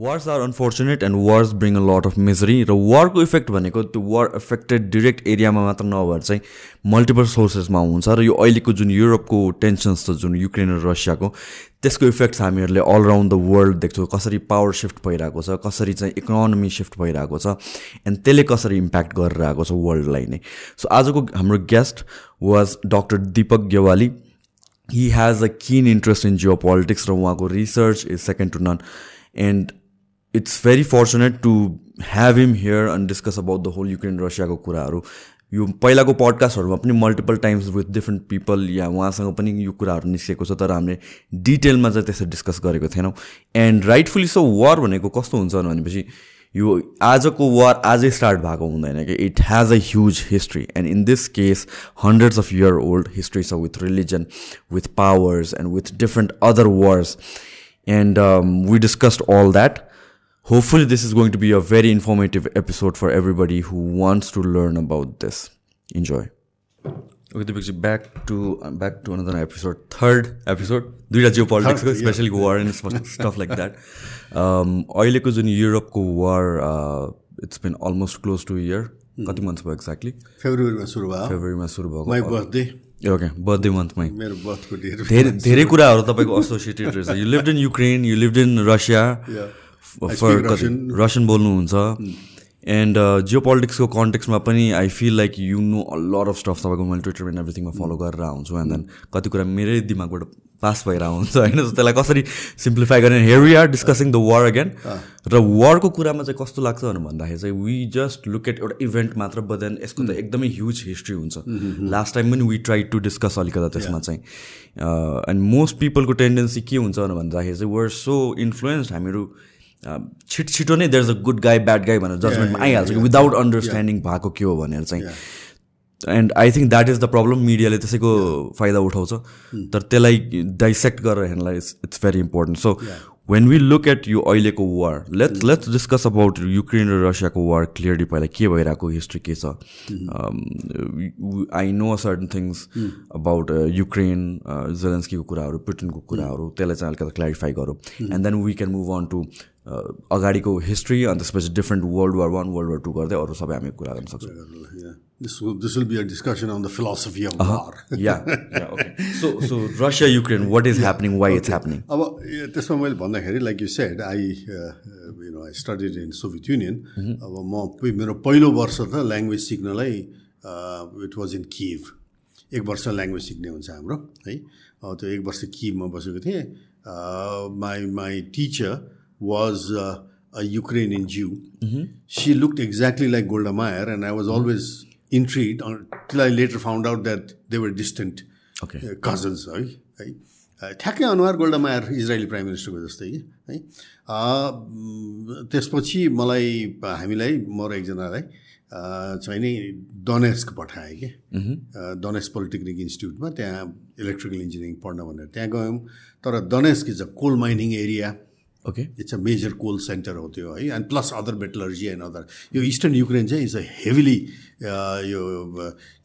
Wars are unfortunate and wars bring a lot of misery र वारको effect भनेको त्यो वार एफेक्टेड डिरेक्ट एरियामा मात्र नभएर चाहिँ मल्टिपल सोर्सेसमा हुन्छ र यो अहिलेको जुन युरोपको टेन्सन्स छ जुन युक्रेन र रसियाको त्यसको इफेक्ट्स हामीहरूले अलराउन्ड द वर्ल्ड देख्छौँ। कसरी पावर सिफ्ट भइरहेको छ कसरी चाहिँ इकोनोमी सिफ्ट भइरहेको छ एन्ड त्यसले कसरी इम्प्याक्ट गरेर आएको छ वर्ल्डलाई नै। सो आजको हाम्रो guest was doctor Dipak Gewali he has a keen interest in geopolitics र उहाँको research is second to none and it's very fortunate to have him here and discuss about the whole Ukraine रसियाको कुराहरू यो पहिलाको पडकास्टहरूमा पनि multiple times with different people या उहाँसँग पनि यो कुराहरू निस्केको छ तर हामीले डिटेलमा चाहिँ त्यसरी डिस्कस गरेको थिएनौँ एन्ड राइटफुली सो वार भनेको कस्तो हुन्छ भनेपछि यो आजको वार आजै स्टार्ट भएको हुँदैन कि? It has a huge history and in this case hundreds of year old history छ with religion with powers and with different other wars and we discussed all that Hopefully, this is going to be a very informative episode for everybody who wants to learn about this. Enjoy. Okay, Deepakji, back to uh, back to another episode, third episode. दुईवटा जियो पोलिटिक्सको especially war and stuff like that अहिलेको जुन युरोपको war it's been almost close to year कति months भयो exactly फेब्रुअरीमा सुरु भयो फेब्रुअरीमा सुरु माई बर्थडे ओके बर्थडे मन्थमै मेरो बर्थको डेट धेरै धेरै कुराहरू तपाईँको एसोसिएटेड रहेछ you live in Ukraine you live in Russia for Russian बोल्नुहुन्छ। एन्ड जियो पोलिटिक्सको कन्टेक्समा पनि I feel like you know a lot of stuff तपाईँको मैले ट्विटर एन्ड एभ्रिथिङमा फलो गरेर हुन्छु एन्ड देन कति कुरा मेरै दिमागबाट पास भएर हुन्छ होइन? त्यसलाई कसरी सिम्प्लिफाई गर्ने? Here we are discussing the war again र वारको कुरामा चाहिँ कस्तो लाग्छ भनेर भन्दाखेरि चाहिँ वी जस्ट लुक एट एउटा इभेन्ट मात्र बट देन यसको त एकदमै ह्युज हिस्ट्री हुन्छ। लास्ट टाइम पनि वी ट्राई टु डिस्कस अलिकति त्यसमा चाहिँ। एन्ड मोस्ट पिपलको टेन्डेन्सी के हुन्छ भनेर भन्दाखेरि चाहिँ वर सो इन्फ्लुएन्स हामीहरू छिट छिटो नै there is a good guy bad guy भनेर जजमेन्टमा आइहाल्छ कि विदाउट अन्डरस्ट्यान्डिङ भएको के हो भनेर चाहिँ। And I think that is the problem मिडियाले त्यसैको फाइदा उठाउँछ। तर त्यसलाई डाइसेक्ट गरेर हेर्नलाई it's very important so when we look at यो अहिलेको war let's let's discuss about Ukraine र रसियाको वार क्लियरली पहिला के भइरहेको हिस्ट्री के छ। I know certain things about Ukraine जेलेन्स्कीको कुराहरू पुटिनको कुराहरू त्यसलाई चाहिँ अलिकति क्ल्यारिफाई गरौँ। And then we can move on to अगाडिको हिस्ट्री अनि त्यसपछि different world war one world war two गर्दै अरू सबै हामी कुरा गर्न सक्छौँ। What is yeah. happening? Why okay. it's happening? अब त्यसमा मैले भन्दाखेरि like you said I you know I studied in Soviet Union अब म मेरो पहिलो वर्ष त ल्याङ्ग्वेज सिक्नलाई इट वाज इन किभ एक वर्ष ल्याङ्ग्वेज सिक्ने हुन्छ हाम्रो है। त्यो एक वर्ष किभमा बसेको थिएँ। My my teacher was uh, a Ukrainian Jew. Mm-hmm. She looked exactly like Golda Meir, and I was mm-hmm. always intrigued until I later found out that they were distant okay. uh, cousins है है ठ्याक्कै अनुहार गोल्डा मायर Israeli prime मिनिस्टरको जस्तै कि है त्यसपछि मलाई हामीलाई म र एकजनालाई चाहिँ नि डनेस्क पठाएँ कि डनेस्क पोलिटेक्निक इन्स्टिट्युटमा त्यहाँ इलेक्ट्रिकल इन्जिनियरिङ पढ्न भनेर त्यहाँ गयौँ तर Donetsk is a coal mining area okay it's a major coal center हो त्यो है? And plus other metallurgy and other यो इस्टर्न युक्रेन चाहिँ इज अ हेभिली यो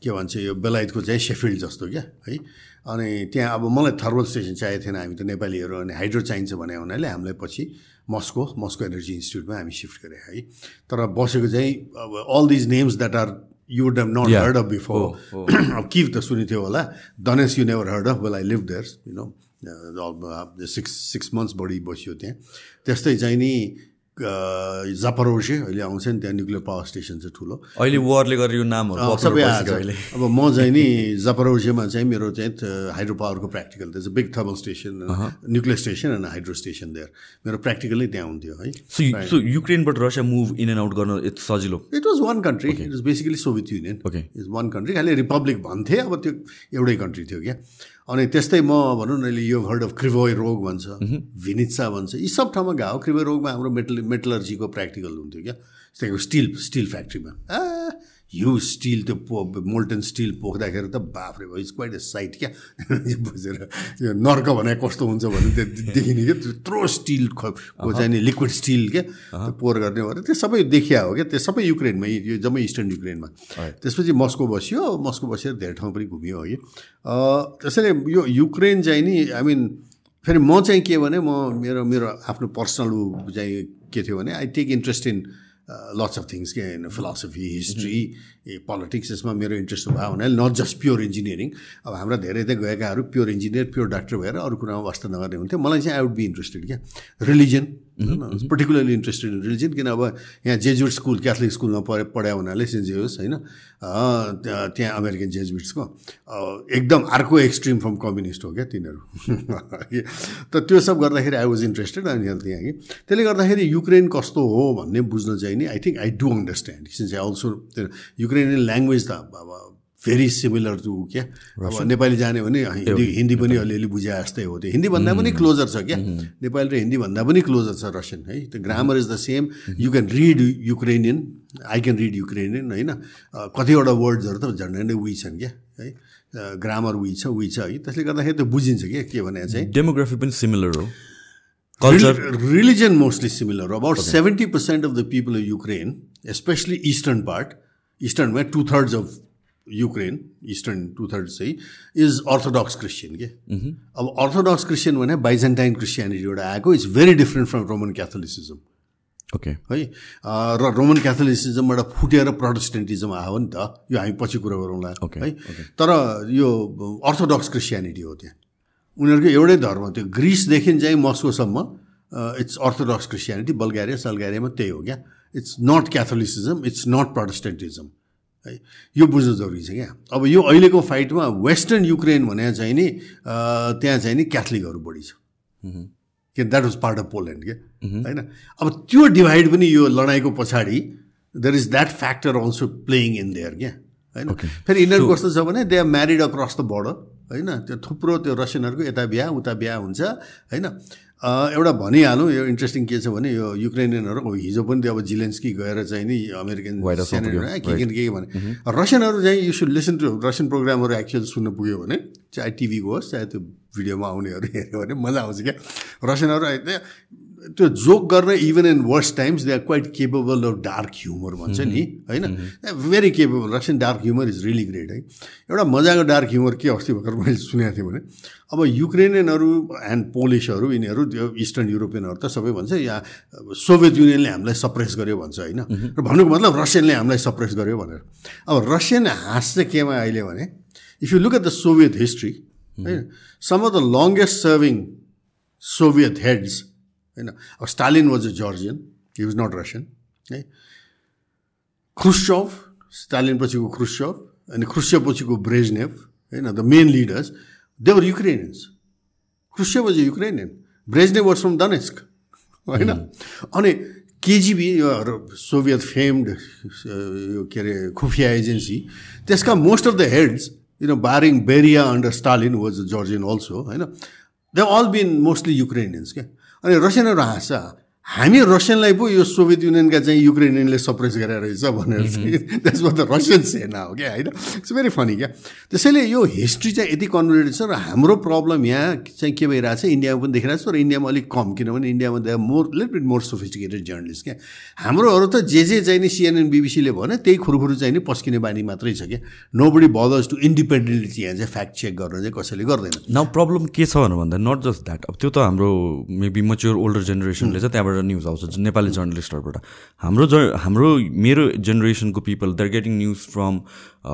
के भन्छ यो बेलायतको चाहिँ सेफिल्ड जस्तो क्या? है? अनि त्यहाँ अब मलाई थर्मल स्टेसन चाहिएको थिएन हामी त नेपालीहरू अनि हाइड्रो चाहिन्छ भने हुनाले हामीलाई पछि मस्को मस्को एनर्जी इन्स्टिट्युटमा हामी सिफ्ट गरे है? तर बसेको चाहिँ अब all these names that are you would have not heard of before अब किभ त सुनेको थियो होला। दनेस you never heard of well I live there's you know six six months बढी बस्यो त्यहाँ। त्यस्तै चाहिँ नि जापरोसे अहिले आउँछ नि त्यहाँ न्युक्लियर पावर स्टेसन चाहिँ ठुलो। अहिले वारले गरेर यो नामहरू सबै आएको अहिले। अब म चाहिँ नि जापरोसेमा चाहिँ मेरो चाहिँ हाइड्रो पावरको प्र्याक्टिकल त्यस big thermal station nuclear station and hydro station there मेरो प्र्याक्टिकलै त्यहाँ हुन्थ्यो है। So युक्रेनबाट Russia move in and out गर्न इट्स सजिलो? It was one country it was basically Soviet Union okay is one country खालि रिपब्लिक भन्थे अब त्यो एउटै कन्ट्री थियो क्या। अनि त्यस्तै म भनौँ न अहिले यो हर्ड अफ क्रिभोय रोग भन्छ भिनित्सा भन्छ यी सब ठाउँमा घाउ क्रिभोय रोगमा हाम्रो मेटल मेटलर्जीको प्र्याक्टिकल हुन्थ्यो क्या। त्यहाँको स्टिल स्टिल फ्याक्ट्रीमा यो स्टिल त्यो पो मोल्टन स्टिल पोख्दाखेरि त बाफ्रे भयो क्वाइट ए साइट क्या? बुझेर यो नर्क भने कस्तो हुन्छ भने त्यो देखिने क्या त्यत्रो स्टिल को चाहिँ नि लिक्विड स्टिल क्या त्यो पोहोर गर्ने भएर त्यो सबै देखिया हो क्या त्यो सबै युक्रेनमा यो जम्मै इस्टर्न युक्रेनमा। त्यसपछि मस्को बस्यो मस्को बसेर धेरै ठाउँ पनि घुमियो है त्यसैले यो युक्रेन चाहिँ नि आई मिन फेरि म चाहिँ के भने म मेरो मेरो आफ्नो पर्सनल ऊ चाहिँ के थियो भने I take interest in lots of things के होइन फिलोसफी हिस्ट्री ए पोलिटिक्स यसमा मेरो इन्ट्रेस्ट भयो हुनाले नट जस्ट प्योर इन्जिनियरिङ अब हाम्रा धेरै त गएकाहरू प्योर इन्जिनियर प्योर डाक्टर भएर अरू कुरामा वास्ता नगर्ने हुन्थ्यो। मलाई चाहिँ आई वुड बी इन्ट्रेस्टेड क्या religion particularly interested in religion किन अब यहाँ जेजुट स्कुल क्याथलिक स्कुलमा पढे पढायो हुनाले सेन्ट जेहोस् होइन। त्यहाँ अमेरिकन जेजुइट्सको एकदम अर्को एक्सट्रिम फ्रम कम्युनिस्ट हो क्या तिनीहरू। त त्यो सब गर्दाखेरि आई वाज इन्ट्रेस्टेड अनि त्यहाँ कि। त्यसले गर्दाखेरि युक्रेन कस्तो हो भन्ने बुझ्न चाहिँ नि I think I do understand since I also Ukrainian language त अब भेरी सिमिलर टु क्या अब नेपाली जाने भने हिन्दी हिन्दी पनि अलिअलि बुझे जस्तै हो त्यो। हिन्दी भन्दा पनि क्लोजर छ क्या नेपाली र हिन्दी भन्दा पनि क्लोजर छ रसियन है? त्यो grammar is the same you can read Ukrainian I can read Ukrainian होइन? कतिवटा वर्ड्सहरू त झन्डै नै उही छन् क्या है? ग्रामर उही छ उही छ है? त्यसले गर्दाखेरि त्यो बुझिन्छ क्या के भने चाहिँ? डेमोग्राफी पनि सिमिलर हो। Religion mostly similar about seventy percent of the people of Ukraine especially eastern part इस्टर्नमा two thirds of Ukraine eastern two third चाहिँ इज अर्थोडक्स क्रिस्चियन के। अब अर्थोडक्स क्रिस्चियन भने बाइजेन्टाइन क्रिस्चियनिटीबाट आएको it's very different from Roman Catholicism okay है? र Roman क्याथोलिसिजमबाट फुटेर प्रोटेस्टेन्टिजम आयो नि त यो हामी पछि कुरा गरौँला है? तर यो अर्थोडक्स क्रिस्चियनिटी हो त्यहाँ। उनीहरूको एउटै धर्म त्यो। ग्रिसदेखि चाहिँ मस्कोसम्म इट्स अर्थोडक्स क्रिस्चियनिटी बल्गेरिया सल्गेरियामा त्यही हो क्या। It's not Catholicism it's not Protestantism है। यो बुझ्नु जरुरी छ क्या? अब यो अहिलेको फाइटमा वेस्टर्न युक्रेन भने चाहिँ नि त्यहाँ चाहिँ नि क्याथलिकहरू बढी छ। के that was part of Poland के होइन? अब त्यो डिभाइड पनि यो लडाइँको पछाडि there is that factor also playing in there क्या? होइन? फेरि यिनीहरू कस्तो छ भने they are married across the border होइन? त्यो थुप्रो त्यो रसियनहरूको यता बिहा उता बिहा हुन्छ होइन? एउटा भनिहालौँ यो इन्ट्रेस्टिङ के छ भने यो युक्रेनियनहरू हिजो पनि त्यो अब जिलेन्सकी गएर चाहिँ नि अमेरिकन के के के के भने। रसियनहरू चाहिँ you should listen to Russian प्रोग्रामहरू एक्चुअल सुन्न पुग्यो भने चाहे टिभीको होस् चाहे त्यो भिडियोमा आउनेहरू हेऱ्यो भने मजा आउँछ क्या। रसियनहरू त्यो जोक गर्न even in worst times they are quite capable of dark humour भन्छ नि होइन? Very capable Russian dark humour is really great है? एउटा मजाको डार्क ह्युमर के अस्ति भर्खर मैले सुनेको थिएँ भने अब युक्रेनियनहरू एन्ड पोलिसहरू यिनीहरू त्यो इस्टर्न युरोपियनहरू त सबै भन्छ या सोभियत युनियनले हामीलाई सप्रेस गर्यो भन्छ होइन? र भन्नुको मतलब रसियनले हामीलाई सप्रेस गर्यो भनेर। अब रसियन हाँस चाहिँ केमा अहिले भने if you look at the Soviet history होइन? Some of the longest serving Soviet heads होइन अब Stalin was a Georgian he was not Russian है ख्रुस्चov स्टालिन पछिको ख्रुस्चov अनि ख्रुस्चव पछिको ब्रेजनेभ होइन the main leaders they were Ukrainians Khrushchev was a Ukrainian Brezhnev was from Donetsk होइन अनि केजिबी यो सोभियत फेम्ड यो के अरे खुफिया एजेन्सी त्यसका most of the heads you know boring Beria under Stalin was a Georgian also होइन they all been mostly Ukrainians क्या अनि रसियनहरू हाँस्छ हामी रसियनलाई पो यो सोभियत युनियनका चाहिँ युक्रेनियनले सप्रेस गरेर रहेछ भनेर चाहिँ त्यसमा त रसियन सेना हो क्या होइन? इट्स भेरी फनी क्या? त्यसैले यो हिस्ट्री चाहिँ यति कन्भर्टेड छ र हाम्रो प्रब्लम यहाँ चाहिँ के भइरहेको छ इन्डियामा पनि देखिरहेको छ र इन्डियामा अलिक कम किनभने इन्डियामा they more little bit more sophisticated journalist क्या? हाम्रोहरू त जे जे चाहिँ नि सिएनएन बिबिसीले भन्यो त्यही खुरुखुरु चाहिँ नि पस्किने बानी मात्रै छ क्या? Nobody bothers to independently यहाँ चाहिँ फ्याक्ट चेक गर्न चाहिँ कसैले गर्दैन। न प्रब्लम के छ भन्दा नट जस्ट द्याट अब त्यो त हाम्रो मेबी मच्योर ओल्डर जेनेरेसनले चाहिँ त्यहाँबाट न्युज आउँछ नेपाली जर्नलिस्टहरूबाट हाम्रो ज हाम्रो मेरो जेनेरेसनको people there getting news from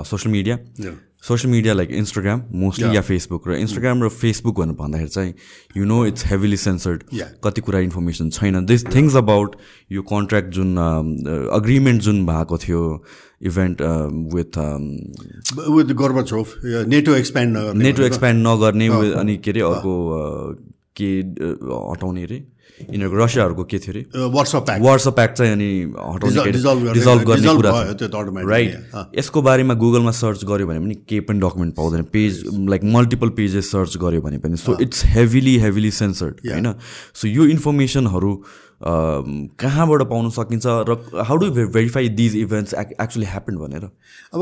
social media social media like Instagram mostly yeah Facebook र इन्स्टाग्राम र फेसबुक भनेर भन्दाखेरि चाहिँ you know it's heavily censored कति कुरा इन्फर्मेसन छैन। दिस थिङ्स अबाउट यो कन्ट्र्याक्ट जुन अग्रिमेन्ट जुन भएको थियो event with with NATO expand NATO expand नगर्ने अनि के अरे अर्को के हटाउने अरे? यिनीहरूको रसियाहरूको के थियो अरे? वाट्सएप प्याक वाट्सएप प्याक चाहिँ अनि हटाउने गर्ने कुरा राइट यसको बारेमा गुगलमा सर्च गऱ्यो भने पनि केही पनि डकुमेन्ट पाउँदैन। Page like multiple pages search गऱ्यो भने पनि। So it's heavily heavily censored होइन? सो यो इन्फर्मेसनहरू कहाँबाट पाउन सकिन्छ र how do verify these events actually happen भनेर? अब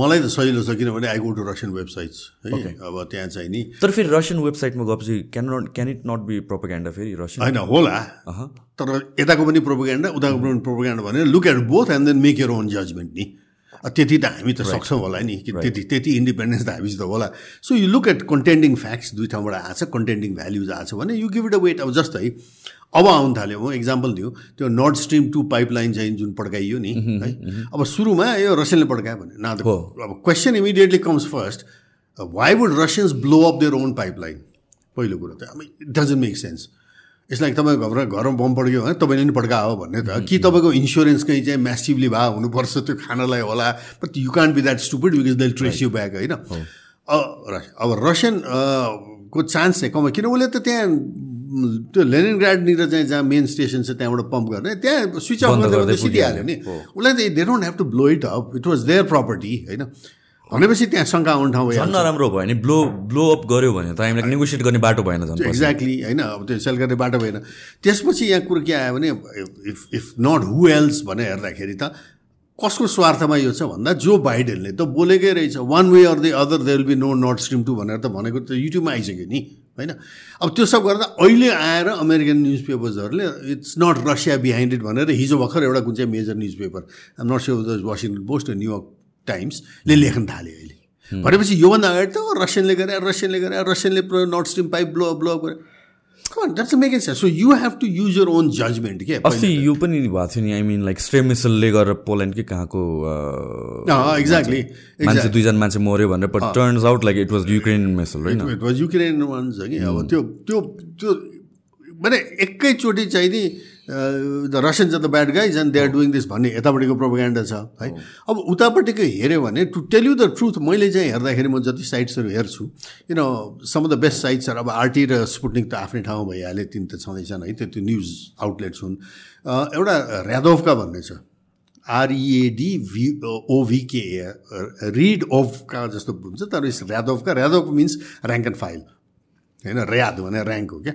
मलाई त सजिलो छ किनभने I go to Russian websites है। अब त्यहाँ चाहिँ नि तर फेरि रसियन वेबसाइटमा गएपछि can not can it not be propaganda फेरि रसियन होइन होला। तर यताको पनि प्रोपोगेन्डा उताको पनि प्रोपोगेन्डा भनेर look at both and then make your own judgement नि। त्यति त हामी त सक्छौँ होला नि कि त्यति त्यति इन्डिपेन्डेन्स त हामीसित होला। So you look at contending facts दुई ठाउँबाट आएको छ कन्टेन्डिङ भ्याल्युज आएको छ भने you give it a weight अब जस्तै अब आउनु थाल्यो। म इक्जाम्पल दिउँ त्यो नर्थ स्ट्रिम टू पाइपलाइन चाहिँ जुन पड्काइयो नि है अब सुरुमा यो रसियनले पड्कायो भने न अब question immediately comes first why would Russians blow up their own pipeline पहिलो कुरो त अब इट डजन्ट मेक सेन्स यसलाई तपाईँको घर घरमा बम पड्क्यो भने तपाईँले पनि पड्का हो भन्ने त। कि तपाईँको इन्सुरेन्स कहीँ चाहिँ म्यासिभली भए हुनुपर्छ त्यो खानालाई होला। But you can't be that stupid because they trace you back होइन? अब रसियन को चान्स चाहिँ कम किन उसले त त्यहाँ त्यो लेनिन ग्राडनिर चाहिँ जहाँ मेन स्टेसन छ त्यहाँबाट पम्प गर्ने। त्यहाँ स्विच अफ गरेर सिधिहाल्यो नि। उसलाई त they don't have to blow it up it was their property होइन? भनेपछि त्यहाँ शङ्का आउने ठाउँ झन् नराम्रो भयो भने ब्लो ब्लो अप गऱ्यो भने त हामीलाई नेगोसिएट गर्ने बाटो भएन झन् एक्ज्याक्टली होइन? अब त्यो सेल गर्ने बाटो भएन। त्यसपछि यहाँ कुरो के आयो भने if if not who else भनेर हेर्दाखेरि त कसको स्वार्थमा यो छ भन्दा जो बाइडेनले त बोलेकै रहेछ। One way or the other they will be no North Stream two भनेर त भनेको त युट्युबमा आइसक्यो नि। होइन? अब त्यो सब गर्दा अहिले आएर American news पेपर्सहरूले it's not Russia behind it भनेर हिजो भर्खर एउटा कुन चाहिँ major newspaper not sure Washington Post New York टाइम्सले लेख्न थाल्यो अहिले। भनेपछि योभन्दा अगाडि त रसियनले गरे रसियनले गरे रसियनले North Stream pipe blow blow गरे। So you have to use your own judgement के अस्ति यो पनि भएको थियो नि आई मिन लाइक स्ट्रे मिसलले गरेर पोल्यान्ड कि कहाँको एक्ज्याक्टली मान्छे? दुईजना मान्छे मऱ्यो भनेर but turns out like it was Ukraine missile होइन इट वाज युक्रेन वान्स कि अब त्यो त्यो त्यो माने एकैचोटि चाहिँ नि the Russians are the bad guys and they are doing this भन्ने यतापट्टिको प्रोपोगेन्डा छ है? अब उतापट्टिको हेऱ्यो भने to tell you the truth मैले चाहिँ हेर्दाखेरि म जति साइट्सहरू हेर्छु किन सम अफ द बेस्ट साइट्सहरू अब आरटी र स्पुटनिक त आफ्नै ठाउँमा भइहाल्यो तिन त छँदैछन् है? त्यो त्यो न्युज आउटलेट्स हुन्। एउटा ऱ्यादोभका भन्ने छ। आरइएडी भी ओभिके रिड ओभका जस्तो हुन्छ तर ऱ्यादोभका ऱ्यादोभ मिन्स ऱ्याङ्क एन्ड फाइल होइन ऱ्याद भने ऱ्याङ्क हो क्या?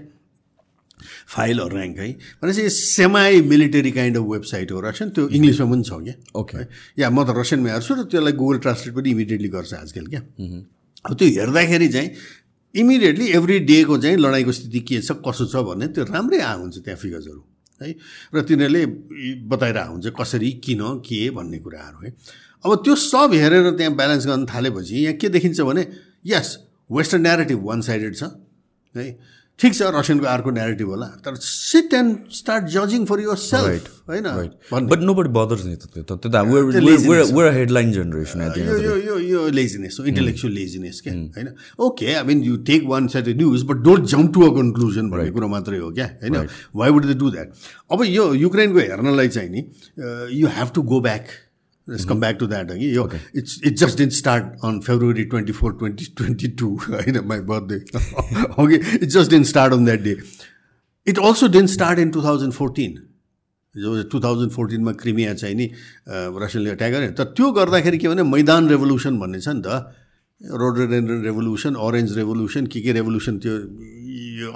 फाइल अर ऱ्याङ्क है। भनेपछि सेमाई मिलिटरी काइन्ड अफ वेबसाइट हो रसियन। त्यो इङ्ग्लिसमा पनि छ क्या। ओके या म त रसियनमा हेर्छु र त्यसलाई गुगल ट्रान्सलेट पनि इमिडिएटली गर्छ आजकल क्या। अब त्यो हेर्दाखेरि चाहिँ इमिडिएटली एभ्री डेको चाहिँ लडाइँको स्थिति के छ कसो छ भन्ने त्यो राम्रै आ हुन्छ त्यहाँ फिगर्सहरू है। र तिनीहरूले बताइरहेको हुन्छ कसरी किन के भन्ने कुराहरू है। अब त्यो सब हेरेर त्यहाँ ब्यालेन्स गर्न थालेपछि यहाँ के देखिन्छ भने यस वेस्टर्न नेरेटिभ वान साइडेड छ। है। ठिक छ रसियनको अर्को नेगेटिभ होला तर सिट एन्ड स्टार्ट जजिङ फर युर सेल्फ होइन? बट नो बडी बदर्स नि त्यो हेडलाइन जेनेरेसन यो यो यो लेजिनेस हो इन्टेलेक्चुअल लेजिनेस क्या होइन okay I mean you take one side news but don't jump to a conclusion भन्ने कुरो मात्रै हो क्या होइन why would they do that अब यो युक्रेनको हेर्नलाई चाहिँ नि you have to go back let's come back to that कि यो it's it just didn't start on February twenty four twenty twenty two होइन माई बर्थडे हो कि it's just didn't start on that day it also didn't start in two thousand fourteen जो two thousand फोर्टिनमा Crimea चाहिँ नि रसियनले attack गरे तर त्यो गर्दाखेरि के भने मैदान रेभोल्युसन भन्ने छ नि त। रोडोडेन्ड्रन रेभोल्युसन अरेन्ज रेभोल्युसन के के रेभोल्युसन त्यो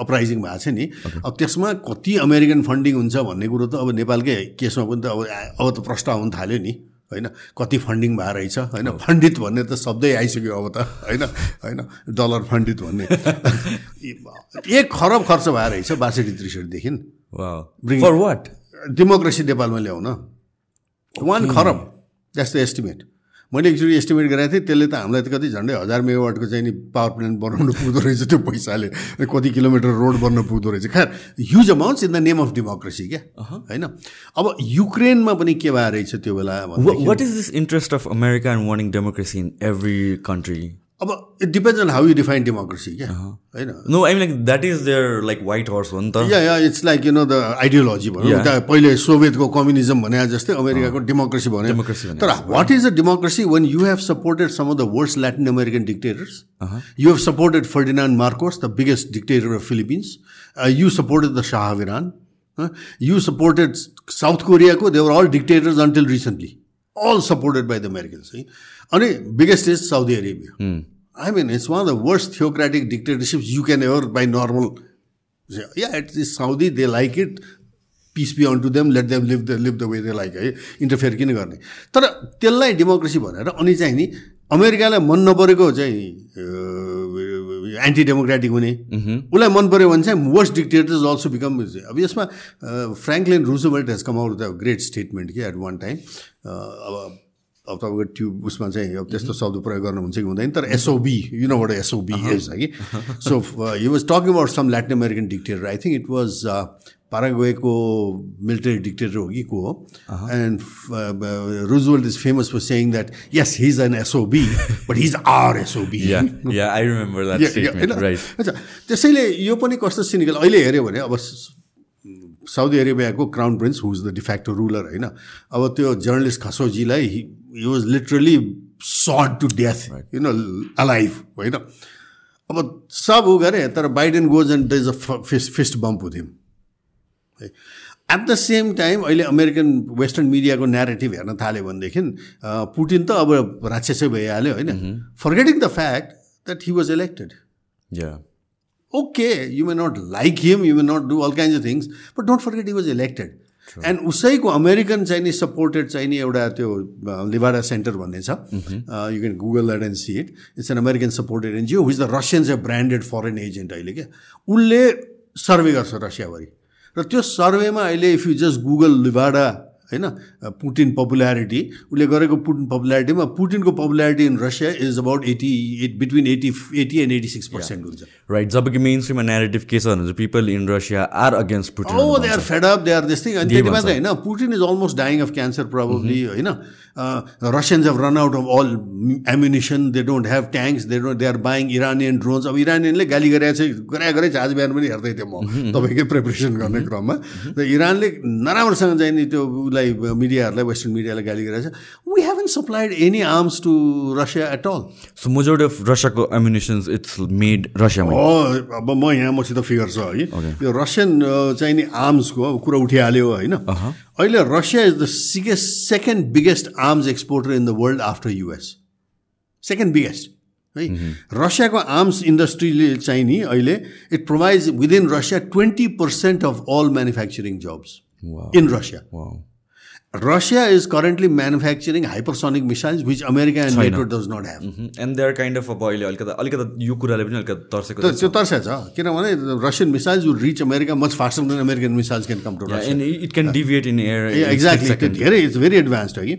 अपराइजिङ भएको छ नि। अब त्यसमा कति अमेरिकन फन्डिङ हुन्छ भन्ने कुरो त अब नेपालकै केसमा पनि त अब अब त प्रश्न आउनु थाल्यो नि। होइन? कति फन्डिङ भएर रहेछ होइन? फन्डित भन्ने त शब्दै आइसक्यो अब त होइन? होइन? डलर फन्डित भन्ने। एक खरब खर्च भएर रहेछ बासठी त्रिसठीदेखि। फर वाट डेमोक्रेसी नेपालमा ल्याउन। वान खरब। द्याट्स द एस्टिमेट मैले एकचोटि एस्टिमेट गरेको थिएँ त्यसले त हामीलाई त कति झन्डै हजार मेगावाटको चाहिँ नि पावर प्लान्ट बनाउनु पुग्दो रहेछ त्यो पैसाले। कति किलोमिटर रोड बन्न पुग्दो रहेछ। खैर huge amounts in the name of democracy क्या? होइन? अब युक्रेनमा पनि के भएर रहेछ त्यो बेला what is this interest of America and warning democracy in every country अब it depends on how you define democracy क्या होइन no I like that is there like white horse हो नि त। Yeah yeah it's like you know the ideology भनौँ। पहिले सोभियतको communism भने जस्तै अमेरिकाको डेमोक्रेसी भने। डेमोक्रेसी तर what is a democracy when you have supported some of the worst Latin American dictators you have supported Ferdinand Marcos the biggest dictator of Philippines you supported the Shah Iran you supported South कोरियाको there were all dictators until recently all supported by the Americans है अनि biggest is Saudi Arabia I mean it's one the worst theocratic dictatorships you can ever by normal yeah it is Saudi they like it peace be on to them let them live the live the way they like है interfere किन गर्ने? तर त्यसलाई democracy भनेर अनि चाहिँ नि अमेरिकालाई मन नपरेको चाहिँ एन्टी डेमोक्रेटिक हुने। उसलाई मन पऱ्यो भने चाहिँ वर्स्ट डिक्टेटर्स अल्सो बिकम अब यसमा Franklin Roosevelt has come out the great statement कि एट वान टाइम अब अब तपाईँको त्यो उसमा चाहिँ अब त्यस्तो शब्द प्रयोग गर्नुहुन्छ कि हुँदैन तर एसओबी यु नोबाट एसओबी इज है so he was talking about some Latin American dictator I think it was पारागोएको military dictator हो कि को हो? And Roosevelt is famous for saying that yes he is an SOB but he's our SOB अच्छा त्यसैले यो पनि कस्तो cynical अहिले हेऱ्यो भने अब Saudi अरेबियाको crown prince who's the de facto ruler होइन? अब त्यो journalist खसोजीलाई he was literally shot to death you know alive होइन? अब सब ऊ गरे तर Biden goes and the is a fist fist bump with him at the same time अहिले अमेरिकन वेस्टर्न मिडियाको नेरेटिभ हेर्न थाल्यो भनेदेखि पुटिन त अब राक्षसै भइहाल्यो होइन? Forgetting the fact that he was elected okay you may not like him you may not do all kind of things but don't forget he was elected and उसैको American चाहिँ नि सपोर्टेड चाहिँ नि एउटा त्यो लिभाडा सेन्टर भन्ने छ you can Google that and see it it's an American supported NGO which the Russians a branded foreign agent अहिले क्या। उसले सर्वे गर्छ रसियाभरि। र त्यो सर्वेमा अहिले if you just Google Levada होइन? पुटिन पपुल्यारिटी उसले गरेको पुटिन पपुल्यारिटीमा पुटिनको popularity in Russia is about eighty eight between eighty eighty and eighty six percent हुन्छ। राइट जब कि मेन स्ट्रिममा नेगेटिभ के छ भने people in Russia are against Putin oh they are fed up they are this thing अनि त्यति मात्रै होइन Putin is almost dying of cancer probably होइन? Russians have run out of all ammunition they don't have tanks they don't they are buying Iranian drones अब इरानियनले गाली गरेको चाहिँ गरे गरे आज बिहान पनि हेर्दै थिएँ म तपाईँकै प्रिपरेसन गर्ने क्रममा। र इरानले नराम्रोसँग चाहिँ नि त्यो उसलाई मिडियाहरूलाई वेस्टर्न मिडियालाई गाली गरेको छ we haven't supplied any arms to Russia at all so majority of रसियाको ammunitions it's made रसियामा अब म यहाँ मसित फिगर छ है। यो रसियन चाहिँ नि आर्म्सको अब कुरा उठिहाल्यो होइन। अहिले Russia is the biggest second biggest arms exporter in the world after US second biggest है। रसियाको आर्म्स इन्डस्ट्रीले चाहिँ नि अहिले it provides within Russia twenty percent of all manufacturing jobs in Russia Russia is currently manufacturing hypersonic missiles which America and NATO does not have. And their kind of अब अहिले अलिकति अलिकति यो कुराले पनि अलिकति तर्सेको त्यो तर्सेको छ किनभने Russian missiles will reach America much faster than American missiles can come to and it can deviate in air exactly धेरै इट्स भेरी एडभान्स्ड है कि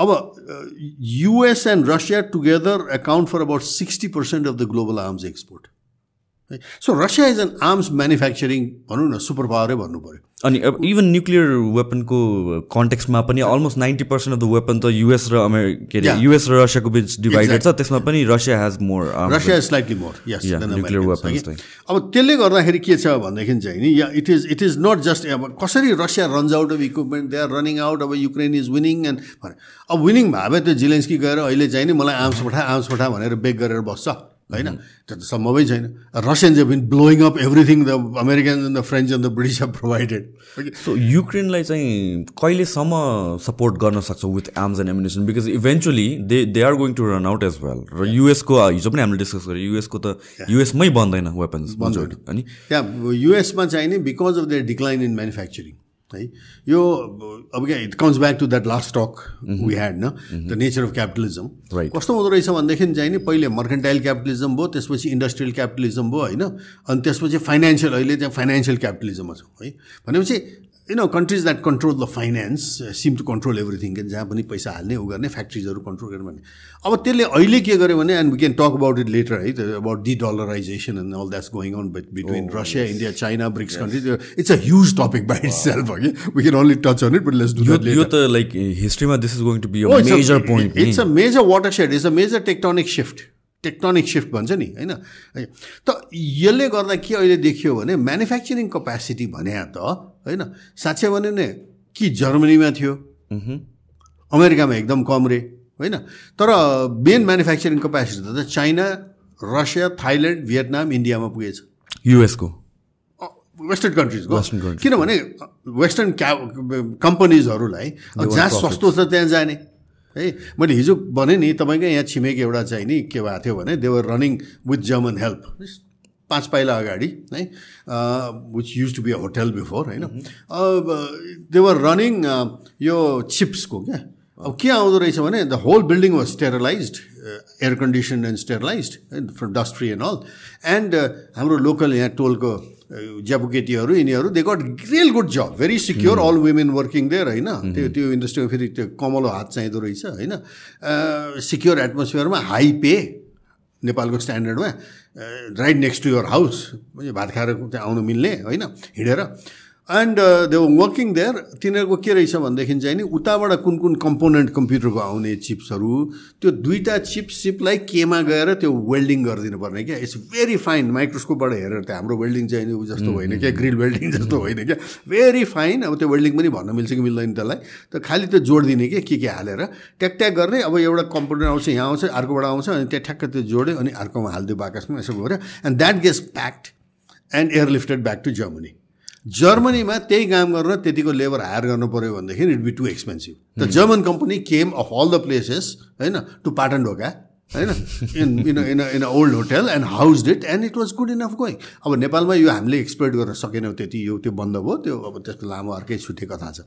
अब US and Russia together account for about sixty percent of the global arms export so Russia is an arms manufacturing भनौँ न super पावरै भन्नु पऱ्यो अनि अब इभन न्युक्लियर वेपनको कन्टेक्समा पनि almost ninety percent of the weapon त युएस र अमेरि के अरे युएस र रसियाको बिच डिभाइडेड छ त्यसमा पनि Russia has more Russia slightly more nuclear weapon अब त्यसले गर्दाखेरि के छ भनेदेखि चाहिँ नि yeah it is it is not just अब कसरी Russia runs out of equipment they are running out अब युक्रेन इज विनिङ एन्ड अब विनिङ भए भए त्यो जिलेन्सकी गएर अहिले चाहिँ नि मलाई आर्म्स पठा आर्म्स पठा भनेर बेग गरेर बस्छ। होइन? त्यो त सम्भवै छैन। Russians been blowing up everything the American and the French and the British have provided so युक्रेनलाई चाहिँ कहिलेसम्म सपोर्ट गर्न सक्छ with arms and ammunition because eventually they they are going to run out as well र युएसको हिजो पनि हामीले discuss गरेँ युएसको त युएसमै बन्दैन वेपन्स अनि त्यहाँ युएसमा चाहिँ नि because of the decline in manufacturing है। यो अब क्या it comes back to that last talk we had न द नेचर अफ क्यापिटलिजम कस्तो हुँदो रहेछ भनेदेखि चाहिँ नि पहिले मर्केन्टाइल क्यापिटलिजम भयो त्यसपछि इन्डस्ट्रियल क्यापिटलिजम भयो होइन? अनि त्यसपछि फाइनेन्सियल अहिले त्यहाँ फाइनेन्सियल क्यापिटलिजममा छ है? भनेपछि you know countries that control the finance seem to control everything के जहाँ पनि पैसा हाल्ने उ गर्ने फ्याक्ट्रिजहरू कन्ट्रोल गर्ने भन्ने। अब त्यसले अहिले के गर्यो भने and we can talk about it later है about de dollarization and all that's going on between Russia India China BRICS country it's a huge topic by itself कि we can only touch on it but let's do यो त like हिस्ट्रीमा this is going to be major point it's a major watershed it's a major tectonic shift tectonic shift भन्छ नि होइन? त यसले गर्दा के अहिले देखियो भने म्यानुफ्याक्चरिङ कपेसिटी भने त होइन साँच्चै भन्यो भने कि जर्मनीमा थियो अमेरिकामा एकदम कम रे होइन? तर मेन म्यानुफ्याक्चरिङ कपेसिटी त चाइना रसिया थाइल्यान्ड भियतनाम इन्डियामा पुगेछ। युएसको। वेस्टर्न कन्ट्रिजको किनभने वेस्टर्न क्या कम्पनीजहरूलाई जहाँ सस्तो छ त्यहाँ जाने। है? मैले हिजो भने नि तपाईँकै यहाँ छिमेकी एउटा चाहिँ नि के भएको थियो भने they were running with German help पाँच पाइला अगाडि है? Which use to be a hotel before होइन देवर रनिङ यो चिप्सको क्या? अब के आउँदो रहेछ भने the whole building was sterilise air condition and sterilise from dust free and all and हाम्रो लोकल यहाँ टोलको ज्यापुकेटीहरू यिनीहरू they got real good job very secure all women working there होइन? त्यो त्यो इन्डस्ट्रीमा फेरि त्यो कमलो हात चाहिँदो रहेछ होइन? सिक्योर एटमोस्फियरमा हाई पे नेपालको स्ट्यान्डर्डमा right next to your house भात खाएर त्यहाँ आउनु मिल्ने होइन? हिँडेर। एन्ड दे वर्किङ देयर तिनीहरूको के रहेछ भनेदेखि चाहिँ नि उताबाट कुन कुन कम्पोनेन्ट कम्प्युटरको आउने चिप्सहरू त्यो दुईवटा चिप्स सिपलाई केमा गएर त्यो वेल्डिङ गरिदिनु पर्ने क्या? इट्स भेरी फाइन माइक्रोस्कोपबाट हेरेर त्यो हाम्रो वेल्डिङ चाहिँ जस्तो होइन क्या? ग्रिल वेल्डिङ जस्तो होइन क्या? भेरी फाइन अब त्यो वेल्डिङ पनि भन्न मिल्छ कि मिल्दैन त्यसलाई। त खालि त्यो जोडिदिने कि के के हालेर ट्याक ट्याक गर्ने। अब एउटा कम्पोनेन्ट आउँछ यहाँ आउँछ अर्कोबाट आउँछ अनि त्यहाँ ठ्याक्क त्यो जोड्यो अनि अर्कोमा हालिदियो बाकसमा यसो गऱ्यो। And that gets packed and airlifted back to Germany जर्मनीमा त्यही काम गरेर त्यतिको लेबर हायर गर्नु पऱ्यो भनेदेखि it be too expensive the German company came of all the places होइन टु पाटन ढोका होइन in in in in old hotel and house did and it was good enough going अब नेपालमा यो हामीले एक्सप्लोइट गर्न सकेनौँ त्यति यो त्यो बन्द भयो त्यो अब त्यसको लामो अर्कै छुट्टै कथा छ।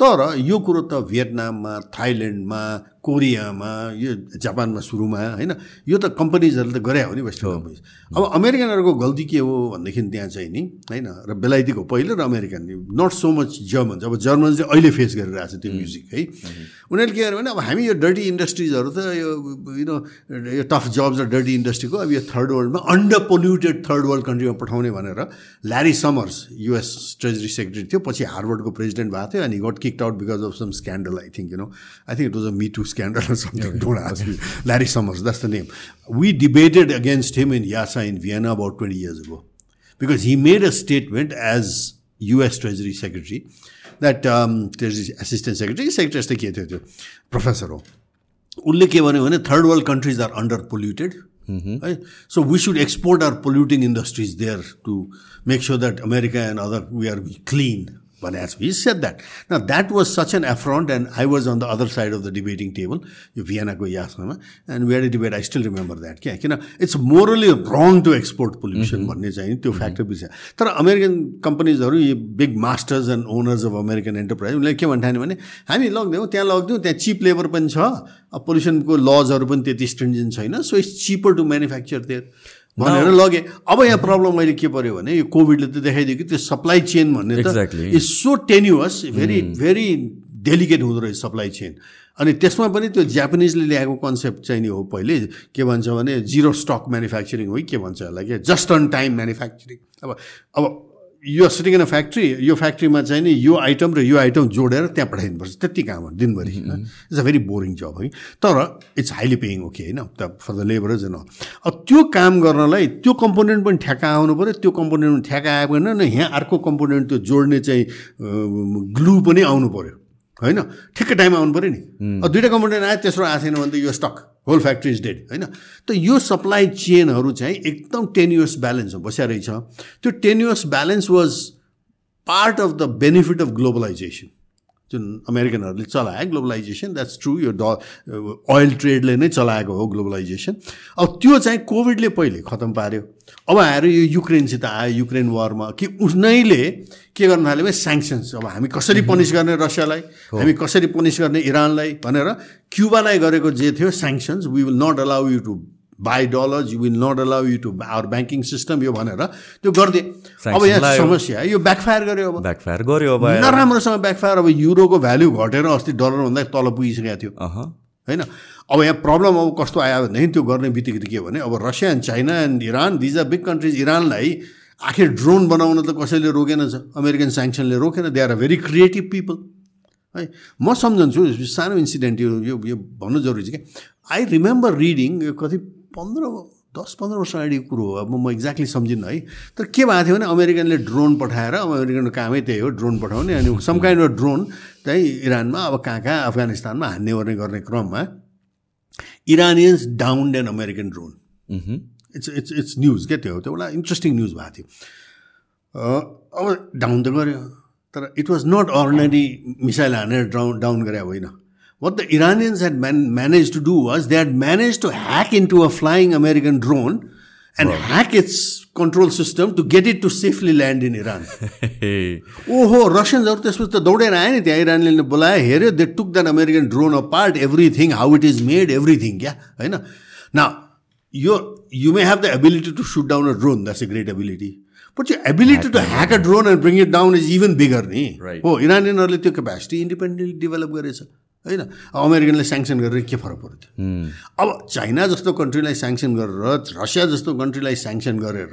तर यो कुरो त भियतनाममा थाइल्यान्डमा कोरियामा यो जापानमा सुरुमा होइन? यो त कम्पनीजहरूले त गरे हो नि वेस्टर्न कम्पनीज। अब अमेरिकनहरूको गल्ती के हो भनेदेखि त्यहाँ चाहिँ नि होइन? र बेलायतीको पहिलो र American not so much German अब जर्मन चाहिँ अहिले फेस गरिरहेको छ त्यो म्युजिक है? उनीहरूले के गर्यो भने अब हामी यो डर्टी इन्डस्ट्रिजहरू त यो युनो यो टफ जब्स र डर्टी इन्डस्ट्रीको अब यो थर्ड वर्ल्डमा अन्डर पोल्युटेड थर्ड वर्ल्ड कन्ट्रीमा पठाउने भनेर Larry Summers US Treasury Secretary थियो पछि हार्वर्डको प्रेसिडेन्ट भएको थियो अनि got kicked out because of some scandal I think you know I think it was a me too scandal or something. Don't ask me. Larry Summers, that's the name. We debated against him in Yasa in Vienna about 20 years ago because he made a statement as US Treasury Secretary that um, Treasury Assistant Secretary, Secretary के थियो त्यो professor हो उसले के भन्यो भने third world countries are under polluted है so we should export our polluting industries there to make sure that America and other we are clean Vanessa. He said that. Now, that was such an affront, and I was on the other side of the debating table, Vienna ko yasma, and we had a debate. I still remember that. क्या किन it's morally wrong to export pollution भन्ने चाहिँ त्यो factor पछि तर American कम्पनीजहरू यो big masters and owners of American enterprise उनीहरूले के भन्थ्यो भने हामी लगिदिउँ त्यहाँ लगिदिउँ त्यहाँ चिप लेबर पनि छ पोल्युसनको लजहरू पनि त्यति स्ट्रिन्जेन्ट छैन so it's cheaper to manufacture there भनेर लगेँ। अब यहाँ प्रब्लम मैले के पऱ्यो भने यो कोभिडले त देखाइदियो कि त्यो सप्लाई चेन भन्ने त is so tenuous very very delicate हुँदो रहेछ सप्लाई चेन अनि त्यसमा पनि त्यो जापानिजले ल्याएको कन्सेप्ट चाहिँ नि हो पहिले के भन्छ भने जिरो स्टक म्यानुफ्याक्चरिङ हो कि के भन्छ यसलाई के जस्ट अन टाइम म्यानुफ्याक्चरिङ अब अब यो सिटिङ इन अ फ्याक्ट्री यो फ्याक्ट्रीमा चाहिँ नि यो आइटम र यो आइटम जोडेर त्यहाँ पठाइदिनुपर्छ। त्यति काम हो दिनभरि। It's a very boring job है। तर इट्स हाइली पेइङ ओके होइन। त फर द लेबरज एन्ड अब त्यो काम गर्नलाई त्यो कम्पोनेन्ट पनि ठ्याक्का आउनु पऱ्यो। त्यो कम्पोनेन्ट पनि ठ्याक्का आएको होइन। यहाँ अर्को कम्पोनेन्ट त्यो जोड्ने चाहिँ ग्लु पनि आउनु पऱ्यो। होइन? ठिक्क टाइममा आउनु पऱ्यो नि। दुइटा कम्पोनेन्ट आयो तेस्रो आएको छैन भने त यो stuck whole factory is dead होइन? त यो सप्लाई चेनहरू चाहिँ एकदम टेन्युस ब्यालेन्स बसिया रहेछ त्यो tenuous balance was part of the benefit of globalisation जुन अमेरिकनहरूले चलाए ग्लोबलाइजेसन द्याट्स ट्रु यो ड ओइल ट्रेडले नै चलाएको हो ग्लोबलाइजेसन। अब त्यो चाहिँ कोभिडले पहिले खतम पार्यो। अब आएर यो युक्रेनसित आयो युक्रेन वारमा कि उनीले के गर्न थाल्यो भने स्याङ्सन्स अब हामी कसरी पनिस गर्ने रसियालाई? हामी कसरी पनिस गर्ने इरानलाई? भनेर क्युबालाई गरेको जे थियो sanctions we will not allow you to buy dollars you will not allow you to our banking system यो भनेर त्यो गरिदिए। अब यहाँ समस्या यो ब्याकफायर गर्यो अब। ब्याकफायर गर्यो अब। नराम्रोसँग ब्याकफायर अब युरोको भ्याल्यु घटेर अस्ति डलरभन्दा तल पुगिसकेको थियो। होइन? अब यहाँ प्रब्लम अब कस्तो आयो भनेदेखि त्यो गर्ने बित्तिकै के भने अब Russia and China and Iran these are big countries इरानलाई आखिर ड्रोन बनाउन त कसैले रोकेन छ? अमेरिकन स्याङ्सनले रोकेन। They are a very creative people है? म सम्झन्छु सानो इन्सिडेन्ट यो यो भन्नु जरुरी छ क्या। आई रिमेम्बर रिडिङ यो कति पन्ध्र दस पन्ध्र वर्ष अगाडिको कुरो हो। अब म एक्ज्याक्टली सम्झिनँ है। तर के भएको थियो भने अमेरिकनले ड्रोन पठाएर अमेरिकनको कामै त्यही हो ड्रोन पठाउने अनि सम काइन्ड अफ ड्रोन त्यही इरानमा अब कहाँ कहाँ अफगानिस्तानमा हान्ने गर्ने गर्ने क्रममा Iranians downed an American drone it's it's it's news क्या त्यो त्यो एउटा इन्ट्रेस्टिङ न्युज भएको थियो। अब डाउन त गऱ्यो। तर it was not ordinary missile हानेर डाउन डाउन गरे होइन। what the Iranians had man- managed to do was they had managed to hack into a flying American drone and hack its control system to get it to safely land in Iran. Hey. ओहो रसियन्सहरू त्यसपछि त दौडेर आयो नि त्यहाँ इरानले बोलायो हेऱ्यो they took that American drone apart everything how it is made everything क्या होइन न यो you may have the ability to shoot down a drone that's a great ability but यो ability to hack a drone and bring it down is even bigger नि Right. हो इरानियनहरूले त्यो capacity independently develop गरेछ होइन? अब अमेरिकनले sanction गरेर के फरक त्यो अब चाइना जस्तो कन्ट्रीलाई स्याङ्सन गरेर रसिया जस्तो कन्ट्रीलाई स्याङ्सन गरेर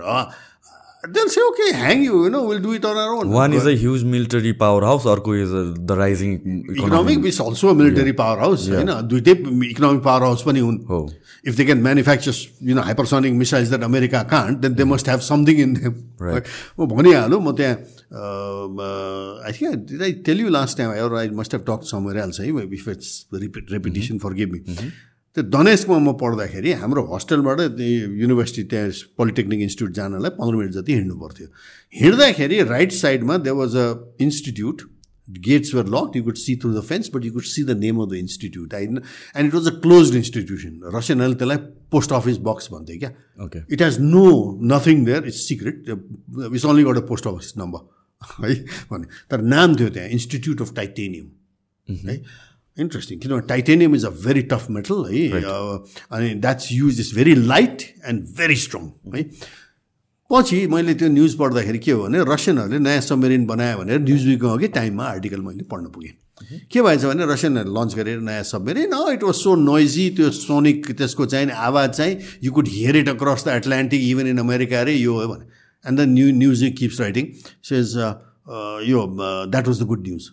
then say okay hang you know will do it on our own one is a huge military powerhouse अर्को is the rising economic is also military powerhouse होइन दुइटै इकोनोमिक पावर हाउस पनि हुन् if they can manufacture you know hypersonic missiles that America can't then they must have something in them. म भनिहालौँ म त्यहाँ I think did I tell you last time और I must have talk somewhere else है if it's repeat repetition for give me त्यो धनेशमा म पढ्दाखेरि हाम्रो होस्टेलबाट युनिभर्सिटी त्यहाँ पोलिटेक्निक इन्स्टिट्युट जानलाई पन्ध्र मिनट जति हिँड्नु पर्थ्यो। हिँड्दाखेरि राइट साइडमा they was a institute gates were lock you could see through the fence but you could see the name of the institute I and it was a close institution रसियनहरूले त्यसलाई post office box भन्थ्यो क्या। Okay it has no nothing there it's secret it's only got a post office number है भने तर नाम थियो त्यहाँ institute of titanium है इन्ट्रेस्टिङ किनभने titanium is a very tough metal है अनि that's use is very light and very strong है पछि मैले त्यो न्युज पढ्दाखेरि के हो भने रसियनहरूले नयाँ सबमेरिन बनायो भनेर न्युज विकमा अघि टाइममा आर्टिकल मैले पढ्न पुगेँ। के भएछ भने रसियनहरूले लन्च गरेर नयाँ submarine it was so noisy त्यो सोनिक त्यसको चाहिँ आवाज चाहिँ you could hear it across the Atlantic even in America अरे यो हो भने। And the new news keeps writing says यो that was the good news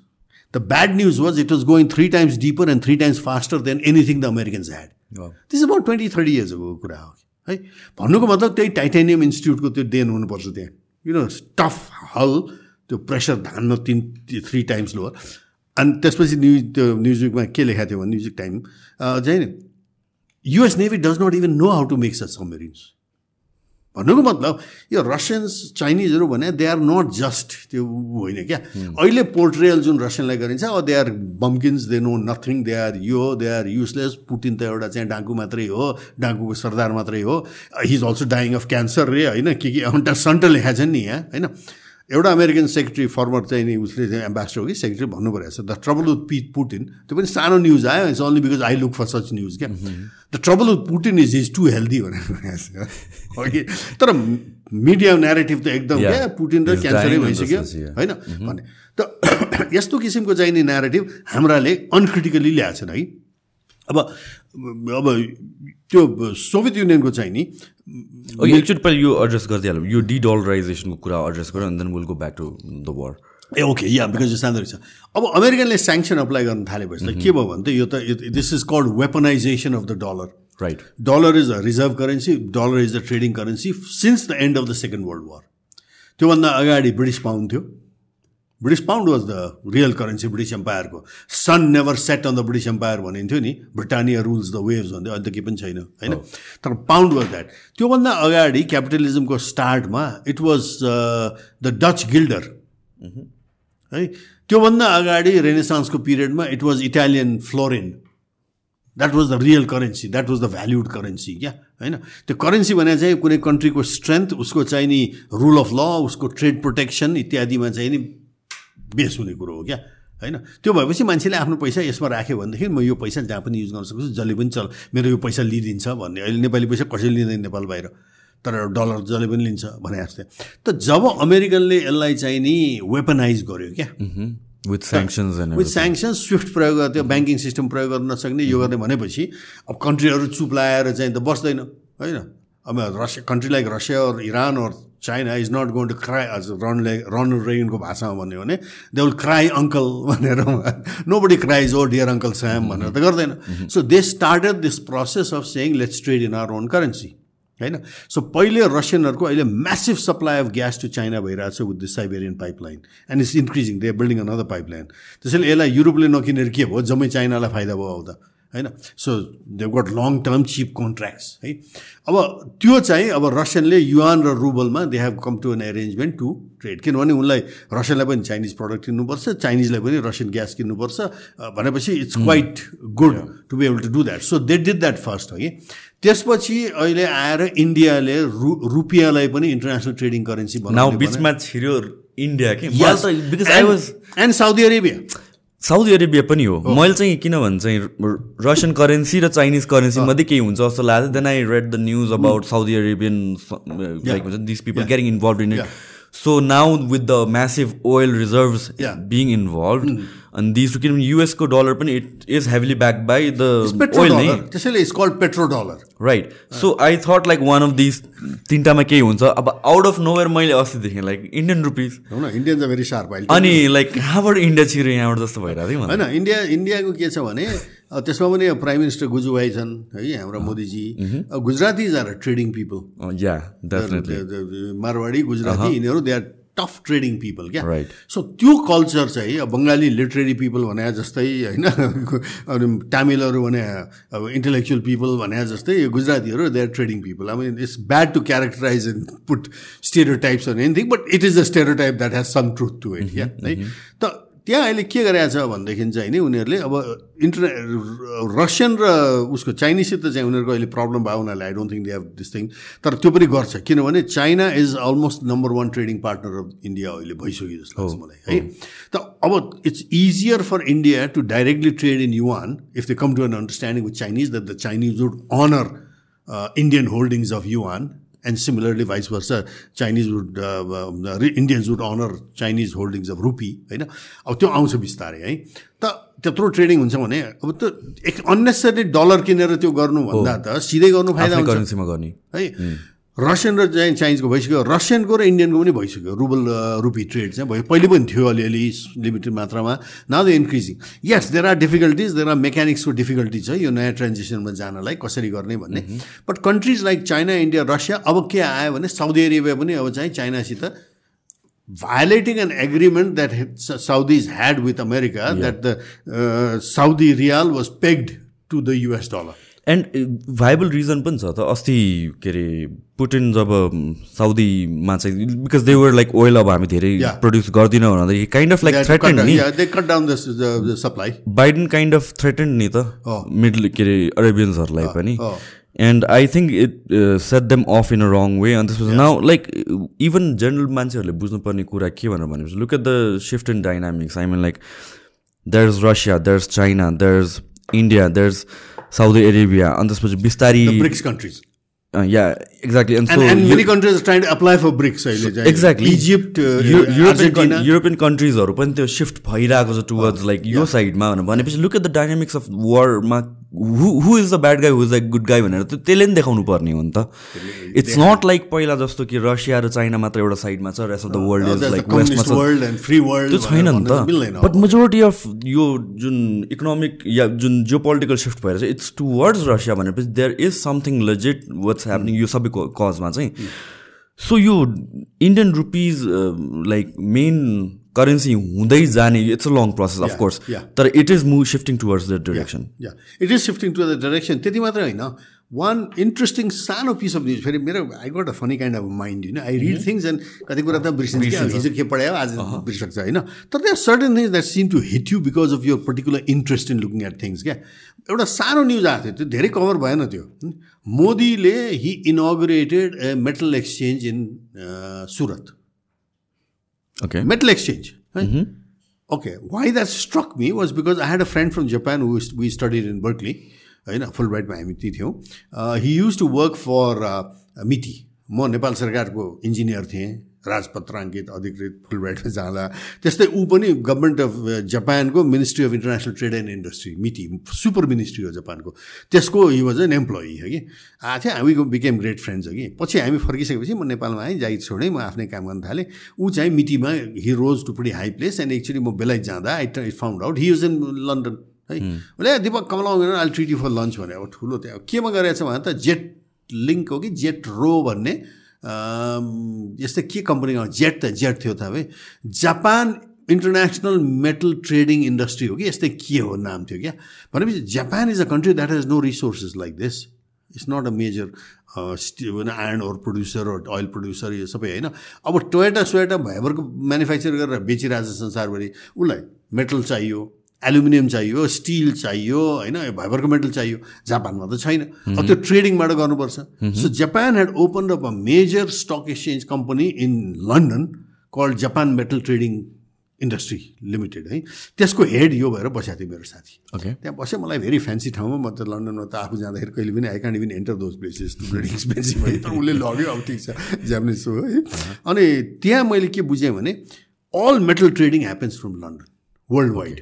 the bad news was it was going three times deeper and three times faster than anything the Americans had Wow. This about twenty thirty इयर्सको कुरा हो है भन्नुको मतलब त्यही titanium इन्स्टिट्युटको त्यो then हुनुपर्छ त्यहाँ you know tough हल त्यो प्रेसर धान्न तिन थ्री टाइम्स लो अनि त्यसपछि न्युज त्यो न्युज विकमा के लेखाएको थियो भने म्युजिक टाइम चाहिँ नि US Navy does not even know how to make such submarines भन्नुको मतलब यो रसियन्स चाइनिजहरू भने दे आर नट जस्ट त्यो होइन क्या? अहिले पोर्ट्रियल जुन रसियनलाई गरिन्छ अब they are bumpkins they know nothing they are यो दे आर युजलेस पुटिन त एउटा चाहिँ डाकु मात्रै हो डाकुको सरदार मात्रै हो he is also dying of cancer रे होइन? के के अन्त सन्ट लेखाएको छ नि यहाँ होइन? एउटा अमेरिकन सेक्रेटरी फर्मर चाहिँ नि उसले चाहिँ एम्बेसडर हो कि सेक्रेटरी भन्नुभएको रहेछ the trouble with P Putin त्यो पनि सानो न्युज आयो it's only because I look for such news क्या? The trouble with Putin is is too healthy भनेर भनेको छ। हो कि? तर मिडिया नेरेटिभ त एकदम. क्या? पुटिन He's क्यान्सरै भइसक्यो. होइन? भने त यस्तो किसिमको चाहिने नेरेटिभ हाम्राले अनक्रिटिकली ल्याएको छन् है। अब अब त्यो सोभियत युनियनको चाहिँ नि ओके एकचोटि पहिला यो एड्रेस गरिदिइहालौँ। यो डिडलराइजेसनको कुरा एड्रेस गऱ्यो अनि then will go back to the war uh okay yeah because यो सानो रहेछ अब अमेरिकनले स्याङ्सन अप्लाई गर्न थालेपछि त के भयो भने त यो त this is called weaponization of the dollar right dollar is a reserve currency dollar is the trading currency since the end of the second world war त्योभन्दा अगाडि ब्रिटिस पाउन्ड थियो। British pound was the real currency British एम्पायरको sun never set on the British empire भनिन्थ्यो नि Britannia rules the waves भन्थ्यो अहिले त केही पनि छैन होइन? तर पाउन्ड वाज द्याट त्योभन्दा अगाडि क्यापिटलिजमको स्टार्टमा it was the Dutch guilder है? त्योभन्दा अगाडि रेनेसान्सको पिरियडमा it was Italian florin that was the real currency that was the valued currency क्या होइन? त्यो करेन्सी भने चाहिँ कुनै कन्ट्रीको स्ट्रेन्थ उसको चाहिँ नि रुल अफ ल उसको ट्रेड प्रोटेक्सन इत्यादिमा चाहिँ नि बेस हुने कुरो हो क्या? होइन? त्यो भएपछि मान्छेले आफ्नो पैसा यसमा राख्यो भनेदेखि म यो पैसा जहाँ पनि युज गर्न सक्छु जसले पनि चल मेरो यो पैसा लिइदिन्छ भन्ने। अहिले नेपाली पैसा कसैले लिँदैन नेपाल बाहिर। तर डलर जसले पनि लिन्छ भने जस्तै। त जब अमेरिकनले यसलाई चाहिँ नि वेपनाइज गर्यो क्या? With sanctions and with sanction swift प्रयोग गर्थ्यो ब्याङ्किङ सिस्टम प्रयोग गर्न नसक्ने यो गर्ने भनेपछि अब कन्ट्रीहरू चुप लाएर चाहिँ त बस्दैन। होइन? अब रसिया कन्ट्री लाइक रसिया और इरान और China is not going to cry रनले Ron रेगनको भाषामा भन्यो भने दे विल क्राई अङ्कल भनेर nobody cries oh dear uncle Sam भनेर त गर्दैन. So they started this process of saying let's trade in our own currency होइन? सो पहिले रसियनहरूको अहिले massive supply of gas to China भइरहेको छ with the Siberian pipeline and it's increasing they building another pipeline त्यसैले यसलाई युरोपले नकिनेर के भयो? जम्मै चाइनालाई फाइदा भयो त होइन? So they got long term cheap contracts है अब त्यो चाहिँ अब रसियनले युआन र रुबलमा they have come to an arrangement to trade किनभने उनलाई रसियनलाई पनि चाइनिज प्रडक्ट किन्नुपर्छ चाइनिजलाई पनि रसियन ग्यास किन्नुपर्छ भनेपछि it's quite good to be able to do that so they did that first है त्यसपछि अहिले आएर इन्डियाले रु रुपियाँलाई पनि इन्टरनेसनल ट्रेडिङ करेन्सी बनाउने बिचमा छिर्यो इन्डिया कि? And Saudi Arabia Saudi Arabia पनि हो। मैले चाहिँ किनभने चाहिँ रसियन करेन्सी र चाइनिज करेन्सी मात्रै केही हुन्छ जस्तो लाग्यो then I read the news about Saudi Arabian like हुन्छ this people getting involve in it so now with the massive oil reserves being involve अनि दिस किनभने युएसको डलर पनि it is heavily back by the oil नै त्यसैले is called petro dollar right so I thought like one of this तिनवटामा केही हुन्छ अब out of nowhere मैले अस्ति देखेँ like Indian rupees Indian very sharp अनि लाइक कहाँबाट इन्डिया छिरो यहाँबाट जस्तो भइरहेको थियो होइन इन्डिया इन्डियाको के छ भने त्यसमा पनि प्राइम मिनिस्टर गुजुभाइ छन् है हाम्रा मोदीजी। गुजरातिज आर ट्रेडिङ पिपल या मारवाडी गुजराती यिनीहरू they are tough trading people क्या? सो त्यो कल्चर चाहिँ अब बङ्गाली लिटरेरी पिपल भने जस्तै होइन अनि तामिलहरू भने अब इन्टेलेक्चुअल पिपल भने जस्तै गुजरातीहरू they are trading people I mean it's bad to characterize and put stereotypes on anything but it is a stereotype that has some truth to it क्या है त त्यहाँ अहिले के गरेको छ भनेदेखि चाहिँ नि उनीहरूले अब इन्टर रसियन र उसको चाइनिजसित चाहिँ उनीहरूको अहिले प्रब्लम भयो उनीहरूले I don't think they have this thing तर त्यो पनि गर्छ किनभने China is almost number one trading partner of India अहिले भइसक्यो जस्तो लाग्छ मलाई है? त अब it's easier for India to directly trade in yuan if they come to an understanding with Chinese that the Chinese would honour Indian holdings of yuan and similarly vice versa Chinese would Indians would honour Chinese holdings of rupee होइन अब त्यो आउँछ बिस्तारै है? त त्यत्रो trading हुन्छ भने अब त्यो एक अन्नेसरी डलर किनेर त्यो गर्नुभन्दा त सिधै गर्नु फाइदा हुन्छ। है। रसियन र चाहिँ चाइनिजको भइसक्यो। रसियनको र इन्डियनको पनि भइसक्यो। रुबल रुपी ट्रेड चाहिँ भयो। पहिले पनि थियो अलिअलि लिमिटेड मात्रामा। Now the increasing yes there are difficulties there are मेकानिक्सको difficulty छ यो नयाँ ट्रान्जेक्सनमा जानलाई कसरी गर्ने भन्ने। But countries like China India Russia अब के आयो भने साउदी अरेबिया पनि अब चाहिँ चाइनासित violating an agreement that Saudis had with America yeah. that the uh, Saudi riyal was pegged to the US dollar. And viable reason पनि छ त. अस्ति के अरे पुटिन जब साउदीमा चाहिँ because they were like oil अब हामी धेरै प्रड्युस गर्दिनँ भन्दाखेरि काइन्ड अफ लाइक थ्रेटेन्ड नि supply Biden kind of threatened नि त मिडल के अरे अरेबियन्सहरूलाई पनि. And I think it set them off in a wrong way अनि त्यसपछि नाउ लाइक इभन जेनरल मान्छेहरूले बुझ्नुपर्ने कुरा के भनेर भनेपछि look at the shift in dynamics I mean like there is Russia there is China there is India there is Saudi Arabia अनि त्यसपछि बिस्तारी ब्रिक्स कन्ट्रिज या एक्ज्याक्टली एक्ज्याक्टली इजिप्ट युरोपियन कन्ट्रिजहरू पनि त्यो सिफ्ट भइरहेको छ टुवर्ड्स लाइक यो साइडमा भनेपछि look at the dynamics of Verma who is the bad guy who is the good गाई भनेर त्यसले नि देखाउनु पर्ने हो नि त। इट्स नट लाइक पहिला जस्तो कि रसिया र चाइना मात्र एउटा साइडमा छ rest of the world is like वेस्टमा छ। त्यो छैन नि त। बट मेजोरिटी अफ यो जुन इकोनोमिक या जुन जियो पोलिटिकल सिफ्ट भएर चाहिँ इट्स टुवर्ड्स रसिया भनेपछि there is something legit what's happening यो सबै कजमा चाहिँ। सो यो Indian rupees like main currency हुँदै जाने it's a long process of course तर it is move shifting towards the direction it is shifting to the direction त्यति मात्रै होइन। वान इन्ट्रेस्टिङ सानो पिस अफ न्युज फेरि मेरो I got a funny kind of mind होइन I read things and कति कुरा त बिर्सिन्छ हिजो के पढायो आज बिर्सक्छ होइन। तर त्यहाँ certain things that seem to hit you because of your particular interest in looking at things क्या। एउटा सानो न्युज आएको थियो त्यो धेरै कभर भएन त्यो। मोदीले he inaugurated a metal exchange in Surat Okay. Metal exchange. Right? Mm-hmm. Okay. Why that struck me was because I had a friend from Japan who we studied in Berkeley. होइन फुल ब्राइटमा हामी ती थियौँ he used to work for मिटी म नेपाल सरकारको engineer थिएँ राजपत्राङ्कित अधिकृत फुल ब्राइटमा जाँदा। त्यस्तै ऊ पनि गभर्मेन्ट अफ जापानको ministry of international trade and industry MITI super ministry हो जापानको त्यसको हि वाज एन एम्प्लोइ हो कि? आएको थियो हामी बिकेम ग्रेट फ्रेन्ड्स हो कि? पछि हामी फर्किसकेपछि म नेपालमा आएँ जाइत छोडेँ म आफ्नै काम गर्न थालेँ। ऊ चाहिँ मिटीमा he rose to pretty high place and actually म बेलायत जाँदा I found out he use in London है? उसले दिपक कमलाउ आई ट्रिटी फर लन्च भने अब ठुलो त्यहाँ केमा गरेको छ भने त जेट लिङ्क हो कि जेट रो भन्ने यस्तै के कम्पनीमा जेट त जेट थियो त है। Japan international metal trading industry हो कि? यस्तै के हो नाम थियो क्या? भनेपछि Japan is a country that has no resources like this it's not a major iron ore producer oil producer यो सबै होइन। अब टोयटा सोयटा भएभरको म्यानुफ्याक्चर गरेर बेचिरहेको छ संसारभरि। उसलाई मेटल चाहियो। एल्युमिनियम चाहियो स्टिल चाहियो होइन भइबरको मेटल चाहियो जापानमा त छैन। अब त्यो ट्रेडिङबाट गर्नुपर्छ। So Japan had open up a major stock exchange company in London called Japan metal trading industry limited है। त्यसको हेड यो भएर बसेको थियो मेरो साथी। ओके त्यहाँ बस्यो मलाई भेरी फ्यान्सी ठाउँमा म त लन्डनमा त आफू जाँदाखेरि कहिले पनि I can't even enter those places very expensive है तर उसले लग्यो अब ठिक छ जापानिज हो है। अनि त्यहाँ मैले के बुझेँ भने all metal trading happens from London worldwide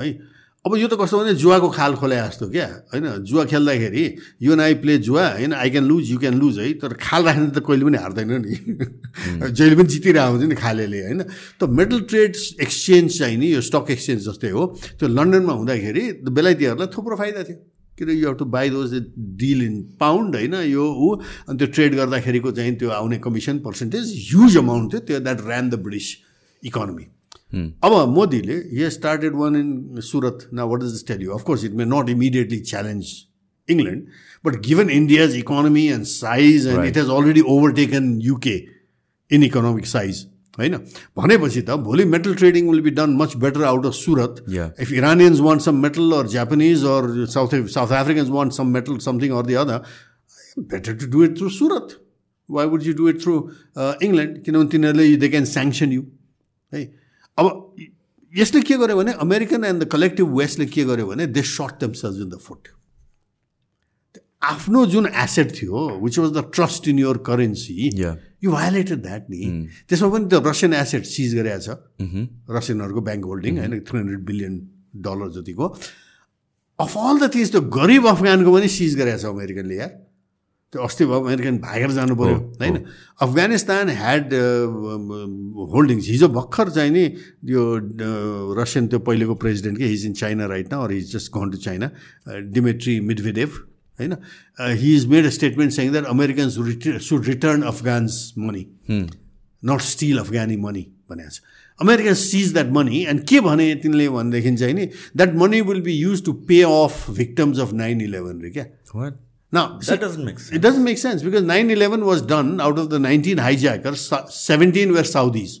है? अब यो त कस्तो भने जुवाको खाल खोले जस्तो क्या होइन? जुवा खेल्दाखेरि यु एन आई प्ले जुवा होइन? I can lose you can lose है? तर खाल राख्ने त कहिले पनि हार्दैन नि। जहिले पनि जितिरहेको हुन्छ नि खालेले होइन? त मेटल ट्रेड एक्सचेन्ज चाहिँ नि यो स्टक एक्सचेन्ज जस्तै हो त्यो लन्डनमा हुँदाखेरि बेलायतीहरूलाई थुप्रो फाइदा थियो। किन you have to buy those deal in pound होइन? यो ऊ अनि त्यो ट्रेड गर्दाखेरिको चाहिँ त्यो आउने कमिसन पर्सेन्टेज ह्युज अमाउन्ट थियो त्यो that ran the British economy अब मोदीले he started one in Surat ना what is tell you of course it may not immediately challenge England but given India's economy and size and it has already overtaken UK in economic size होइन भनेपछि त भोलि metal trading will be done much better out of Surat if Iranians want some metal or Japanese or south south Africans want some metal something or the other better to do it through Surat why would you do it through England किनभने तिनीहरूले they can sanction you है अब यसले के गर्यो भने American and the collective वेस्टले के गर्यो भने they shot themselves in the foot आफ्नो जुन एसेट थियो which was the trust in your currency you violated that नि। त्यसमा पनि त्यो रसियन एसेट सिज गरेको छ। रसियनहरूको ब्याङ्क होल्डिङ होइन थ्री हन्ड्रेड बिलियन डलर जतिको। अफ अल द थिङ्स त्यो गरिब अफगानको पनि सिज गरेको छ अमेरिकनले यार। त्यो अस्ति भयो अमेरिकन भागेर जानु पऱ्यो होइन? अफगानिस्तान ह्याड होल्डिङ्स हिजो भर्खर चाहिँ नि यो रसियन त्यो पहिलेको प्रेसिडेन्ट कि? हिज इन चाइना राइट न or he's just gone to China Dmitry Medvedev होइन? He is made a statement saying that Americans should return Afghans money not still Afghani money भनेको छ। American seize that money and के भने तिनले भनेदेखि चाहिँ नि that money will be use to pay off victims of nine eleven रे क्या? Now, that doesn't make sense. It doesn't make sense because 9 11 was done out of the 19 hijackers, 17 were Saudis.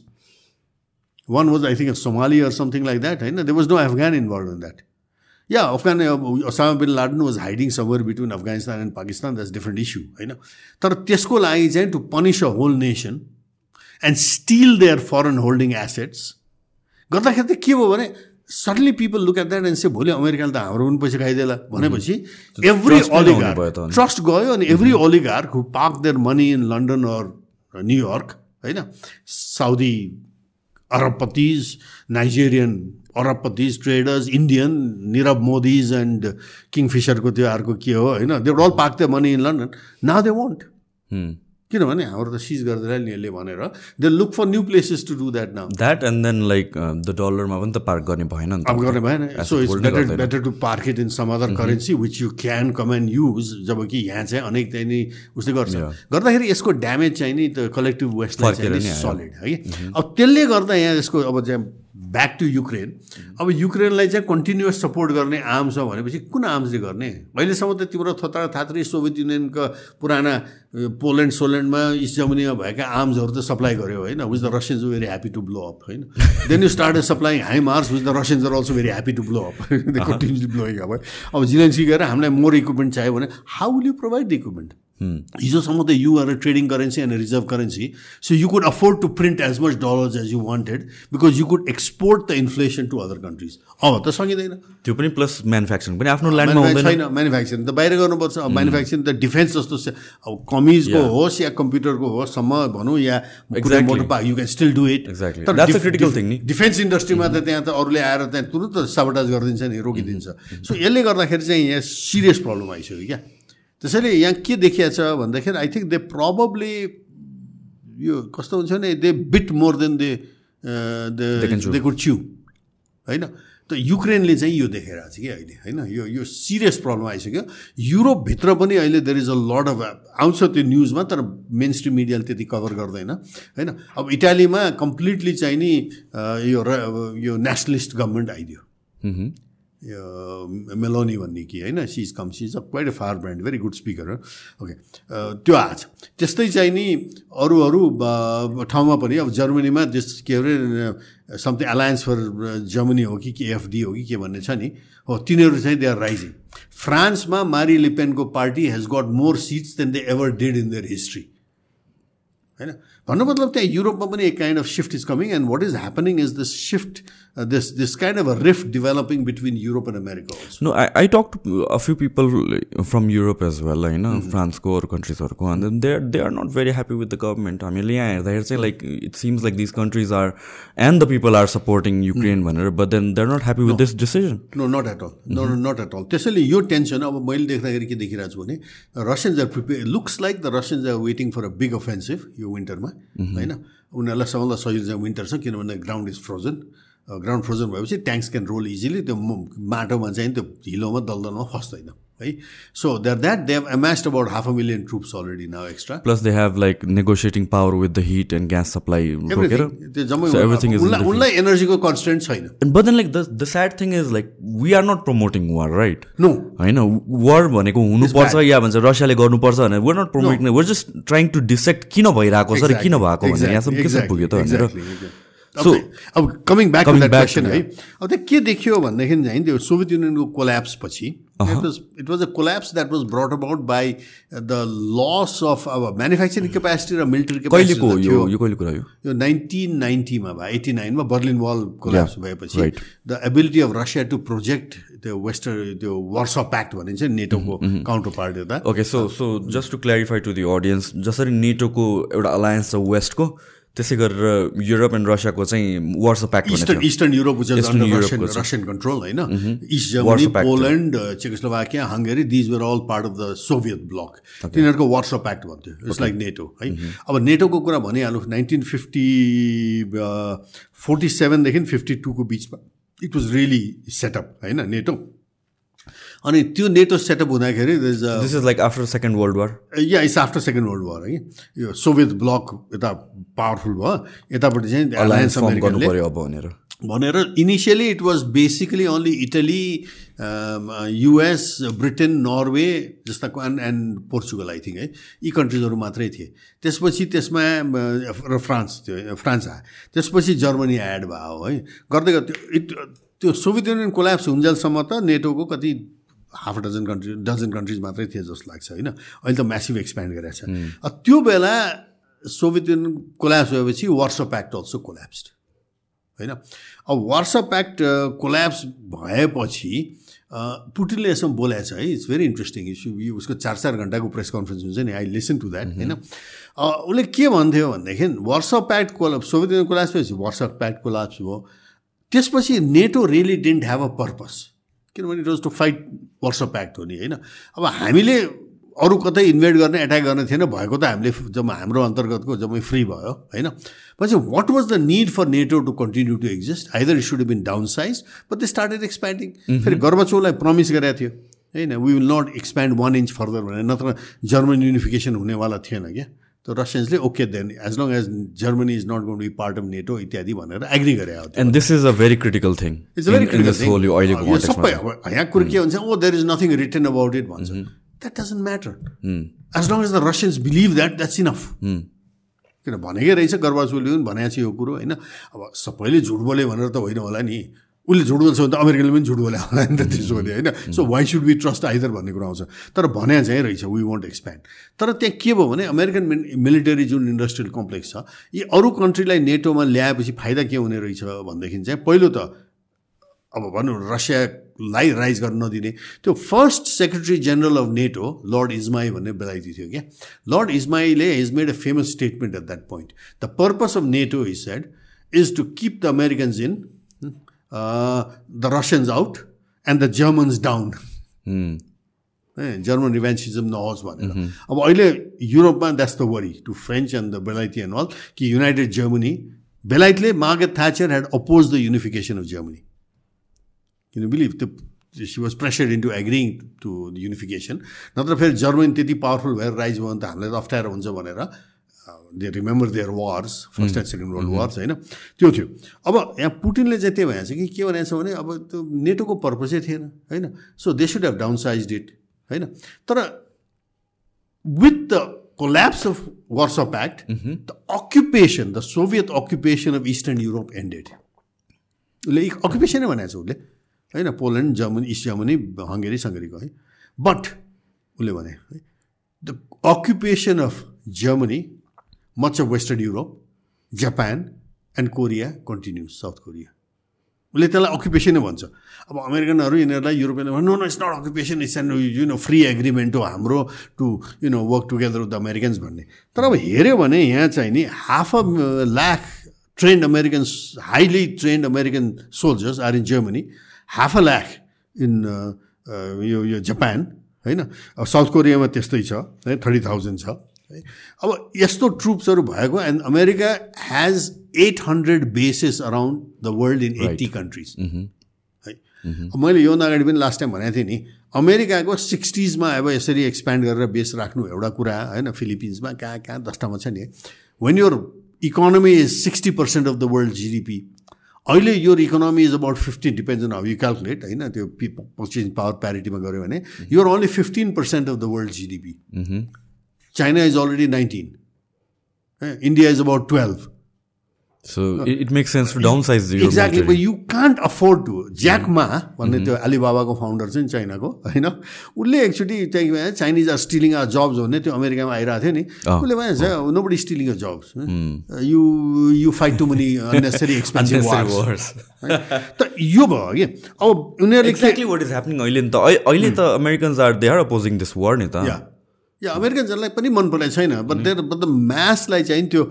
One was, I think, a Somali or something like that. There was no Afghan involved in that. Yeah, Afghan, uh, Osama bin Laden was hiding somewhere between Afghanistan and Pakistan. That's a different issue. तर त्यसको लागि चाहिँ to punish a whole nation and steal their foreign holding assets गर्दाखेरि त के भयो भने suddenly people look at that and say भोलि अमेरिकाले त हाम्रो पनि पैसा खाइदिएला। भनेपछि एभ्री अलिगार ट्रस्ट गयो अनि every oligarch who park their money in London or New York होइन साउदी अरबपतिज Nigerian अरबपतिज traders Indian Nirav Modi's and किङफिसरको त्यो अर्को के हो होइन they all park the money in London ना दे वन्ट किनभने हाम्रो त सिज गर्दैन नि यसले भनेर। They look for new places to do that now that and then like the डलरमा पनि त पार्क गर्ने भएन नि अब गर्ने भएन। So it's better better to park it in some other currency which you can come and use जब कि यहाँ चाहिँ अनेक चाहिँ नि उसले गर्छ। गर्दाखेरि यसको ड्यामेज चाहिँ नि त कलेक्टिभ वेस्टलाई सलिड है। अब त्यसले गर्दा यहाँ यसको अब चाहिँ ब्याक टु युक्रेन अब युक्रेनलाई चाहिँ कन्टिन्युस सपोर्ट गर्ने आर्म्स हो भनेपछि कुन आर्म्सले गर्ने? अहिलेसम्म त तिम्रो थोत्रा थात्री सोभियत युनियनका पुराना पोल्यान्ड सोल्यान्डमा इस्ट जर्मनीमा भएका आर्म्सहरू त सप्लाई गर्यो होइन? Which the Russians very happy to blow up होइन? Then you start supplying HIMARS which the Russians are also very happy to blow up continuously blowing अब अब जिलेन्सी गएर हामीलाई मोर इक्विपमेन्ट चाहियो भने how will you provide the equipment हिजोसम्म त you are a trading currency and reserve currency so you could afford to print as much dollars as you wanted because you could export the inflation to other countries अब त सकिँदैन त्यो पनि plus manufacturing पनि आफ्नो ल्यान्डमा छैन manufacturing त बाहिर गर्नुपर्छ अब म्यानुफ्याक्चरिङ त डिफेन्स जस्तो अब कमिजको होस् या कम्प्युटरको होस् सम्म भनौँ या motor you can still do it critical thing नि डिफेन्स इन्डस्ट्रीमा त त्यहाँ त अरूले आएर त्यहाँ तुरन्त साबटाज गरिदिन्छ नि रोकिदिन्छ सो यसले गर्दाखेरि चाहिँ यहाँ सिरियस प्रब्लम आइसक्यो क्या त्यसैले यहाँ के देखिया छ भन्दाखेरि आई थिङ्क दे प्रब्ली यो कस्तो हुन्छ भने they bit more than they they could chew होइन? त युक्रेनले चाहिँ यो देखाइरहेको छ कि अहिले होइन? यो यो सिरियस प्रब्लम आइसक्यो। युरोपभित्र पनि अहिले there is a lot of आउँछ त्यो न्युजमा तर मेन स्ट्रिम मिडियाले त्यति कभर गर्दैन होइन? अब इटालीमा कम्प्लिटली चाहिँ नि यो र यो नेसनलिस्ट गभर्मेन्ट आइदियो। यो मेलोनी भन्ने कि होइन? She's come she's a quite a far brand very good speaker हो ओके त्यो आज। त्यस्तै चाहिँ नि अरू अरू ठाउँमा पनि अब जर्मनीमा त्यस के अरे समथिङ एलायन्स फर जर्मनी हो कि के एफडी हो कि के भन्ने छ नि? हो तिनीहरू चाहिँ दे आर राइजिङ फ्रान्समा Marine लिपेनको party has got more seats than they ever did in their history होइन? भन्नु मतलब त्यहाँ युरोपमा पनि एक kind of shift is coming and what is happening is this shift this this kind of a rift developing between Europe and America no I I talk to a few people from Europe as well होइन फ्रान्सको अरू कन्ट्रिजहरूको अन्त they are they are not very happy with the government हामीले यहाँ हेर्दाखेरि चाहिँ like it seems like this countries are and the people are supporting Ukraine भनेर but then they are not happy with this decision no not at all no not at all त्यसैले यो tension अब मैले देख्दाखेरि के देखिरहेको छु भने Russians are prepare looks like the Russians are waiting for a big offensive यो विन्टरमा होइन उनीहरूलाई सबभन्दा सजिलो चाहिँ विन्टर छ किनभने ground is frozen ground frozen भएपछि ट्याङ्क्स क्यान रोल इजिली त्यो माटोमा चाहिँ त्यो हिलोमा दलदलमा फस्दैन है? So there that they have amassed about half a million troops already now extra plus they have like negotiating power with the heat and gas supply त्यो जम्मै उनलाई एनर्जीको कन्सटेन्ट छैन but then like the the sad thing is like we are not promoting war right no होइन war भनेको हुनुपर्छ या भन्छ रसियाले गर्नुपर्छ भनेर we're not promoting we're just trying to dissect किन भइरहेको छ र किन भएको भने यहाँसम्म के पुग्यो त भनेर। सो अब coming back to that question है अब त्यो के देखियो भनेदेखि चाहिँ त्यो सोभियत युनियनको कोल्याप्स पछि it was a collapse that was brought about by the loss of अब म्यानुफ्याक्चरिङ क्यापेसिटी र मिलिटरी क्यापेसिटी यो कहिले कुरा यो नाइन्टिन नाइन्टीमा भयो एट्टी नाइनमा बर्लिन वाल कोल्याप्स भएपछि the ability of Russia to project त्यो वेस्टर्न त्यो वर्स अफ प्याक्ट भनिन्छ नेटोको काउन्टर पार्ट एउटा। Okay so so just to clarify to the audience जसरी नेटोको एउटा अलायन्स छ वेस्टको त्यसै गरेर युरोप एन्ड रसियाको चाहिँ Warsaw pact eastern eastern Europe Russian control होइन? East Germany Poland Czechoslovakia Hungary these were all part of the Soviet bloc तिनीहरूको वर्स प्याक्ट भन्थ्यो। इट्स लाइक नेटो है? अब नेटोको कुरा भनिहाल्नु नाइन्टिन फिफ्टी फोर्टी सेभेनदेखि फिफ्टी टूको बिचमा it was really set up होइन नेटो अनि त्यो नेटो सेटअप हुँदाखेरि this is like after second world war yeah it's after second world war है। यो सोभियत ब्लक यता पावरफुल भयो। यतापट्टि चाहिँ एलायन्स अब भनेर। भनेर initially it was basically only Italy US Britain Norway जस्ताको and and Portugal I think है। यी कन्ट्रिजहरू मात्रै थिए। त्यसपछि त्यसमा र फ्रान्स थियो फ्रान्स आयो। त्यसपछि जर्मनी एड भयो है। गर्दै गर्दै इट त्यो सोभियत युनियन कोल्याप्स हुन्जेलसम्म त नेटोको कति half dozen country dozen countries मात्रै थिए जस्तो लाग्छ होइन? अहिले त म्यासिभ एक्सप्यान्ड गरेको छ। त्यो बेला सोभियत युनियन कोल्याप्स भएपछि वार्स प्याक्ट अल्सो कोल्याप्स्ड होइन? अब वार्स प्याक्ट कोल्याप्स भएपछि पुटिनले यसमा बोलाएको छ है? इट्स भेरी इन्ट्रेस्टिङ इस्यु उसको चार चार घन्टाको प्रेस कन्फरेन्स हुन्छ नि आई लिसन टु द्याट होइन? उसले के भन्थ्यो भनेदेखि Warsaw pact collapse Soviet union collapse भएपछि वार्स प्याक्ट कोल्याप्स भयो। त्यसपछि NATO really didn't have a purpose किनभने it was to fight Warsaw pact हो नि होइन? अब हामीले अरू कतै इन्भेट गर्ने एट्याक गर्ने थिएन भएको त हामीले जब हाम्रो अन्तर्गतको जम्मै फ्री भयो होइन? पछि what was the need for NATO to continue to exist either it should been downsize but they started expanding फेरि गर्वचोलाई प्रमिस गरेको थियो होइन? We will not expand one inch further भनेर नत्र जर्मन युनिफिकेसन हुनेवाला थिएन क्या? त रसियन्सले okay then as long as Germany is not gonna be part of NATO इत्यादि भनेर एग्री गरे and this is a very critical thing it's very critical सबै यहाँ कुरो के हुन्छ ओ there is nothing written about it भन्छ। That doesn't matter as long as the Russians believe that that's enough किन भनेकै रहेछ गर्बाचोली पनि भनेको छ यो कुरो होइन। अब सबैले झुट बोल्यो भनेर त होइन होला नि। उसले झुट बोल्छ भने त अमेरिकाले पनि झुट बोले होला नि त त्यसो भने होइन? So why should be trust either भन्ने कुरा आउँछ। तर भने चाहिँ रहेछ वी वन्ट एक्सप्यान्ड तर त्यहाँ के भयो भने अमेरिकन मिलिटरी जुन इन्डस्ट्रियल कम्प्लेक्स छ यी अरू कन्ट्रीलाई नेटोमा ल्याएपछि फाइदा के हुने रहेछ भनेदेखि चाहिँ पहिलो त अब भनौँ रसियालाई राइज गर्न नदिने। त्यो first secretary general of NATO Lord Ismay भन्ने बेलायती थियो क्या। Lord इजमाईले is made a famous statement at that point the purpose of NATO is said is to keep the Americans in the Russians out and the Germans down German revanchism नहोस् भनेर अब अहिले युरोपमा that's the worry to French and the बेलाइटी and all कि united Germany बेलाइटले Margaret Thatcher had oppose the unification of Germany किन believe त्यो she was pressure into agreeing to unification नत्र फेरि जर्मनी त्यति पावरफुल भएर राइज भयो भने त हामीलाई त अप्ठ्यारो हुन्छ भनेर they remember their wars first and second world wars होइन? त्यो थियो। अब यहाँ पुटिनले चाहिँ त्यही भनेको छ कि के भनेको छ भने अब त्यो नेटोको पर्पजै थिएन होइन? So they should have downsize it होइन? तर with the collapse of Warsaw pact the occupation the Soviet occupation of eastern Europe ended उसले अक्युपेसनै भनेको छ उसले होइन? Poland Germany east Germany Hungary सङ्गेरीको है? बट उसले भने the occupation of Germany much of western Europe Japan and Korea continues south Korea उसले त्यसलाई अक्युपेसनै भन्छ अब अमेरिकनहरू यिनीहरूलाई European no no it's not occupation it's and you know free agreement हो हाम्रो to you know work together with the Americans भन्ने. तर अब हेऱ्यो भने यहाँ चाहिँ नि half a lakh trained Americans highly trained American soldiers are in Germany half a lakh in यो यो जापान होइन? अब साउथ कोरियामा त्यस्तै छ है थर्टी थाउजन्ड छ। है। अब यस्तो ट्रुप्सहरू भएको and America has eight hundred bases around the world in eighty countries है। मैले योभन्दा अगाडि पनि लास्ट टाइम भनेको थिएँ नि अमेरिकाको सिक्सटिजमा अब यसरी एक्सप्यान्ड गरेर बेस राख्नु एउटा कुरा होइन फिलिपिन्समा कहाँ कहाँ दसवटामा छ नि। When your economy is sixty percent of the world GDP अहिले यो economy is about fifteen depends on how you calculate होइन त्यो पर्चेज पावर प्यारिटीमा गऱ्यो भने you're only fifteen percent of the world GDP China is already nineteen India is about twelve it makes sense to downsize exactly but you can't afford to Jack Ma भन्ने त्यो अलिबाबाको founder चाहिँ चाइनाको होइन उसले एकचोटि त्यहाँ Chinese are stealing our jobs भन्ने त्यो अमेरिकामा आइरहेको थियो नि उसले भनेको nobody stealing a jobs you you fight to money unnecessary expensive त यो भयो कि अब उनीहरूले एक्ज्याक्टली वाट इज ह्यापनिङ अहिले नि त। अहिले त Americans are they are opposing this war नि त। या अमेरिकन्सहरूलाई पनि मन परेको छैन बट देयर बट द म्यासलाई चाहिँ त्यो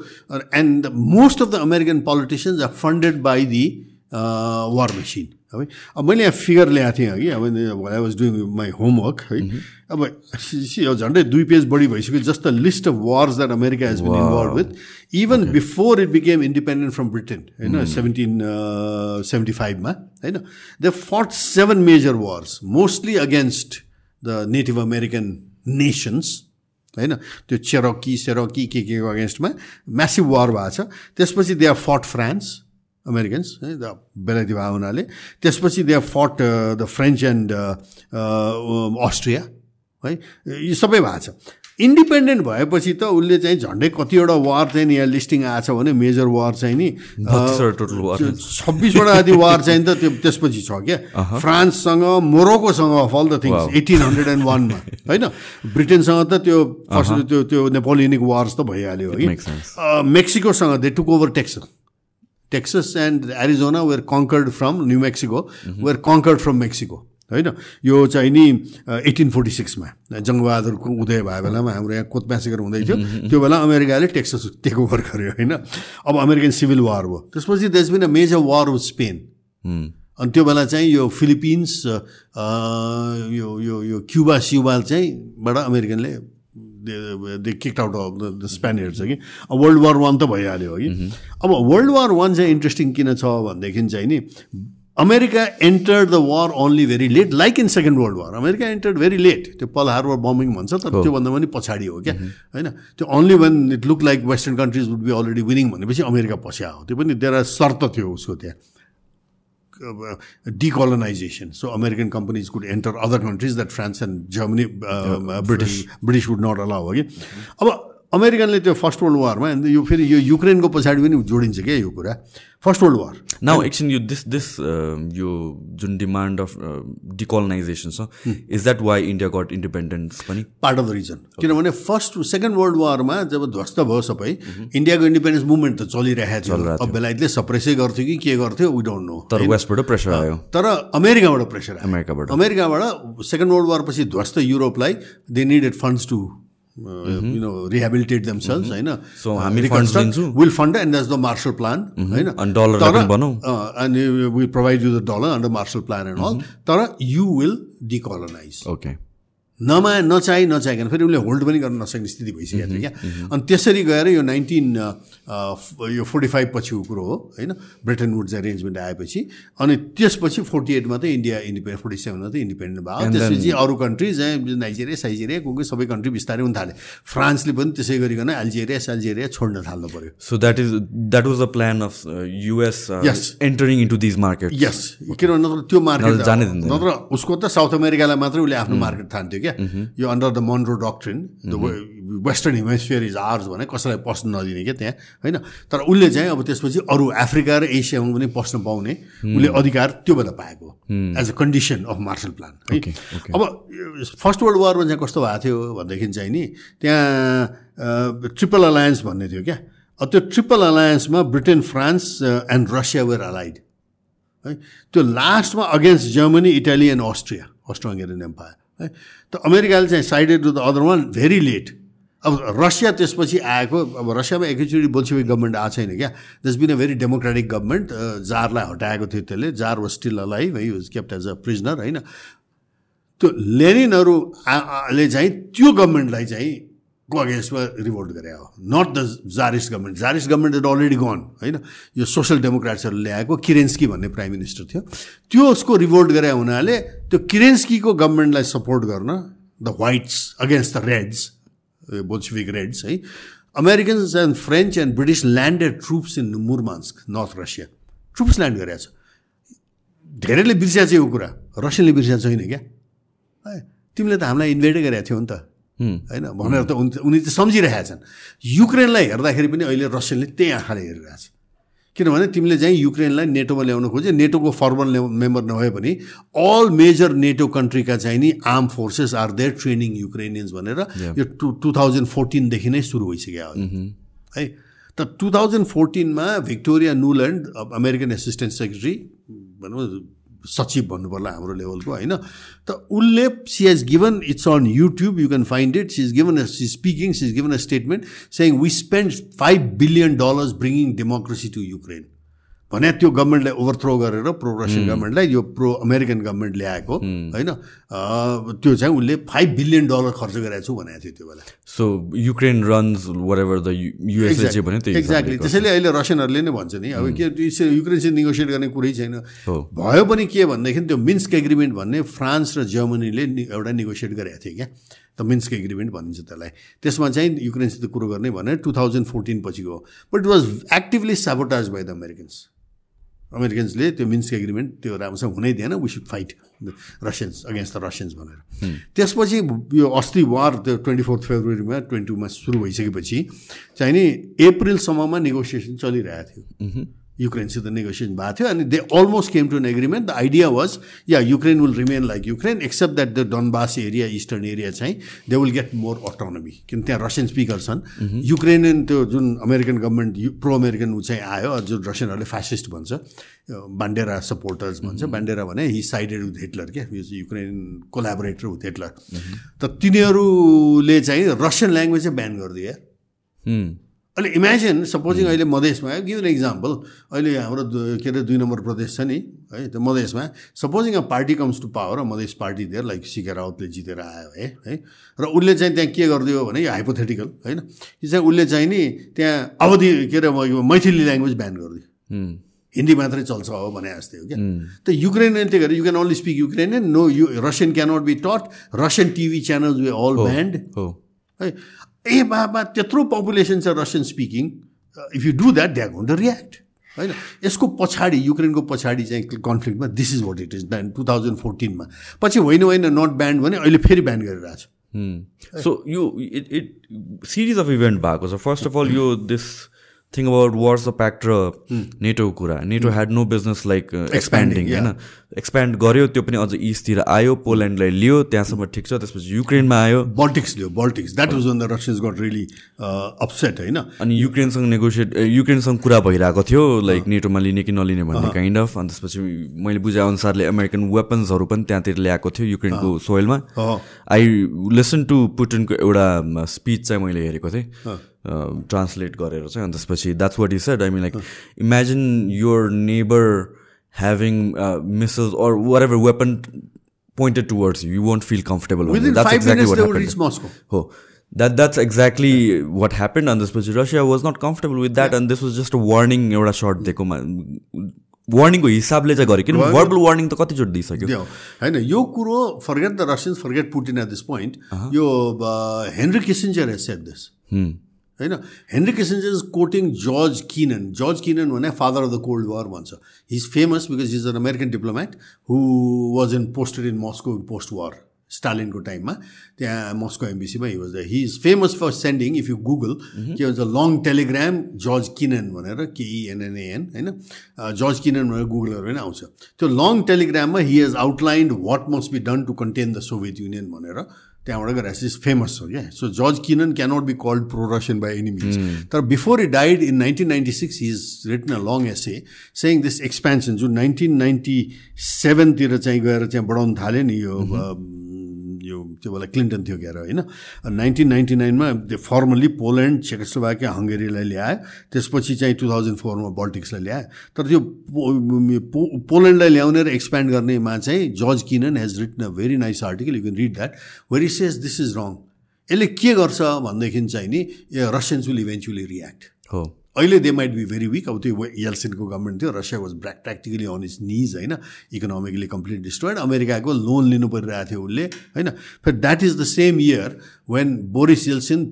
and most of the American politicians are funded by the war machine है अब मैले यहाँ फिगर ल्याएको थिएँ कि अब I was doing my homework है अब झन्डै दुई पेज बढी भइसक्यो just the list of wars that America has been involve with even before it became independent from Britain होइन सेभेन्टिन सेभेन्टी फाइभमा होइन they fought seven major wars mostly against the native American nations होइन? त्यो Cherokee सेरोकी के केको अगेन्स्टमा massive वार भएको छ. त्यसपछि they are fought France Americans है द बेलायती भएको हुनाले। त्यसपछि they are fought the French and Austria है यो सबै भएको छ। इन्डिपेन्डेन्ट भएपछि त उसले चाहिँ झन्डै कतिवटा वार चाहिँ नि यहाँ लिस्टिङ आएको छ भने मेजर वार चाहिँ नि छब्बिसवटा जति वार चाहिँ त त्यो त्यसपछि छ क्या। फ्रान्ससँग मोरोकोसँग of all the things eighteen hundred and वानमा होइन? ब्रिटेनसँग त त्यो फर्स्ट त्यो त्यो नेपोलियनिक वार्स त भइहाल्यो है। मेक्सिकोसँग they took over Texas Texas and Arizona were conquered from New Mexico were conquered from Mexico होइन? यो चाहिँ नि एटिन फोर्टी सिक्समा जङ्गबहादुरको उदय भएको बेलामा हाम्रो यहाँ कोतम्यासेकर हुँदै थियो। त्यो बेला अमेरिकाले टेक्सस टेक ओभर गर्यो होइन? अब अमेरिकन सिभिल वार भयो। त्यसपछि देश been a major war with Spain अनि त्यो बेला चाहिँ यो फिलिपिन्स यो यो यो क्युबा स्युबा चाहिँ बाट अमेरिकनले they kick out of the Spaniards कि? अब वर्ल्ड वार वान त भइहाल्यो कि? अब वर्ल्ड वार वान चाहिँ इन्ट्रेस्टिङ किन छ भनेदेखि चाहिँ नि America entered the war only very late like in second world war America entered very late त्यो पल हार्बर बम्बिङ भन्छ तर त्योभन्दा पनि पछाडि हो क्या? होइन? त्यो only when it look like western countries would be already winning भनेपछि अमेरिका पस्या हो। त्यो पनि देयर आर शर्त थियो उसको त्यहाँ। Decolonisation so American companies could enter other countries that France and Germany British British would not allow हो कि अब अमेरिकनले त्यो फर्स्ट वर्ल्ड वारमा यो फेरि यो युक्रेनको पछाडि पनि जोडिन्छ क्या यो कुरा। First world war. नाउ एकछिन यो दिस दिस यो जुन डिमान्ड अफ डिकोलोनाइजेसन छ is that why India got independence पनि? पार्ट अफ द रिजन किनभने फर्स्ट सेकेन्ड वर्ल्ड वारमा जब ध्वस्त भयो सबै इन्डियाको इन्डिपेन्डेन्स मुभमेन्ट त चलिरहेको थियो। अब बेलायतले सप्रेसै गर्थ्यो कि के गर्थ्यो वी डोन्ट नो तर वेस्टबाट प्रेसर आयो। तर अमेरिकाबाट प्रेसर आयो। अमेरिकाबाट। अमेरिकाबाट सेकेन्ड वर्ल्ड वार पछि ध्वस्त युरोपलाई they needed funds to you know rehabilitate themselves होइन सो हामी फन्ड्स दिन्छौँ will fund and the Marshall Plan होइन अनि will provide you the dollar under Marshall Plan and all तर यु विल डिकोलोनाइज ओके नमा नचाहि नचाहिकन। फेरि उसले होल्ड पनि गर्न नसक्ने स्थिति भइसकेको थियो क्या। अनि त्यसरी गएर यो नाइन्टिन यो फोर्टी फाइभ पछिको कुरो हो होइन? ब्रिटेन वुड्स एरेन्जमेन्ट आएपछि। अनि त्यसपछि फोर्टी एटमा त इन्डिया इन्डिपेन्ड फोर्टी सेभेनमा त इन्डिपेन्डेन्ट भयो त्यसपछि अरू कन्ट्रिज नाइजेरिया साइजेरिया को कोही सबै कन्ट्री बिस्तारै हुन थाले। फ्रान्सले पनि त्यसै गरिकन अल्जेरिया साल्जेरिया छोड्न थाल्नु पऱ्यो so that is that was the plan of US Yes. Entering into these market yes किनभने नत्र त्यो मार्केट नत्र जानै। नत्र उसको त साउथ अमेरिकालाई मात्रै उसले आफ्नो मार्केट ठान्थ्यो क्या? यो under the Monroe doctrine the western hemisphere is ours भने कसैलाई पस्न नदिने क्या त्यहाँ होइन? तर उसले चाहिँ अब त्यसपछि अरू अफ्रिका र एसियामा पनि पस्न पाउने उसले अधिकार त्योभन्दा पाएको as a condition of Marshall Plan है. अब फर्स्ट वर्ल्ड वारमा चाहिँ कस्तो भएको थियो भनेदेखि चाहिँ नि त्यहाँ ट्रिपल अलायन्स भन्ने थियो क्या? अब त्यो triple अलायन्समा Britain France and Russia were allied है? त्यो लास्टमा against Germany Italy and Austria Austro Hungarian empire है? त अमेरिकाले चाहिँ sided to the other one very late. अब रसिया त्यसपछि आएको अब रसियामा एकैचोटि बोल्सिविक गभर्मेन्ट आएको छैन क्या? This been a very democratic government जारलाई हटाएको थियो त्यसले। जार वाज स्टिल अलाइभ है was kept as a prisoner होइन? त्यो लेनिनहरू आ- आ- ले चाहिँ त्यो गभर्मेन्टलाई चाहिँ को अगेन्स्टमा रिभोल्ट गरे हो. Not the Tsarist government Tsarist government is already gone होइन? यो सोसल डेमोक्राट्सहरू ल्याएको किरेन्स्की भन्ने प्राइम मिनिस्टर थियो. त्यो उसको रिभोल्ट गरे हुनाले त्यो किरेन्स्कीको गभर्मेन्टलाई सपोर्ट गर्न the whites against the reds Bolshevik reds है Americans and French and British landed troops in Murmansk north Russia troops land गरेको छ. धेरैले बिर्सिया चाहिँ यो कुरा. रसियनले बिर्सिया छैन क्या? तिमीले त हामीलाई इन्भाइटै गरेको थियौ नि त। होइन भनेर त उनी चाहिँ सम्झिरहेका छन्। युक्रेनलाई हेर्दाखेरि पनि अहिले रसियनले त्यही आँखाले हेरिरहेछ किनभने तिमीले चाहिँ युक्रेनलाई नेटोमा ल्याउन खोज्यो नेटोको फर्मल मेम्बर नभए पनि अल मेजर नेटो कन्ट्रीका चाहिँ नि arm forces are there training Ukrainians भनेर यो टु टु थाउजन्ड फोर्टिनदेखि नै सुरु भइसक्यो हो है त two thousand फोर्टिनमा Victoria Nuland American assistant secretary भनौँ सचिव भन्नु पर्ला हाम्रो लेभलको होइन? त उसले she has given it's on YouTube you can find it she is given she speaking she is given a statement saying we spend five billion dollars bringing democracy to Ukraine भने त्यो गभर्मेन्टलाई ओभरथ्रो गरेर प्रो रसियन गभर्मेन्टलाई यो pro American government ल्याएको होइन? त्यो चाहिँ उसले five billion dollar खर्च गरेको छु भनेको थियो त्यो बेला। So Ukraine runs ever the USA भन्यो एक्ज्याक्टली त्यसैले अहिले रसियनहरूले नै भन्छ नि। अब के त्यो युक्रेनसित निगोसिएट गर्ने कुरै छैन। भयो पनि के भनेदेखि त्यो मिन्स्क एग्रिमेन्ट भन्ने फ्रान्स र जर्मनीले एउटा निगोसिएट गरेको थियो क्या। त मिन्स्क एग्रिमेन्ट भनिन्छ त्यसलाई। त्यसमा चाहिँ युक्रेनसित कुरो गर्ने भने टु थाउजन्ड फोर्टिन पछिको हो but it was actively sabotage by the Americans अमेरिकन्सले त्यो मिन्स्क एग्रिमेन्ट त्यो राम्रोसँग हुनै दिएन we should fight Russians against the Russians भनेर। त्यसपछि यो अस्ति वार त्यो ट्वेन्टी फोर्थ फेब्रुअरीमा ट्वेन्टी टूमा सुरु भइसकेपछि चाहिँ नि एप्रिलसम्ममा नेगोसिएसन चलिरहेको थियो। युक्रेनसित नेगोसिएसन भएको थियो अनि they almost came to an agreement the idea was yeah Ukraine will remain like Ukraine except that the Donbas area eastern area चाहिँ they will get more autonomy किन त्यहाँ रसियन स्पिकर छन् Ukrainian त्यो जुन American government pro American ऊ चाहिँ आयो जुन रसियनहरूले फ्यासिस्ट भन्छ बान्डेरा सपोर्टर्स भन्छ बान्डेरा भने हि साइडेड विथ हिटलर क्या यो चाहिँ युक्रेन कोलाबोरेटर विथ हिटलर त तिनीहरूले चाहिँ रसियन ल्याङ्ग्वेज चाहिँ ब्यान गरिदियो अहिले इमेजिन सपोजिङ अहिले मधेसमा गिभ एन इक्जाम्पल अहिले हाम्रो के अरे दुई नम्बर प्रदेश छ नि है त्यो मधेसमा supposing a party comes to power Madhes party दिएर लाइक सिके राउतले जितेर आयो है है र उसले चाहिँ त्यहाँ के गरिदियो भने यो हाइपोथेटिकल होइन यो चाहिँ उसले चाहिँ नि त्यहाँ अवधि के अरे मैथिली ल्याङ्ग्वेज ब्यान गरिदियो। हिन्दी मात्रै चल्छ हो भने जस्तै हो क्या। त युक्रेनियन त्यही गरेर you can only speak Ukrainian no you Russian cannot be taught Russian TV channels were all banned है ए बाबा त्यत्रो पपुलेसन छ Russian speaking if you do that that हुन द रियाक्ट होइन यसको पछाडि युक्रेनको पछाडि चाहिँ कन्फ्लिक्टमा this is what it is two thousand फोर्टिनमा पछि होइन होइन नट ब्यान्ड भने अहिले फेरि ब्यान गरिरहेछ सो यो it it series of event भएको छ फर्स्ट अफ अल यो this thing about wars the pact र नेटोको कुरा. NATO had no business like expanding. होइन? एक्सप्यान्ड गर्यो त्यो पनि अझ इस्टतिर आयो पोल्यान्डलाई लियो त्यहाँसम्म ठिक छ त्यसपछि युक्रेनमा आयो। Baltics Leo Baltics that was the Russians got really upset होइन? अनि युक्रेनसँग नेगोसिएट युक्रेनसँग कुरा भइरहेको थियो लाइक नेटोमा लिने कि नलिने भन्ने काइन्ड अफ अनि त्यसपछि मैले बुझे अनुसारले अमेरिकन वेपन्सहरू पनि त्यहाँतिर ल्याएको थियो युक्रेनको सोइलमा। आई लिसन टु पुटिनको एउटा स्पिच चाहिँ मैले हेरेको थिएँ। ट्रान्सलेट गरेर चाहिँ अनि त्यसपछि that's what is said I mean like imagine your neighbour having missiles or whatever weapon pointed towards you. You won't feel comfortable. with it. Within That's five exactly minutes, what they would happened. reach Moscow. Oh, that that's exactly what happened. And this was Russia was not comfortable with that, and this was just a warning. एउटा short दिएकोमा वार्निङको हिसाबले चाहिँ गरेँ किन verbal warning त कतिचोटि दिइसक्यो होइन यो कुरो forget the Russians forget Putin at this point यो Henry Kissinger has said this होइन? Henry Kissinger is quoting George Kennan George Kennan भने father of the cold war भन्छ. He is famous because is an American diplomat who was in posted in Moscow post war स्टालिनको टाइममा त्यहाँ Moscow एम्बिसीमा he was he is famous for sending if you Google के भन्छ long Telegram George Kennan भनेर केइएनएनएन होइन? George Kennan भनेर Google गरेर पनि आउँछ। त्यो long टेलिग्राममा he has outlined what must be done to contain the Soviet Union भनेर त्यहाँबाट गएर इज फेमस छ क्या so George Kennan cannot be called pro Russian by any means तर before he died in nineteen ninety six is written a long essay saying this expansion जुन nineteen ninety सेभेनतिर चाहिँ गएर चाहिँ बढाउनु थाल्यो नि यो यो त्यो बेला क्लिन्टन थियो क्यार होइन? नाइन्टिन नाइन्टी नाइनमा त्यो फर्मल्ली पोल्यान्ड चेकोस्लोभाकिया हङ्गेरीलाई ल्यायो त्यसपछि चाहिँ टु थाउजन्ड फोरमा बल्टिक्सलाई ल्यायो तर त्यो पोल्यान्डलाई ल्याउने र एक्सप्यान्ड गर्नेमा चाहिँ George Kennan has written a very nice article you can read that very says this is wrong. यसले के गर्छ भनेदेखि चाहिँ नि रसियन्स विल इभेन्चुली रियाक्ट। हो। अहिले they might be very weak अब त्यो एलसिनको गभर्मेन्ट थियो. Russia was broke practically on its knees होइन? इकोनोमिकली कम्प्लिट डिस्ट्रोइड अमेरिकाको लोन लिनु परिरहेको थियो उसले होइन? फेरि that is the same year when Boris Yeltsin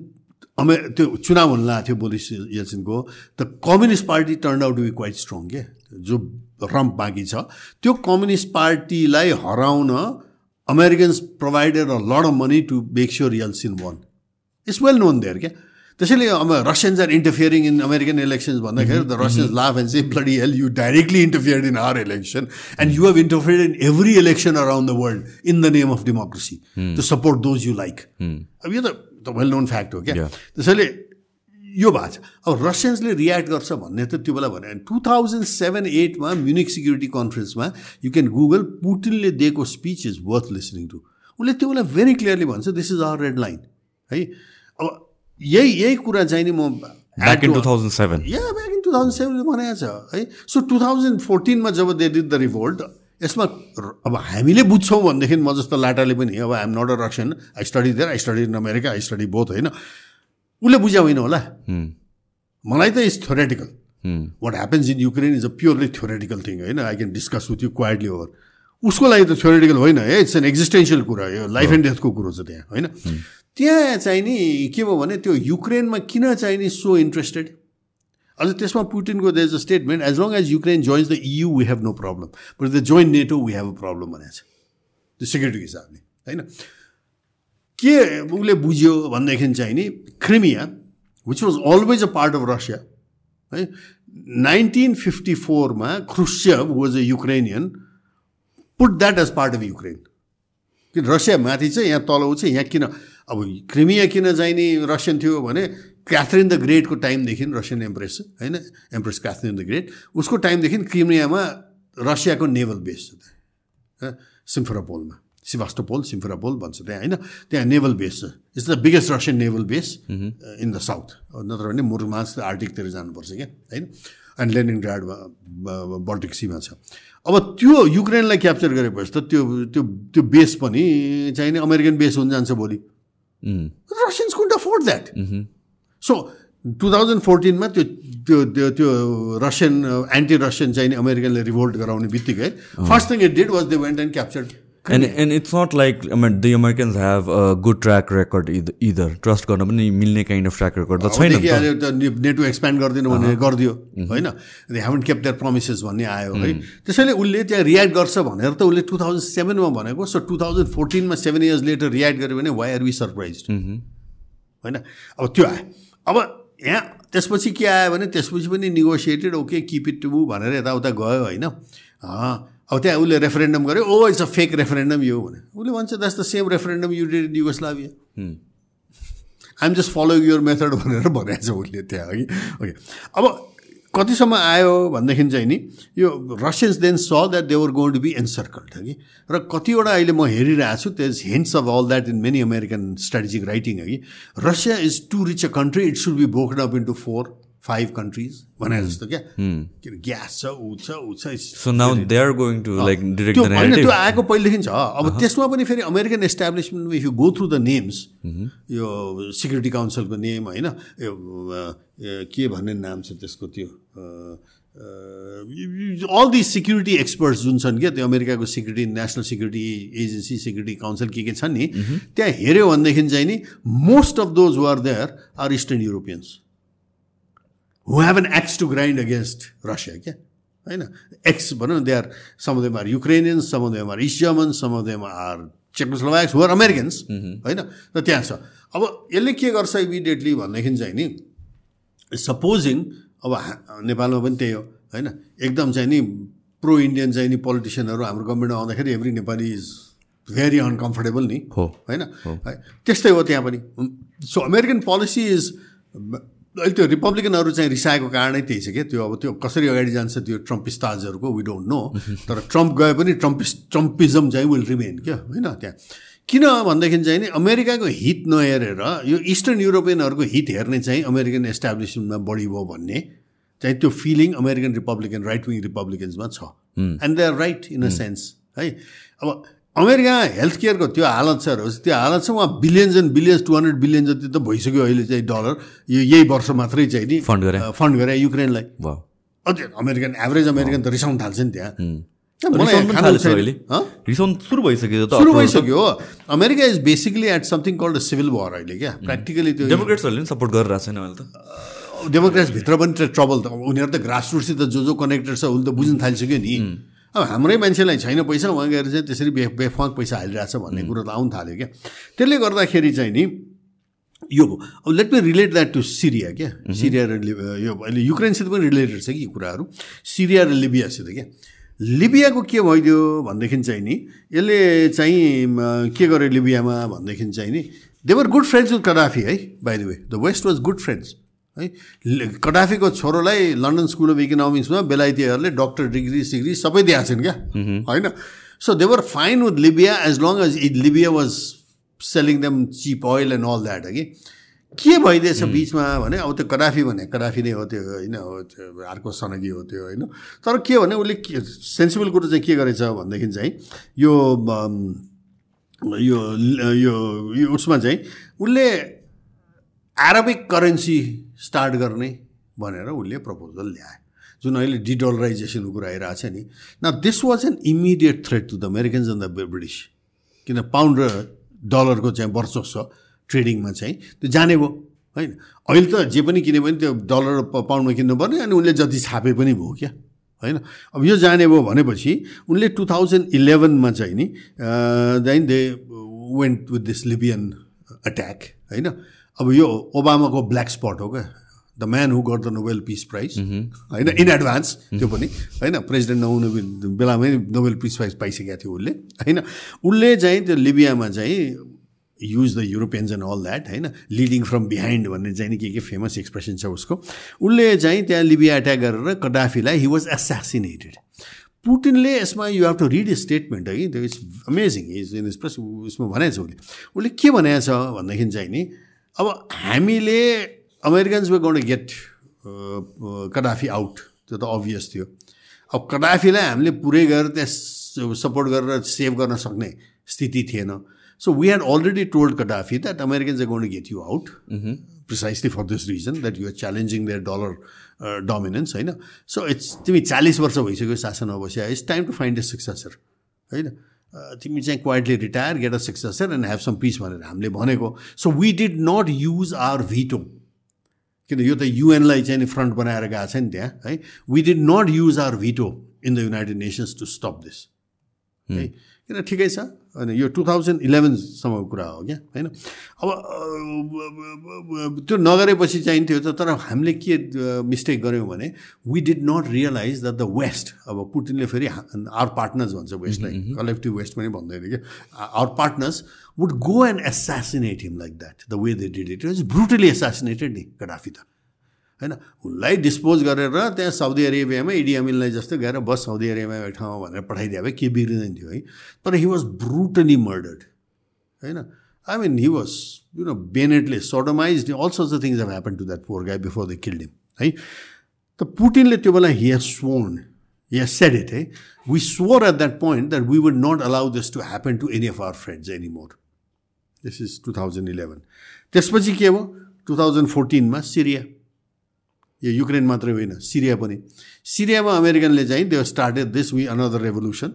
अमे त्यो चुनाव हुन लागेको थियो Boris एल्सिनको the communist party turn out to be quite strong के जो रम्प बाँकी छ। त्यो कम्युनिस्ट पार्टीलाई हराउन Americans provided a lot of money to make sure Yeltsin won it's well known there क्या? त्यसैले अब Russians are interfering in American elections भन्दाखेरि the Russians laugh and say bloody hell you directly interfered in our election and you have interfered in every election around the world in the name of democracy to support those you like अब यो त well नोन fact हो क्या त्यसैले यो भएको छ अब रसियन्सले रियाक्ट गर्छ भन्ने त त्यो बेला भने टु थाउजन्ड सेभेन एटमा म्युनिक सिक्युरिटी कन्फरेन्समा यु क्यान गुगल पुटिनले दिएको speech is worth listening to उसले त्यो बेला भेरी क्लियरली भन्छ this is our red line है? अब यही यही कुरा चाहिँ नि म back in two thousand seven yeah back in two thousand सेभेनले बनाएको छ है? सो टु थाउजन्ड फोर्टिनमा जब दे डिड द रिभोल्ट यसमा अब हामीले बुझ्छौँ भनेदेखि म जस्तो लाटाले पनि अब I'm not a Russian I study there I study in America I study both होइन? उसले बुझ्या होइन होला मलाई त is theoretical what happens in Ukraine is a purely theoretical thing होइन? I can discuss with you quietly over उसको लागि त थ्योरेटिकल होइन है? इट्स एन एक्जिस्टेन्सियल कुरा यो लाइफ एन्ड डेथको कुरो छ त्यहाँ होइन? त्यहाँ चाहिँ नि के भयो भने त्यो युक्रेनमा किन चाहिँ नि सो इन्ट्रेस्टेड अझ त्यसमा पुटिनको the is a statement as long as Ukraine joins the EU we have no problem but the join NATO we have a problem भनेको छ त्यो सेक्युरिटीको हिसाबले होइन? के उसले बुझ्यो भनेदेखि चाहिँ नि Crimea which was always a part of Russia है? नाइन्टिन फिफ्टी फोरमा Khrushchev was a Ukrainian put that as part of Ukraine किन रसिया माथि चाहिँ यहाँ तल चाहिँ यहाँ किन? अब क्रिमिया किन चाहिँ नि रसियन थियो भने क्याथरिन द ग्रेटको टाइमदेखि रसियन एम्प्रेस होइन? Empress Catherine the great. उसको टाइमदेखि क्रिमियामा रसियाको नेभल बेस छ त्यहाँ सिम्फरापोलमा। सिभास्टोपोल सिम्फरापोल भन्छ त्यहाँ होइन? त्यहाँ नेभल बेस छ। It's the biggest Russian naval base in the south नत्र भने मुरमास आर्टिकतिर जानुपर्छ क्या होइन? एन्ड लेनिङ ड्राडमा बल्टिक सीमा छ। अब त्यो युक्रेनलाई क्याप्चर गरेपछि त त्यो त्यो त्यो बेस पनि चाहिँ अमेरिकन बेस हुन जान्छ भोलि। Russians can't afford that so two thousand फोर्टिनमा त्यो त्यो त्यो त्यो रसियन एन्टी रसियन चाहिँ अमेरिकनले रिभोल्ट गराउने बित्तिकै first thing it did was they went and captured and and it's not like the Americans have a good track record either trust गर्न पनि मिल्ने काइन्ड अफ ट्र्याक रेकर्ड त छैन नेटो expand गरिदिनु भने गरिदियो होइन? They haven't kept their promises भन्ने आयो है? त्यसैले उसले त्यहाँ रियाक्ट गर्छ भनेर त उसले टु थाउजन्ड सेभेनमा भनेको सो टु थाउजन्ड फोर्टिनमा सेभेन इयर्स लेटर रियाक्ट गर्यो भने वाइ आर वी सरप्राइज होइन? अब त्यो आयो। अब यहाँ त्यसपछि के आयो भने त्यसपछि पनि negotiated okay keep it to भनेर यताउता गयो होइन? अब त्यहाँ उसले रेफरेन्डम गर्यो oh it's a fake referendum यो भने उसले भन्छ that's the same referendum you did Yugoslavia I'm just following your method भनेर भनेको छ उसले त्यहाँ अघि ओके अब कतिसम्म आयो भनेदेखि चाहिँ नि यो Russians then so that they're going to be encircled कि? र कतिवटा अहिले म हेरिरहेको छु त्यस hints of all that in many American strategic writing है Russia is too rich a country it should be broken up into four five countries भने जस्तो क्या ग्यास छ ऊ छ ऊ छ त्यो आएको पहिलेदेखि छ। अब त्यसमा पनि फेरि American इस्टाब्लिसमेन्टमा you go through the names यो सिक्युरिटी काउन्सिलको नेम होइन यो के भन्ने नाम छ त्यसको त्यो अल दि सिक्युरिटी एक्सपर्ट्स जुन छन् क्या त्यो अमेरिकाको security national security agency security council के के छन् नि त्यहाँ हेऱ्यो भनेदेखि चाहिँ नि most of those are there are eastern Europeans who have an axe to grind against Russia क्या होइन एक्स भनौँ they are some of them are Ukrainians some of them are east German some of them are Czechoslovaks who are Americans होइन र त्यहाँ छ अब यसले के गर्छ इमिडिएटली भनेदेखि चाहिँ नि सपोजिङ अब हा- नेपालमा पनि त्यही हो होइन एकदम चाहिँ नि प्रो इन्डियन चाहिँ नि पोलिटिसियनहरू हाम्रो गभर्मेन्टमा आउँदाखेरि every Nepali is very uncomfortable नि हो। होइन है, त्यस्तै हो त्यहाँ पनि सो अमेरिकन पोलिसी इज अहिले त्यो रिपब्लिकनहरू चाहिँ रिसाएको कारणै त्यही छ क्या त्यो अब त्यो कसरी अगाडि जान्छ त्यो ट्रम्पिस्ताजहरूको वी डोन्ट नो तर ट्रम्प गए पनि ट्रम्पिस ट्रम्पिजम चाहिँ विल रिमेन क्या? होइन त्यहाँ। किन भन्दाखेरि चाहिँ नि अमेरिकाको हित नहेरेर यो इस्टर्न युरोपियनहरूको हित हेर्ने चाहिँ अमेरिकन एस्टाब्लिसमेन्टमा बढी भयो भन्ने चाहिँ त्यो feeling American Republican right wing रिपब्लिकन्समा छ। And they are right in a sense है? अब अमेरिका हेल्थ केयरको त्यो हालत छ त्यो हालत छ उहाँ billions and billions two hundred billion जति त भइसक्यो अहिले चाहिँ डलर यो यही वर्ष मात्रै चाहिँ नि फन्ड गरे। अ, फन्ड गरे युक्रेनलाई। अझै अमेरिकन एभरेज अमेरिकन त रिसाउनु थाल्छ नि त्यहाँ। मलाई रिसाउनु सुरु भइसक्यो सुरु भइसक्यो हो। America is basically at something called civil war अहिले क्या। प्र्याक्टिकली त्यो डेमोक्रेट्सहरूले पनि सपोर्ट गरिरहेको छैन अहिले त। डेमोक्रेट्सभित्र पनि ट्रबल त। उनीहरू त ग्रासरुटसित जो जो कनेक्टेड छ उसले त बुझ्न थालिसक्यो नि। अब हाम्रै मान्छेलाई छैन पैसा उहाँ गएर चाहिँ त्यसरी बे बेफाक पैसा हालिरहेछ भन्ने कुरो त आउनु थाल्यो क्या। त्यसले गर्दाखेरि चाहिँ नि यो अब let me relate that to Syria क्या। सिरिया र यो अहिले युक्रेनसित पनि रिलेटेड छ कि यी कुराहरू? सिरिया र लिबियासित क्या। लिबियाको के भइदियो भनेदेखि चाहिँ नि यसले चाहिँ के गर्यो लिबियामा भनेदेखि चाहिँ नि they're good friends with Gaddafi है by the way the west was good friends है? कडाफीको छोरोलाई लन्डन स्कुल अफ इकोनोमिक्समा बेलायतीहरूले डक्टर डिग्री सिग्री सबै दिएको छन् क्या। होइन? So they're fine with Libya as long as it Libya was selling them cheap oil and all that कि के भइदिएछ बिचमा भने अब त्यो कडाफी भने कडाफी नै हो त्यो होइन हो त्यो अर्को सनगी हो त्यो होइन? तर के भने उसले सेन्सिबल कुरो चाहिँ के गरेछ भनेदेखि चाहिँ यो यो यो यो उसमा चाहिँ उसले एराबिक करेन्सी स्टार्ट गर्ने भनेर उसले प्रपोजल ल्याए। जुन अहिले डिडलराइजेसनको कुरा आइरहेको छ नि न this was an immediate threat to the Americans and the British किन पाउन्ड र डलरको चाहिँ वर्चस्व ट्रेडिङमा चाहिँ त्यो जाने भयो होइन? अहिले त जे पनि किने भने त्यो डलर पाउन्डमा किन्नु पर्ने अनि उसले जति छापे पनि भयो क्या होइन? अब यो जाने भयो भनेपछि उनले टु थाउजन्ड इलेभेनमा चाहिँ नि then they went with this Libyan attack होइन? अब यो ओबामाको ब्ल्याक स्पट हो क्या? The man who got the Nobel peace prize होइन इन एडभान्स त्यो पनि. होइन प्रेसिडेन्ट नहुने बेलामै नोबेल पिस प्राइज पाइसकेको थियो उसले। होइन उसले चाहिँ त्यो लिबियामा चाहिँ use the Europeans and all that होइन लिडिङ फ्रम बिहाइन्ड भन्ने चाहिँ नि के के फेमस एक्सप्रेसन छ उसको। उसले चाहिँ त्यहाँ लिबिया एट्याक गरेर कडाफीलाई हि वाज एसासिनेटेड पुटिनले यसमा you have to read a statement है त्यो it's amazing is in plus उसमा भनेको छ उसले। उसले के भनेको छ भनेदेखि चाहिँ नि अब हामीले Americans we gonna get Gaddafi out त्यो त अभियस थियो। अब कडाफीलाई हामीले पुरै गरेर त्यहाँ सपोर्ट गरेर सेभ गर्न सक्ने स्थिति थिएन। So we had already told Gaddafi that Americans are gonna get you out precisely for this reason that you are challenging their dollar dominance होइन? सो इट्स तिमी चालिस वर्ष भइसक्यो शासनमा बस्यो it's time to find a successor होइन? तिमी चाहिँ quietly retire get a successor and have some peace भनेर हामीले भनेको so we did not use our veto किन यो त युएनलाई चाहिँ नि फ्रन्ट बनाएर गएको छ नि त्यहाँ है we did not use our veto in the United Nations to stop this है किन ठिकै छ? अनि यो टु थाउजन्ड इलेभेनसम्मको कुरा हो क्या होइन? अब त्यो नगरेपछि चाहिँ थियो त तर हामीले के मिस्टेक गऱ्यौँ भने we did not realize that the west अब पुटिनले फेरि आवर पार्टनर्स भन्छ वेस्टलाई कलेक्टिभ वेस्ट पनि भन्दैन कि। Our partners would go and assassinate him like that the way they did it was brutally assassinated नि गडाफी त। होइन उसलाई डिस्पोज गरेर त्यहाँ साउदी अरेबियामा इडी अमिनलाई जस्तो गएर बस साउदी अरेबियामा एक ठाउँमा भनेर पठाइदिए भए के बिग्रिँदैन थियो है? तर हि वाज ब्रुटली मर्डर्ड होइन I mean he was you know बेनेटले sodomize all such things have happen to that poor guy before the killed हिम है त पुटिनले त्यो बेला he has sworn he has said it है we swore at that point that we would not allow this to happen to any of our friends any more this is two thousand eleven त्यसपछि के भयो to thousand फोर्टिनमा सिरिया यो Ukraine मात्रै होइन सिरिया पनि। सिरियामा अमेरिकनले चाहिँ त्यो started this we another revolution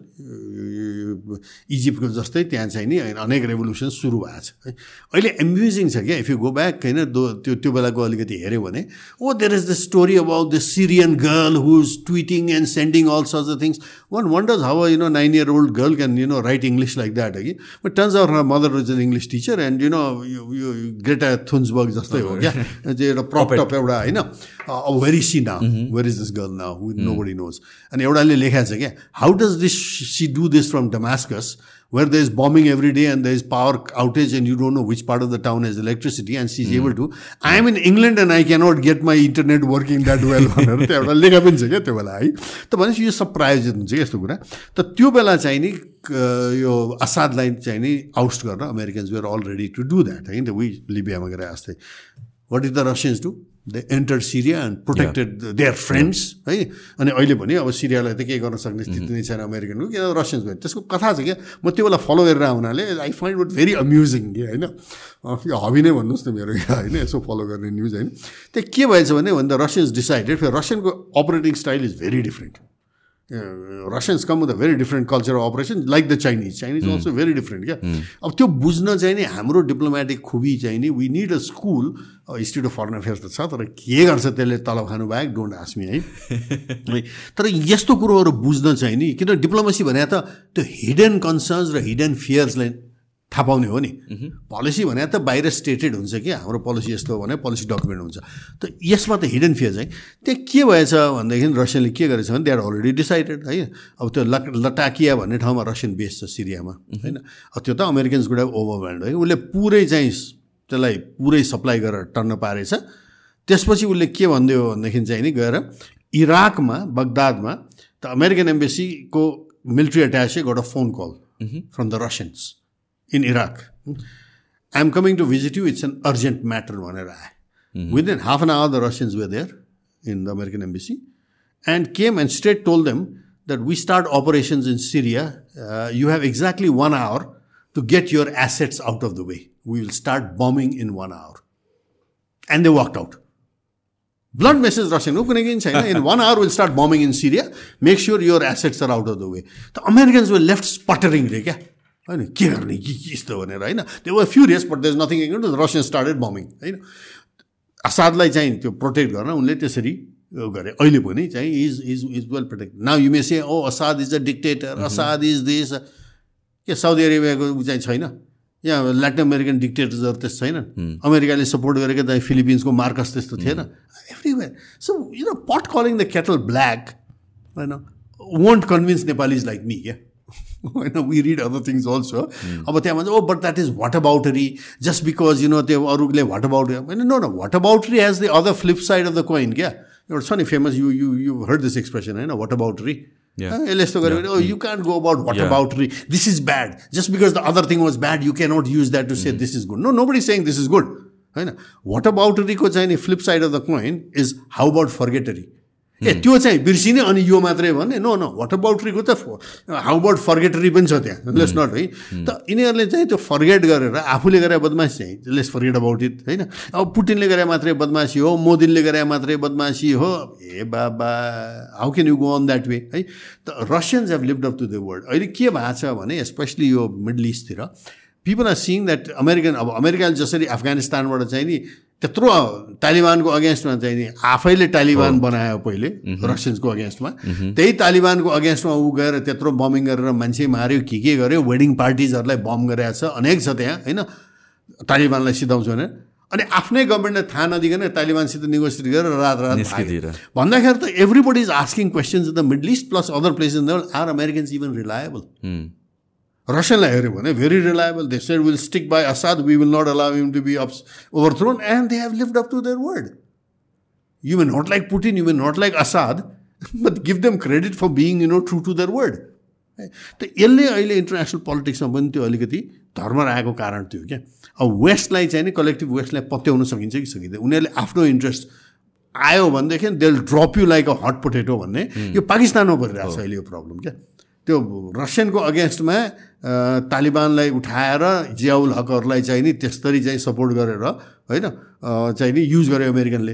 इजिप्टको जस्तै त्यहाँ चाहिँ नि अनेक रेभोल्युसन सुरु भएको छ है। अहिले एम्ब्युजिङ छ क्या इफ यु गो ब्याक होइन दो त्यो त्यो बेलाको अलिकति हेऱ्यो भने ओ there is the story about the Syrian girl who is tweeting and sending all such the things one wonders how you know nine year old girl can you know write English like that कि but turns our mother is an English teacher and you know यो Greta Thunberg जस्तै हो क्या। एउटा प्रपटप एउटा होइन अब very see now where is this girl now no body knows अनि एउटाले लेखाएको छ क्या how does this see do this from Damascus where there is bombing every day and there is power outage and you don't know which part of the town has electricity and she's mm. able to I am in England and I cannot get my internet working that well भनेर त्यो एउटा लेखा पनि छ क्या त्यो बेला है त भनेपछि यो सब प्रायोजित हुन्छ यस्तो कुरा त त्यो बेला चाहिँ नि यो असादलाई चाहिँ नि आउस्ट गर्न Americans were all ready to do that होइन वी लिबियामा गएर जस्तै what is the Russians to they enter Syria and protected their friends है? अनि अहिले पनि अब सिरियालाई त केही गर्न सक्ने स्थिति नै छैन अमेरिकनको किन रसियन्स भयो। त्यसको कथा छ क्या म त्यो बेला फलो गरेर आउनाले I find it very amusing कि होइन? यो हबी नै भन्नुहोस् न मेरो होइन? यसो फलो गर्ने न्युज होइन? त्यहाँ के भएछ भने भने द रसियन्स डिसाइडेड फेरि रसियनको operating style is very different Russians come with a very different culture operation like the Chinese Chinese also very different क्या अब त्यो बुझ्न चाहिँ नि हाम्रो डिप्लोमेटिक खुबी चाहिँ नि we need a school institute of foreign affairs त छ तर के गर्छ त्यसले तलब खानु बाहेक डोन्ट आस्मी है। तर यस्तो कुरोहरू बुझ्न चाहिँ नि किन डिप्लोमेसी भने त त्यो हिडन कन्सर्न्स र हिडन फियर्सलाई थाहा पाउने हो नि। पोलिसी भने त बाहिर स्टेटेड हुन्छ कि हाम्रो पोलिसी यस्तो हो भने पोलिसी डकुमेन्ट हुन्छ। त यसमा त हिडन फियर चाहिँ त्यहाँ के भएछ भनेदेखि रसियाले के गरेछ भने दे आर अलरेडी डिसाइडेड है। अब त्यो लटाकिया भन्ने ठाउँमा रसियन बेस छ सिरियामा होइन। अब त्यो त अमेरिकन्सबाट ओभरभ्याल्ड है। उसले पुरै चाहिँ त्यसलाई पुरै सप्लाई गरेर टर्न पारेछ। त्यसपछि उसले के भनिदियो भनेदेखि चाहिँ नि गएर इराकमा बगदादमा त American एम्बेसीको military attache got a phone call from the Russians in Iraq. I'm coming to visit you. It's an urgent matter. Mm-hmm. Within half an hour, the Russians were there in the American embassy and came and straight told them that we start operations in Syria. Uh, you have exactly one hour to get your assets out of the way. We will start bombing in one hour. And they walked out. Blunt message Russian. in China. In one hour, we'll start bombing in Syria. Make sure your assets are out of the way. The Americans were left sputtering. होइन के गर्ने के यस्तो भनेर होइन? त्यो were furious but there's nothing the Russian started बमिङ होइन? असादलाई चाहिँ त्यो प्रोटेक्ट गर्न उनले त्यसरी गरे। अहिले पनि चाहिँ is is is well protect now you may say oh Assad is a dictator Assad is this के साउदी अरेबियाको ऊ चाहिँ छैन? यहाँ ल्याटिन अमेरिकन डिक्टेटर्सहरू त्यस्तो छैन अमेरिकाले सपोर्ट गरेको त फिलिपिन्सको मार्कस त्यस्तो थिएन? Everywhere so you know pot calling the kettle black होइन? Won't convince Nepalese like me क्या होइन we read other things also अब त्यहाँ भन्छ ओ but that is whataboutery just because you know त्यो अरूले वाट अबाउट होइन नो न whataboutery has the other flip side of the coin क्या एउटा छ नि famous you you you heard this expression होइन वाट अबाउटरी यसले यस्तो गऱ्यो भने ओ you can't go about whataboutery this is bad just because the other thing was bad you cannot use that to say this is good no nobody says this is good होइन वाट अबाउटरीको चाहिँ नि flip side of the coin is how about forgettery ए त्यो चाहिँ बिर्सिने अनि यो मात्रै भने नो नो वाट अबाउटरीको त हाउबर्ड फर्गेटरी पनि छ त्यहाँ। लेट्स नट है। त यिनीहरूले चाहिँ त्यो फर्गेट गरेर आफूले गरे बदमासी चाहिँ लेट्स फर्गेट अबाउट इट होइन। अब पुटिनले गरे मात्रै बदमासी हो मोदीले गरे मात्रै बदमासी हो। ए बाबा how can you go on that way है। त Russians have lived up to the world अहिले के भएको छ भने स्पेसली यो middle इस्टतिर people are seeing that American अब अमेरिकाले जसरी अफगानिस्तानबाट चाहिँ नि त्यत्रो तालिबानको अगेन्स्टमा चाहिँ नि आफैले तालिबान बनायो पहिले रसियन्सको अगेन्स्टमा। त्यही तालिबानको अगेन्स्टमा ऊ गएर त्यत्रो बमिङ गरेर मान्छे माऱ्यो के के गर्यो वेडिङ पार्टिजहरूलाई बम गरेको छ अनेक छ त्यहाँ होइन? तालिबानलाई सिधाउँछ भने अनि आफ्नै गभर्मेन्टले थाहा नदिकन तालिबानसित नेगोसिएट गरेर रात रात भन्दाखेरि त everybody is asking questions in the middle east plus other places are Americans even reliable रसियनलाई हेऱ्यो भने very reliable they said will stick by Assad we will not allow him to be up overthrown and they have lived up to their word you may not like Putin you may not like Assad but give them credit for being you know true to their word त यसले अहिले international पोलिटिक्समा पनि त्यो अलिकति धर्म आएको कारण थियो क्या? अब वेस्टलाई चाहिँ नि कलेक्टिभ वेस्टलाई पत्याउन सकिन्छ कि सकिँदैन? उनीहरूले आफ्नो इन्ट्रेस्ट आयो भनेदेखि they drop you like a hot potato भन्ने यो पाकिस्तानमा परिरहेको छ अहिले यो प्रब्लम क्या? त्यो रसियनको अगेन्स्टमा तालिबानलाई उठाएर जियाउल हकहरूलाई चाहिँ नि त्यसरी चाहिँ सपोर्ट गरेर होइन चाहिँ नि युज गर्यो अमेरिकनले।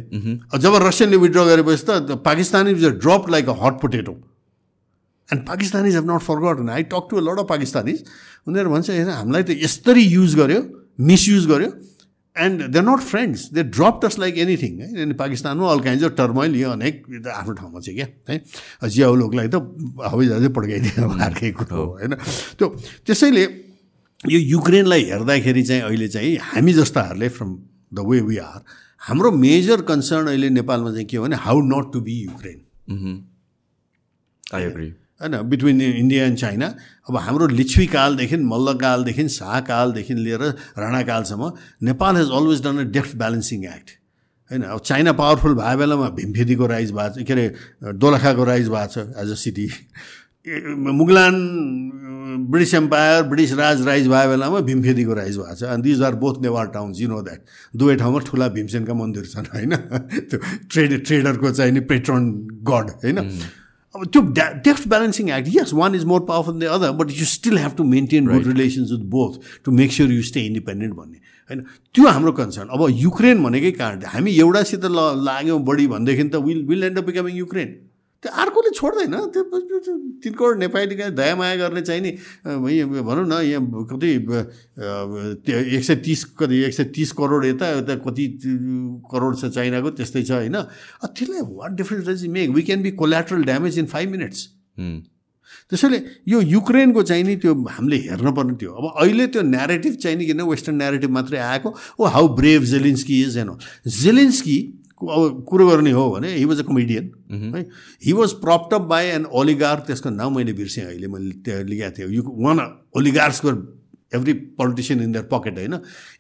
जब रसियनले विड्र गरेपछि त Pakistan is a drop like a hot potato and Pakistanis have not forgotten I talk to lot of Pakistanis उनीहरू भन्छ होइन हामीलाई त यस्तरी युज गर्यो मिसयुज गर्यो। And they are not friends they drop toss like anything है अनि पाकिस्तानमा अल काइन्ड अफ टर्मोइल यो अनेक आफ्नो ठाउँमा चाहिँ क्या है? जियाउ लोकलाई त हवाईजहाजै पड्काइदियो अर्कै कुरो हो। होइन? त्यो त्यसैले यो युक्रेनलाई हेर्दाखेरि चाहिँ अहिले चाहिँ हामी जस्ताहरूले from the way we are हाम्रो मेजर कन्सर्न अहिले नेपालमा चाहिँ के हो भने how not to be Ukraine I agree होइन बिट्विन इन्डिया एन्ड चाइना अब हाम्रो लिच्छवी कालदेखि मल्लकालदेखि शाहकालदेखि लिएर राणाकालसम्म Nepal has always done a deft balancing act होइन अब चाइना पावरफुल भएको बेलामा भीमफेदीको राइज भएको छ के अरे दोलखाको राइज भएको छ as a city Muglan British empire British Raj rise भएको बेलामा भीमफेदीको राइज भएको छ। And these are both Newar towns you know that दुवै ठाउँमा ठुला भीमसेनका मन्दिर छन् होइन? त्यो ट्रेड ट्रेडरको चाहिँ नि पेट्रोन गड होइन? अब त्यो deft balancing act yes one is more powerful the other but you still have to maintain good relations with both to make sure you stay independent भन्ने होइन त्यो हाम्रो कन्सर्न अब युक्रेन भनेकै कारण हामी एउटासित ल लाग्यौँ बढी भनेदेखि त will will end up becoming Ukraine त्यो अर्कोले छोड्दैन। त्यो तिन करोड नेपालीका दयामाया गर्ने चाहिँ नि भनौँ न यहाँ कति एक सय तिस कति एक सय तिस करोड यता यता कति करोड छ चाइनाको त्यस्तै छ होइन? त्यसलाई what difference does make we can be collateral damage in five minutes त्यसैले यो युक्रेनको चाहिँ नि त्यो हामीले हेर्नुपर्ने थियो अब अहिले त्यो न्यारेटिभ चाहिँ नि किन वेस्टर्न न्यारेटिभ मात्रै आएको? ओ how brave Zelensky is an Zelensky अब कुरो गर्ने हो भने हि वाज अ कमेडियन है? He was propped up by an oligarch त्यसको नाम मैले बिर्सेँ अहिले मैले त्यहाँ लेखेको थिएँ। You one ओलिगार्सको every politician in their pocket होइन?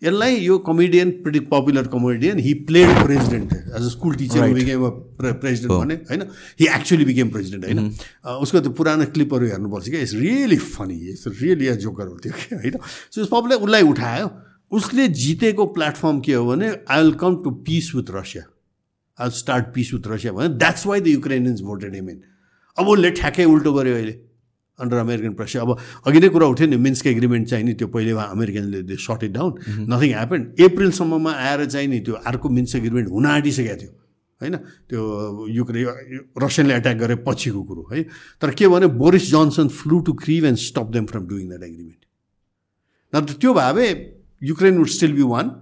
यसलाई यो comedian pretty popular comedian he played president as a school teacher became president भने होइन? हि एक्चुली बिकेम प्रेजिडेन्ट होइन? उसको त्यो पुरानो क्लिपहरू हेर्नुपर्छ क्या it's really funny it's really a joker हो त्यो क्या होइन? सो सबले उसलाई उठायो। उसले जितेको प्लेटफर्म के हो भने I will come to peace with Russia I start peace with Russia भने that's why the Ukrainians voted him अब उसले ठ्याक्कै उल्टो गर्यो अहिले अन्डर अमेरिकन प्रेसर अब अघि नै कुरा उठ्यो नि मिन्सको एग्रिमेन्ट चाहिँ नि त्यो पहिले अमेरिकनले shut it down nothing happen एप्रिलसम्ममा आएर चाहिँ नि त्यो अर्को मिन्स एग्रिमेन्ट हुन आँटिसकेको थियो होइन? त्यो युक्रे रसियनले एट्याक गरे पछिको कुरो है? तर के भने Boris Johnson flew to Kyiv and stop them from doing that agreement नत्र त्यो भए Ukraine would still be one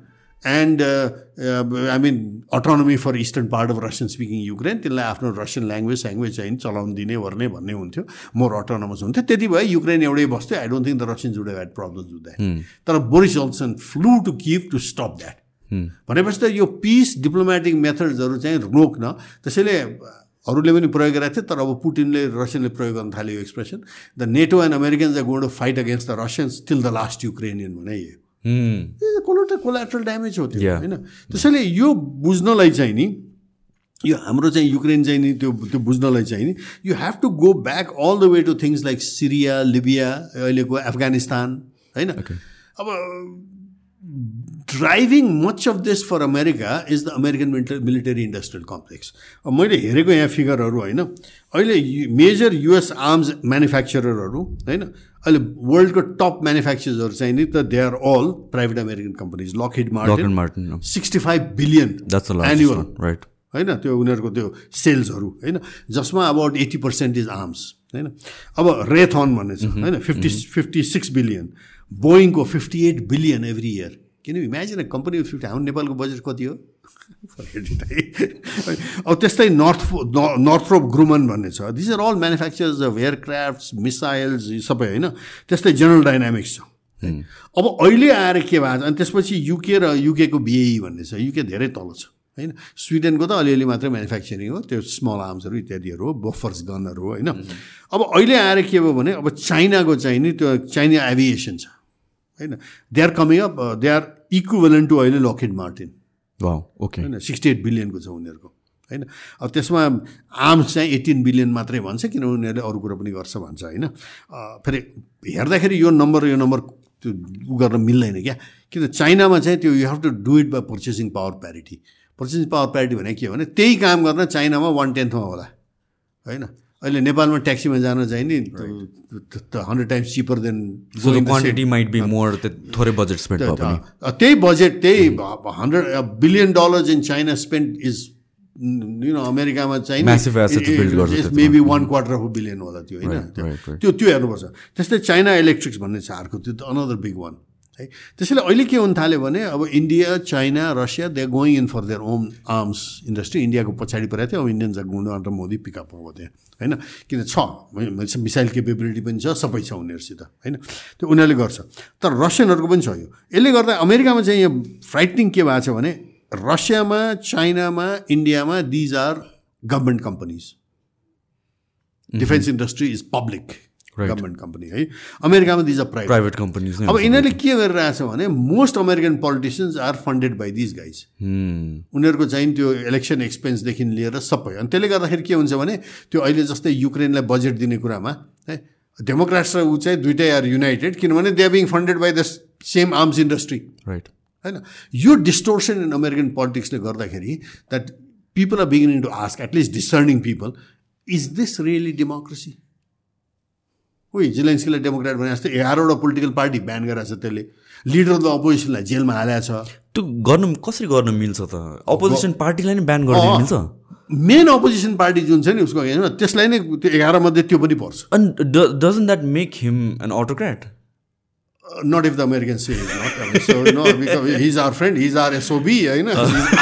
and I mean autonomy for eastern part of Russian speaking Ukraine त्यसलाई आफ्नो रसियन ल्याङ्ग्वेज स्याङ्ग्वेज चाहिँ चलाउनु दिने वर्ने भन्ने हुन्थ्यो मोर अटोनोमस हुन्थ्यो। त्यति भए युक्रेन एउटै बस्थ्यो। I don't think the Russians would have problems with that तर Boris Johnson flew to keep to stop that भनेपछि त यो पिस डिप्लोमेटिक मेथड्सहरू चाहिँ रोक्न त्यसैले अरूले पनि प्रयोग गरेको थियो तर अब पुटिनले रसियनले प्रयोग गर्न थाल्यो expression the NATO and Americans are gonna fight against the Russians till the last Ukrainian भने कोलाटर कोलाट्रल ड्यामेज हो त्यो होइन? त्यसैले यो बुझ्नलाई चाहिँ नि यो हाम्रो चाहिँ युक्रेन चाहिँ नि त्यो त्यो बुझ्नलाई चाहिँ नि you have to go back all the way to things like Syria Libya अहिलेको अफगानिस्तान होइन? अब driving much of this for America is the American military industrial complex मैले हेरेको यहाँ फिगरहरू होइन अहिले मेजर युएस आर्म्स म्यानुफ्याक्चररहरू होइन अहिले वर्ल्डको टप म्यानुफ्याक्चरर्सहरू चाहिँ नि त they are all private American companies Lockheed Martin Martin sixty five billion annual right होइन त्यो उनीहरूको त्यो सेल्सहरू होइन जसमा about eighty percent is arms होइन। अब रेथन भन्ने छ होइन fifty fifty six billion बोइङको fifty eight billion every year किन इमेजिन कम्पनी फिफ्टी हाम्रो नेपालको बजेट कति हो? अब त्यस्तै नर्थ नर्थरोप ग्रुमन भन्ने छ। These are all manufacturers of aircraft missiles सबै होइन। त्यस्तै जेनरल डाइनामिक्स छ। अब अहिले आएर के भएको छ अनि त्यसपछि युके र युकेको बिएई भन्ने छ। युके धेरै तल छ होइन। स्विडेनको त अलिअलि मात्रै म्यानुफ्याक्चरिङ हो। त्यो स्मल आर्म्सहरू इत्यादिहरू हो। बफर्स गनहरू होइन। अब अहिले आएर के भयो भने अब चाइनाको चाहिँ नि त्यो चाइना एभिएसन छ। होइन? They are coming up they are equivalent to अहिले लकेट मार्टिन ओके होइन? सिक्सटी एट बिलियनको छ उनीहरूको होइन? अब त्यसमा आर्म्स चाहिँ एटिन बिलियन मात्रै भन्छ किन उनीहरूले अरू कुरो पनि गर्छ भन्छ होइन? फेरि हेर्दाखेरि यो नम्बर यो नम्बर त्यो उ गर्न मिल्दैन क्या। किन चाइनामा चाहिँ त्यो you have to do it by purchasing power parity purchasing power parity भनेको के हो भने त्यही काम गर्न चाइनामा वान टेन्थमा होला होइन? अहिले नेपालमा ट्याक्सीमा जान चाहिँ नि hundred times cheaper than might be more the थोरै बजेट स्पेन्ड त्यही बजेट त्यही hundred billion dollars in China spend is you know अमेरिकामा चाहिँ. Maybe one quarter of billion होला त्यो होइन. त्यो त्यो हेर्नुपर्छ। त्यस्तै चाइना इलेक्ट्रिक्स भन्ने छ अर्को त्यो त अनदर बिग वान है। त्यसैले अहिले के हुन थाल्यो भने अब India China Russia they going in for their own arms industry इन्डियाको पछाडि परेको थियो अब इन्डियन गुन्डो अन्त मोदी पिकअप हो त्यहाँ होइन? किन छ? मिसाइल केपेबिलिटी पनि छ सबै छ उनीहरूसित होइन? त्यो उनीहरूले गर्छ। तर रसियनहरूको पनि छ यो। यसले गर्दा अमेरिकामा चाहिँ यो फ्राइटनिङ के भएको छ भने रसियामा चाइनामा इन्डियामा these are government companies defence industry is public government company है। अमेरिकामा these are private private companies नै अब यिनीहरूले के गरिरहेछ भने most American politicians are funded by these guys. उनीहरूको चाहिँ त्यो इलेक्सन एक्सपेन्सदेखि लिएर सबै। अनि त्यसले गर्दाखेरि के हुन्छ भने त्यो अहिले जस्तै युक्रेनलाई बजेट दिने कुरामा है डेमोक्राट्स र ऊ चाहिँ दुइटै आर युनाइटेड किनभने they are being funded by the same arms industry right होइन? यो डिस्टोर्सन इन अमेरिकन पोलिटिक्सले गर्दाखेरि that people are beginning to ask at least discerning people is this really democracy उही जिलेन्सकीलाई डेमोक्रेट भने जस्तै एघारवटा पोलिटिकल पार्टी ब्यान गरेको छ त्यसले। लिडर अफ द अपोजिसनलाई जेलमा हालेको छ त्यो गर्नु कसरी गर्न मिल्छ त? अपोजिसन पार्टीलाई नै ब्यान गरिदिनु मिल्छ? मेन अपोजिसन पार्टी जुन छ नि उसको त्यसलाई नै त्यो एघार मध्ये त्यो पनि पर्छ। अनि doesn't that make him an autocrat not if the American say not so no because he's our friend he's our SOB होइन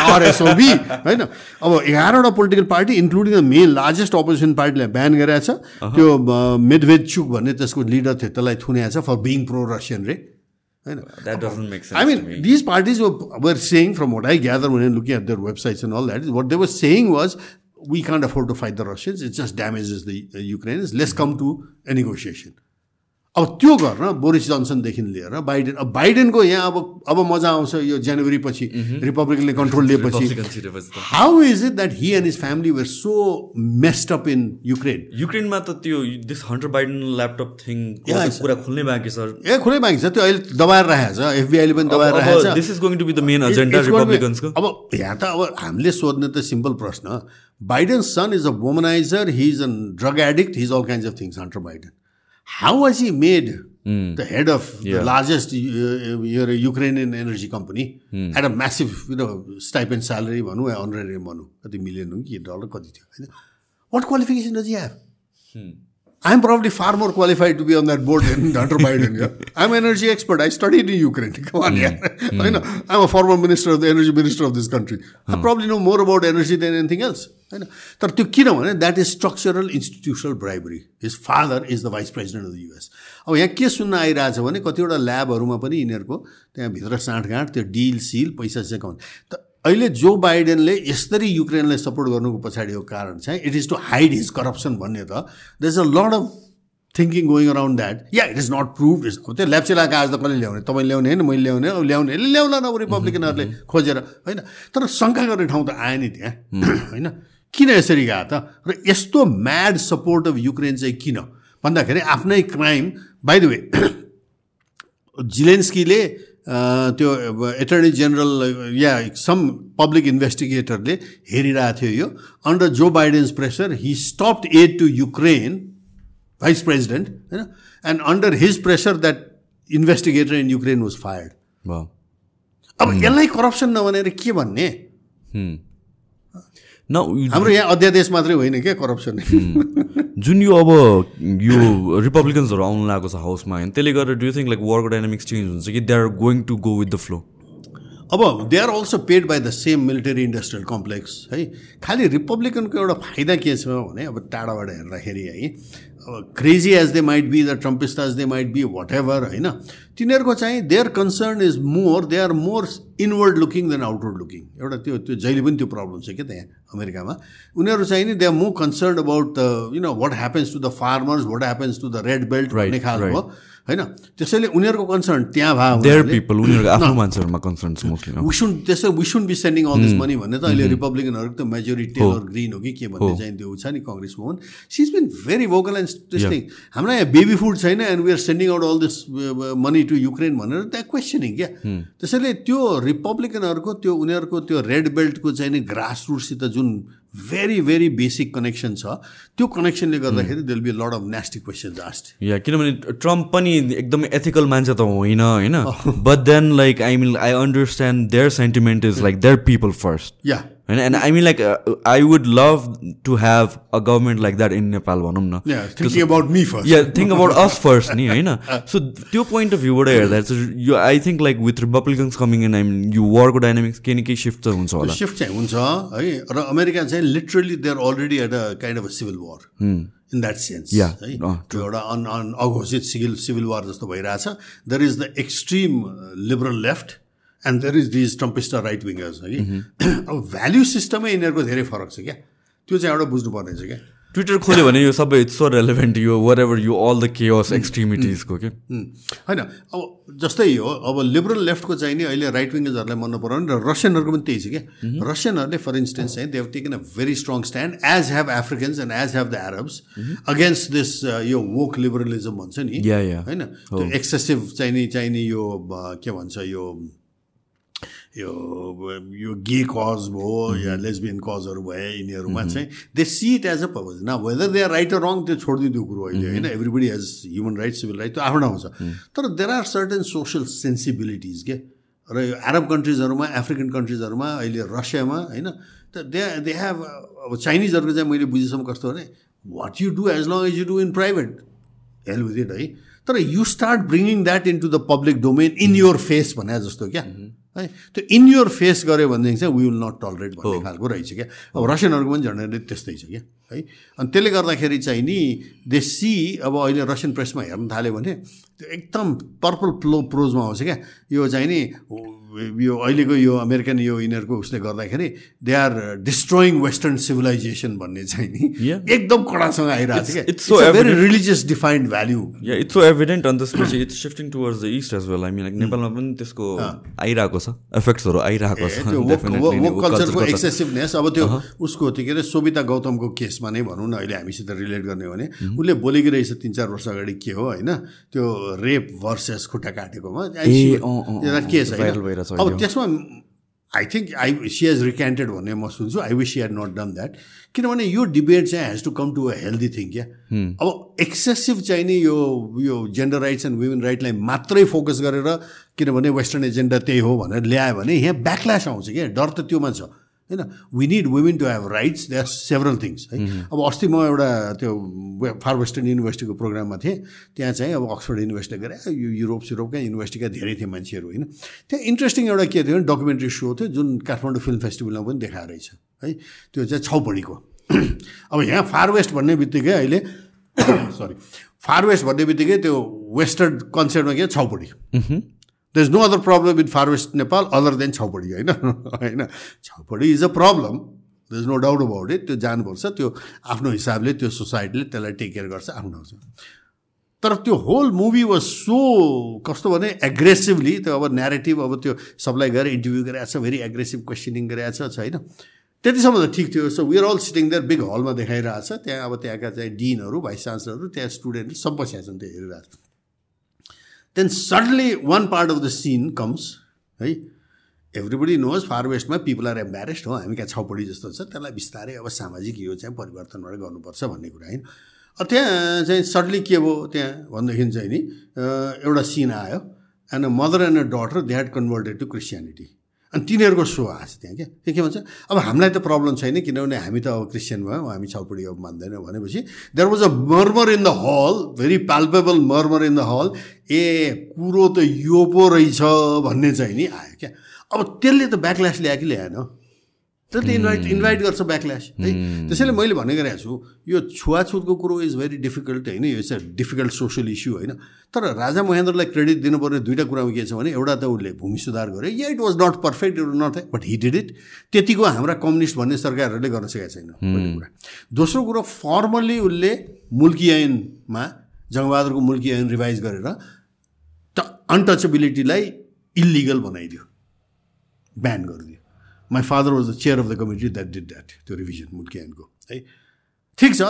आर एसओबी होइन अब एघारवटा political party including the main largest opposition पार्टीलाई ब्यान गरेको छ त्यो मेदवेद चुक भन्ने त्यसको लिडर थियो त्यसलाई थुनेको छ फर बिङ प्रो रसियन रे होइन that doesn't make I mean, these parties were, were saying, from what I gather when looking at their websites and all that, what they were saying was, we can't afford to fight the Russians. It just damages the uh, Ukrainians. Let's come to a negotiation. अब त्यो गर्न Boris जोन्सनदेखि लिएर Biden अब बाइडेनको यहाँ अब अब मजा आउँछ यो जनवरी पछि रिपब्लिकनले कन्ट्रोल लिएपछि। How is it that he and his family were so messed up in Ukraine युक्रेनमा त त्यो this Hunter Biden laptop thing कुरा खुल्नै बाँकी छ। ए खुलै बाँकी छ त्यो अहिले दबाएर राखेको छ एफबिआईले पनि दबाएर राखेको छ। This is going to be the main agenda रिपब्लिकन्सको अब यहाँ त अब हामीले सोध्ने त सिम्पल प्रश्न Biden son is a womaniser he is a drug addict his all kind of things Hunter Biden how was he made the head of the largest Ukrainian energy company at a massive you know stipend salary भनौँ या अनरेरी भनौँ कति million हो कि dollar कति थियो होइन what qualification does I am probably far more qualified to be on that board than Hunter Biden. Yeah? I'm an energy expert. I studied in Ukraine. Come on, yeah. I know. I'm a former minister of the energy minister of this country. I probably know more about energy than anything else. होइन तर त्यो किनभने that is structural institutional bribery his father is the vice president of the US अब यहाँ के सुन्न आइरहेछ भने कतिवटा ल्याबहरूमा पनि यिनीहरूको त्यहाँभित्र साँठगाँठ त्यो डिल सिल पैसा त अहिले जो बाइडेनले यसरी युक्रेनलाई सपोर्ट गर्नुको पछाडिको कारण चाहिँ it is to hide his corruption भन्ने त the is a lot of thinking going around that yeah it is not proved is त्यो ल्याप्चे लगाएको आज त कसले ल्याउने? तपाईँले ल्याउने होइन मैले ल्याउने अब ल्याउने ल्याउला न अब रिपब्लिकनहरूले खोजेर होइन? तर शङ्का गर्ने ठाउँ त आयो नि त्यहाँ होइन? किन यसरी गएको त? र यस्तो म्याड सपोर्ट अफ युक्रेन चाहिँ किन? भन्दाखेरि आफ्नै क्राइम बाई द वे जिलेन्स्कीले त्यो एटर्नी जेनरल या सम पब्लिक इन्भेस्टिगेटरले हेरिरहेको थियो यो। Under Joe Biden's pressure he stopped aid to Ukraine vice president होइन? And under his pressure that investigator in Ukraine was fired अब यसलाई करप्सन नभनेर के भन्ने? न हाम्रो यहाँ अध्यादेश मात्रै होइन क्या करप्सन जुन यो अब यो रिपब्लिकन्सहरू आउनु लागेको छ हाउसमा होइन त्यसले गर्दा do think like work dynamics change हुन्छ कि they are going to go with the flow अब they are also paid by the same military industrial complex है खालि रिपब्लिकनको एउटा फाइदा के छ भने अब टाढाबाट हेर्दाखेरि है अब crazy as they might be the Trumpist as they might be whatever होइन? तिनीहरूको चाहिँ their concern is more they are more inward looking than outward looking एउटा त्यो त्यो जहिले पनि त्यो प्रब्लम छ क्या त्यहाँ अमेरिकामा? उनीहरू चाहिँ नि they are more concern about the you know what happens to the farmers what happens to the red belt भन्ने खालको. होइन? त्यसैले उनीहरूको कन्सर्न त्यहाँ भयो देयर पिपल उनीहरूको आफ्नो मान्छेहरूमा कन्सर्न्स मोस्टली विसुन त्यसै we should be sending all this money भन्ने त अहिले रिपब्लिकनहरूको त मेजोरिटी टेलर ग्रिन हो कि के भन्ने चाहिँ त्यो छ नि कङ्ग्रेसमा हुन्। She is been very vocal and testing हाम्रो यहाँ बेबी फुड छैन and we are sending out all this money to Ukraine भनेर त्यहाँ क्वेसनिङ क्या? त्यसैले त्यो रिपब्लिकनहरूको त्यो उनीहरूको त्यो रेड बेल्टको चाहिँ नि ग्रास रुटसित जुन भेरी भेरी बेसिक कनेक्सन छ. त्यो कनेक्सनले गर्दाखेरि there'll be lot of nasty questions asked या किनभने ट्रम्प पनि एकदमै एथिकल मान्छे त होइन होइन? But then like I mean I understand their sentiment is like their people first या होइन and I mean like I would love to have a government like that in Nepal भनौँ न think about us first नि होइन so त्यो point of भ्यूबाट हेर्दा चाहिँ यो I think like with Republicans coming in I mean यो वरको डाइनामिक्स केही न केही सिफ्ट चाहिँ हुन्छ होला सिफ्ट चाहिँ हुन्छ है र अमेरिका चाहिँ literally they are already at a kind of a civil war in that sense. है त्यो एउटा अन अन अघोषित सिभिल सिभिल वार जस्तो भइरहेछ there is the extreme liberal left and there is these Trumpister right wingers है कि अब भ्याल्यु सिस्टमै यिनीहरूको धेरै फरक छ क्या? त्यो चाहिँ एउटा बुझ्नुपर्ने छ क्या? ट्विटर खोल्यो भने यो सबै इट्स सो रेलेभेन्ट यो वर एभर यो अल द केयस एक्सट्रिमिटिजको के होइन अब जस्तै हो अब लिबरल लेफ्टको चाहिँ नि अहिले राइट विङ्गर्सहरूलाई मन नपराउने र रसियनहरूको पनि त्यही छ क्या? रसियनहरूले फर इन्स्टेन्स चाहिँ they've taken a very strong stand as have Africans and as have the Arabs against this यो वोक लिबरलिजम भन्छ नि होइन? त्यो एक्सेसिभ चाहिने चाहिने यो अ, के भन्छ यो यो यो गे कज भयो या लेस्बियन कजहरू भए यिनीहरूमा चाहिँ they see it as a purpose न whether they are right or wrong त्यो छोडिदियो त्यो कुरो अहिले होइन। Everybody has human right civil right त्यो आफ्नो ठाउँ छ तर there are certain social sensibilities के र यो एरब कन्ट्रिजहरूमा एफ्रिकन कन्ट्रिजहरूमा अहिले रसियामा होइन? त दे दे हेभ अब चाइनिजहरूको चाहिँ मैले बुझेसम्म कस्तो भने what you do as long as you do in private hell with it है? तर you start bringing that into the public domain in your face भने जस्तो क्या? है। त्यो इन योर फेस गऱ्यो भनेदेखि चाहिँ वी विल नट टलरेट भन्ने खालको रहेछ क्या। अब रसियनहरूको पनि झन्डै त्यस्तै छ क्या है। अनि त्यसले गर्दाखेरि चाहिँ नि दे सी अब अहिले रसियन प्रेसमा हेर्न थाल्यो भने त्यो एकदम पर्पल प्लो प्रोजमा आउँछ क्या। यो चाहिँ नि यो अहिलेको यो अमेरिकन यो यिनीहरूको उसले गर्दाखेरि they are destroying western civilisation भन्ने चाहिँ नि. एकदम कडासँग आइरहेको छ क्या। it's so very religious defined value yeah it's so evident अनि त्यसपछि it's shifting towards the east as well I mean like नेपालमा पनि त्यसको आइरहेको छ इफेक्ट्सहरू आइरहेको छ त्यो Definitely नै वोक वो कल्चरको एक्सेसिभनेस अब त्यो उसको त्यो के अरे सोभिता गौतमको केसमा नै भनौँ न अहिले हामीसित रिलेट गर्ने हो भने उसले बोलेकी रहेछ तिन चार वर्ष अगाडि के हो होइन? त्यो रेप भर्सेस खुट्टा काटेकोमा। केस viral होइन अब। त्यसमा I think I see has recanted भन्ने म सुन्छु I wish he'd not done that किनभने यो डिबेट चाहिँ has to come to a healthy thing क्या अब एक्सेसिभ चाहिँ नि यो यो जेन्डर राइट्स एन्ड वुमेन राइटलाई मात्रै फोकस गरेर किनभने वेस्टर्न एजेन्डा त्यही हो भनेर ल्यायो भने यहाँ ब्याकल्यास आउँछ क्या डर त त्योमा छ होइन? We need women to have rights they are several things है? अब अस्ति म एउटा त्यो फार वेस्टर्न युनिभर्सिटीको प्रोग्राममा थिएँ। त्यहाँ चाहिँ अब अक्सफोर्ड युनिभर्सिटीले गरे यो युरोप युरोपका युनिभर्सिटीका धेरै थिए मान्छेहरू होइन? त्यहाँ इन्ट्रेस्टिङ एउटा के थियो भने डकुमेन्ट्री सो थियो जुन काठमाडौँ फिल्म फेस्टिभलमा पनि देखाएर रहेछ है? त्यो चाहिँ छाउपडीको। अब यहाँ फार वेस्ट भन्ने बित्तिकै अहिले सरी फार वेस्ट भन्ने बित्तिकै त्यो वेस्टर्न कन्सेप्टमा के chhaupadi. There is no other problem with far west Nepal other than chhaupadi होइन? होइन? Chhaupadi is a problem there is no doubt about it त्यो जानुपर्छ त्यो आफ्नो हिसाबले त्यो सोसाइटीले त्यसलाई टेक केयर गर्छ आफ्नो तर त्यो होल मुभी वाज सो कस्तो भने एग्रेसिभली त्यो अब नेरेटिभ अब त्यो सबलाई गएर इन्टरभ्यू गरिरहेको छ भेरी एग्रेसिभ क्वेसनिङ गरिरहेको छ होइन? त्यतिसम्म त ठिक थियो। So we are all sitting there big हलमा छ त्यहाँ अब त्यहाँका चाहिँ डिनहरू भाइस चान्सलरहरू त्यहाँ स्टुडेन्टहरू सब बसिरहेको छन् त्यो हेरिरहेको छ then suddenly one part of the scene comes है एभ्रिबडी नोज फार वेस्टमा पिपल आर एम्बेरेस्ड हो हामी कहाँ छाउपडी जस्तो छ त्यसलाई बिस्तारै अब सामाजिक यो चाहिँ परिवर्तनबाट गर्नुपर्छ भन्ने कुरा होइन। अब त्यहाँ चाहिँ सडनली के भयो? त्यहाँ भन्दाखेरि चाहिँ नि एउटा सिन आयो। And a mother and a daughter they had converted to Christianity अनि तिनीहरूको सो आएको छ त्यहाँ क्या? त्यो के भन्छ? अब हामीलाई त प्रब्लम छैन किनभने हामी त अब क्रिस्चियन भयो हामी छाउपडी अब मान्दैनौँ भनेपछि there was a murmur in the hall very palpable murmur in the hall ए कुरो त यो पो रहेछ भन्ने चाहिँ नि आयो क्या? अब त्यसले त ब्याकल्यास ल्यायो कि ल्याएन त्यो त इन्भाइट इन्भाइट गर्छ ब्याकल्यास है? त्यसैले मैले भन्ने गरेको छु यो छुवाछुतको कुरो इज भेरी डिफिकल्ट होइन? यो it's a difficult social issue होइन? तर राजा महेन्द्रलाई क्रेडिट दिनुपर्ने दुइटा कुरामा के छ भने एउटा त उसले भूमि सुधार गर्यो या it was not perfect it not but he did it त्यतिको हाम्रा कम्युनिस्ट भन्ने सरकारहरूले गर्न सकेको छैन कुरा। दोस्रो कुरो फर्मल्ली उसले मुल्की ऐनमा जङ्गबहादुरको मुल्की ऐन रिभाइज गरेर त अनटचेबिलिटीलाई इलिगल बनाइदियो। ब्यान गरिदियो। My father was the chair of the committee that did that त्यो रिभिजन मुल्कियानको है ठिक छ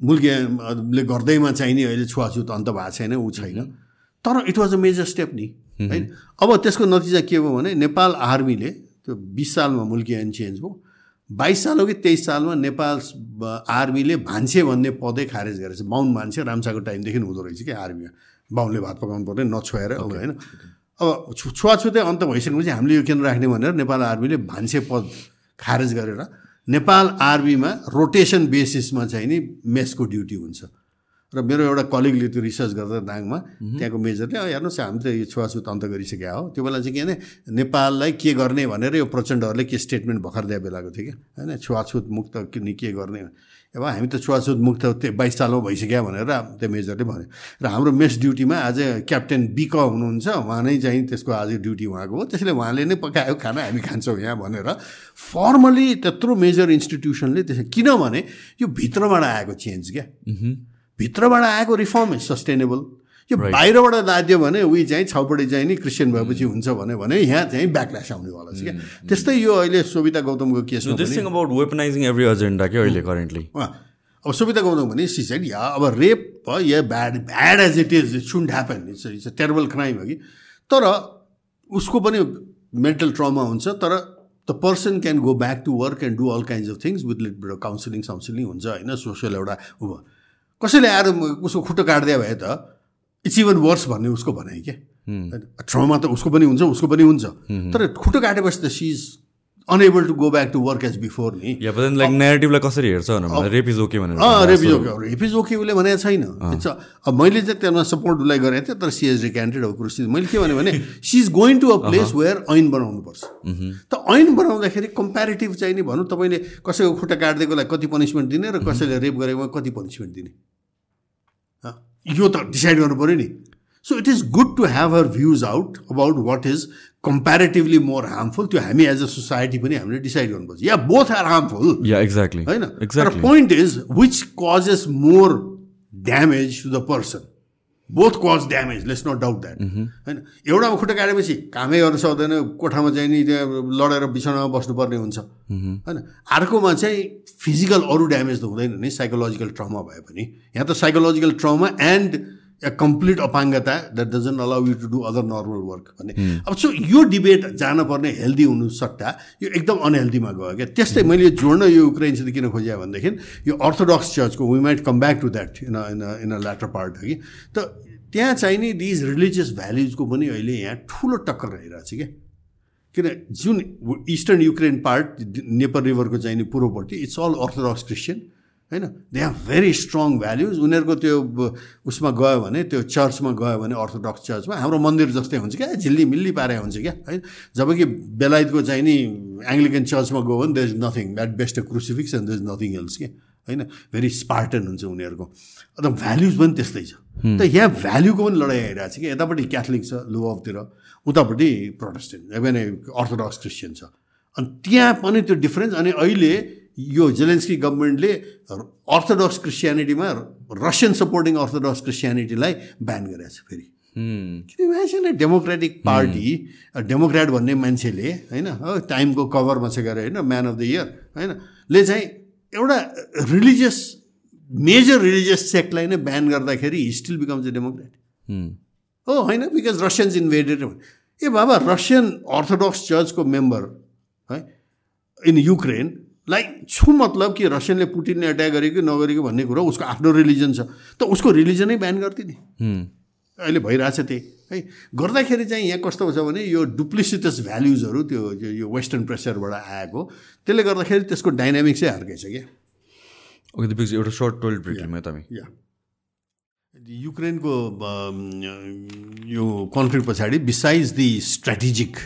मुल्कियाले गर्दैमा चाहिने अहिले छुवाछुत अन्त भएको छैन ऊ छैन। तर it was a major step नि है अब त्यसको नतिजा के भयो भने नेपाल आर्मीले त्यो बिस सालमा मुल्कियान चेन्ज भयो। बाइस साल हो कि तेइस सालमा नेपाल आर्मीले भान्से भन्ने पदै खारेज गरेछ। बाहुन मान्छे राम्साको टाइमदेखि हुँदो रहेछ कि आर्मीमा। बाहुनले भात पकाउनु पर्ने नछोएर अब होइन। अब छु छुवाछुतै अन्त भइसकेपछि हामीले यो केन्द्र राख्ने भनेर नेपाल आर्मीले भान्से पद खारेज गरेर नेपाल आर्मीमा रोटेसन बेसिसमा चाहिँ नि मेसको ड्युटी हुन्छ। र मेरो एउटा कलिगले त्यो रिसर्च गर्दा दाङमा त्यहाँको मेजरले हेर्नुहोस् हामी त यो छुवाछुत अन्त गरिसकेका हो। त्यो बेला चाहिँ के भने नेपाललाई के गर्ने भनेर यो प्रचण्डहरूले के स्टेटमेन्ट भर्खर दिए बेलाको थियो क्या? होइन छुवाछुत मुक्त के गर्ने? अब हामी त छुवाछुत मुक्त त्यो बाइस सालमा भइसक्यो भनेर त्यो मेजरले भन्यो। र हाम्रो मेस ड्युटीमा आज क्याप्टेन बिक हुनुहुन्छ उहाँ नै चाहिँ त्यसको आज ड्युटी उहाँको हो। त्यसले उहाँले नै पकायो खाना हामी खान्छौँ यहाँ भनेर फर्मली त्यत्रो मेजर इन्स्टिट्युसनले त्यसो किनभने यो भित्रबाट आएको चेन्ज क्या। भित्रबाट आएको रिफर्म इज सस्टेनेबल यो बाहिरबाट लादियो भने उही चाहिँ छाउपट्टि चाहिँ नि क्रिस्चियन भएपछि हुन्छ भने भने यहाँ चाहिँ ब्याकल्यास आउनेवाला छ क्या। त्यस्तै यो अहिले सुविधा गौतमको केसमा अबाउट वेपनाइजिङ एभ्री एजेन्डा के अहिले करेन्टली अब सुविधा गौतम भने सिसाइड या अब rape yeah bad bad as it is shouldn't happen it's it's a terrible crime हो कि? तर उसको पनि मेन्टल ट्रमा हुन्छ तर the person can go back to work and do all kind of things with little counselling साउन्सिलिङ हुन्छ होइन social एउटा ऊ कसैले आएर उसको खुट्टो काटिदियो भए त इट्स इभन वर्स भन्ने उसको भनाइ क्या? ट्रमा त उसको पनि हुन्छ उसको पनि हुन्छ। तर खुट्टो काटेपछि त she's unable to go back to work as before नि। लाइक नेगेटिभलाई कसरी हेर्छ रेप इज ओके भनेर rape is okay rape is okay उसले भनेको छैन। अब मैले चाहिँ त्यसमा सपोर्ट उसलाई गरेको थिएँ तर सी एज रिक्यान्टेड अब कुरो मैले के भने she is going to a place where ऐन बनाउनुपर्छ त ऐन बनाउँदाखेरि कम्पेरिटिभ चाहिँ नि भनौँ तपाईँले कसैको खुट्टा काटिदिएकोलाई कति पनिसमेन्ट दिने र कसैले रेप गरेकोमा कति पनिसमेन्ट दिने? यो त डिसाइड गर्नु पऱ्यो नि so it is good to have her views out about what is comparatively more harmful त्यो हामी एज अ सोसाइटी पनि हामीले डिसाइड गर्नुपर्छ या both are harmful yeah exactly होइन तर point is which causes more damage to the person both cause damage let's not doubt that होइन एउटामा खुट्टा काटेपछि कामै गर्न सक्दैन कोठामा चाहिँ नि त्यहाँ लडेर बिछाउनामा बस्नुपर्ने हुन्छ। Mm-hmm. होइन? अर्कोमा चाहिँ फिजिकल अरू ड्यामेज त हुँदैन नि साइकोलोजिकल ट्रमा भए पनि। यहाँ त psychological trauma and a complete अपाङ्गता that doesn't allow you to do other normal work भन्ने. अब सो यो डिबेट जानुपर्ने हेल्दी हुनु सट्टा यो एकदम अनहेल्दीमा गयो क्या? त्यस्तै hmm. मैले जोड्न यो युक्रेनसित किन खोजेँ भनेदेखि यो अर्थोडक्स चर्चको we might come back to that in in in a later part हो कि? त त्यहाँ चाहिँ नि दिज रिलिजियस भ्याल्युजको पनि अहिले यहाँ ठुलो टक्कर रहिरहेको छ क्या। किन जुन इस्टर्न युक्रेन पार्ट नेपाल रिभरको चाहिँ नि पूर्वपट्टि इट्स अल अर्थोडक्स क्रिस्चियन होइन? They have very strong values उनीहरूको त्यो उसमा गयो भने त्यो चर्चमा गयो भने अर्थोडक्स चर्चमा हाम्रो मन्दिर जस्तै हुन्छ क्या? झिल्ली मिल्ली पारे हुन्छ क्या? है जबकि बेलायतको चाहिँ नि एङ्ग्लिकन चर्चमा गयो भने there is nothing that best a crucifix and there is nothing else के होइन? भेरी स्पार्टन हुन्छ उनीहरूको। अन्त भ्याल्युज पनि त्यस्तै छ। त यहाँ भ्याल्युको पनि लडाइँ आइरहेको छ कि यतापट्टि क्याथोलिक छ लुअफतिर उतापट्टि प्रोटेस्टेन्ट भने अर्थोडक्स क्रिस्चियन छ। अनि त्यहाँ पनि त्यो डिफ्रेन्स अनि अहिले यो जेलेन्स्की गभर्मेन्टले अर्थोडक्स क्रिस्चियानिटीमा रसियन सपोर्टिङ अर्थोडक्स क्रिस्चियानिटीलाई ब्यान गरेको छ फेरि। किन मान्छेले डेमोक्रेटिक पार्टी डेमोक्रेट भन्ने मान्छेले होइन टाइमको कभरमा छ गरे होइन म्यान अफ द इयर होइन ले चाहिँ एउटा रिलिजियस मेजर रिलिजियस सेक्टलाई नै ब्यान गर्दाखेरि स्टिल बिकम्स अ डेमोक्रेट हो होइन बिकज रसियन्स इन्भेडेड ए बाबा रसियन अर्थोडक्स चर्चको मेम्बर है इन युक्रेन लाइक छु मतलब कि रसियनले पुटिनले एट्याक गरेको नगरेको भन्ने कुरो उसको आफ्नो रिलिजन छ। त उसको रिलिजनै ब्यान गरिदिने। अहिले भइरहेछ त्यही। है गर्दाखेरि चाहिँ यहाँ कस्तो छ भने यो डुप्लिसिटस भ्याल्युजहरू त्यो यो वेस्टर्न प्रेसरबाट आएको। त्यसले गर्दाखेरि त्यसको डाइनामिक्स चाहिँ अर्कै छ क्या। ओके एउटा सर्ट टोइलेट ब्रेक या युक्रेनको यो कन्फ्लिक्ट पछाडि besides the strategic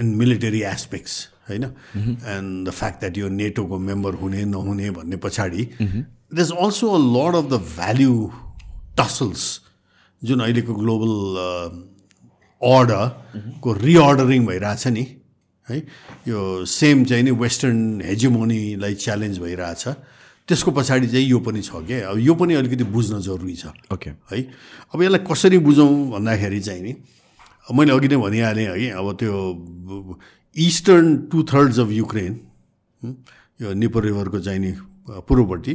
and military aspects होइन? एन्ड द फ्याक्ट द्याट यो नेटोको मेम्बर हुने नहुने भन्ने पछाडि it is also a lot of the value tussles जुन अहिलेको ग्लोबल अर्डरको रिअर्डरिङ भइरहेछ नि है? यो सेम चाहिँ नि वेस्टर्न हेजिमोनीलाई च्यालेन्ज भइरहेछ। त्यसको पछाडि चाहिँ यो पनि छ क्या अब यो पनि अलिकति बुझ्न जरुरी छ। ओके है? अब यसलाई कसरी बुझौँ भन्दाखेरि चाहिँ नि मैले अघि नै भनिहालेँ है अब त्यो eastern two thirds of Ukraine यो निपर रिभरको चाहिँ नि पूर्वपट्टि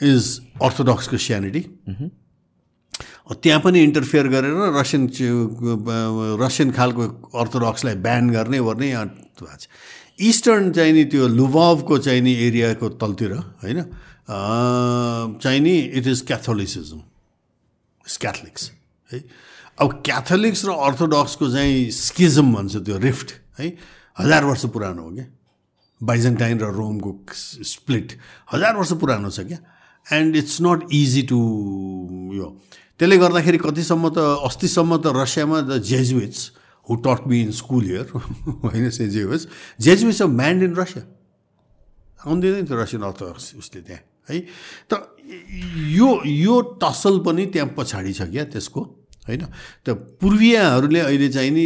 इज अर्थोडक्स क्रिस्टियानिटी त्यहाँ पनि इन्टरफियर गरेर रसियन रसियन खालको अर्थोडक्सलाई ब्यान गर्ने गर्ने यहाँ भएको छ. इस्टर्न चाहिँ नि त्यो लुभावको चाहिँ नि एरियाको तलतिर होइन? चाहिँ नि it is Catholicism it's Catholics है? अब क्याथोलिक्स र अर्थोडक्सको चाहिँ स्किजम भन्छ त्यो रिफ्ट है? हजार वर्ष पुरानो हो क्या? बाइजेन्टाइन र रोमको स्प्लिट हजार वर्ष पुरानो छ क्या? And it's not easy to यो। त्यसले गर्दाखेरि कतिसम्म त अस्तिसम्म त रसियामा द जेजुइट्स हु टट मी इन स्कुल हियर होइन say Jesuits Jesuits of manned in Russia आउँदैन थियो रसियन अर्थोडक्स उसले त्यहाँ है? त यो यो टसल पनि त्यहाँ पछाडि छ क्या त्यसको? होइन? त पूर्वीयहरूले अहिले चाहिँ नि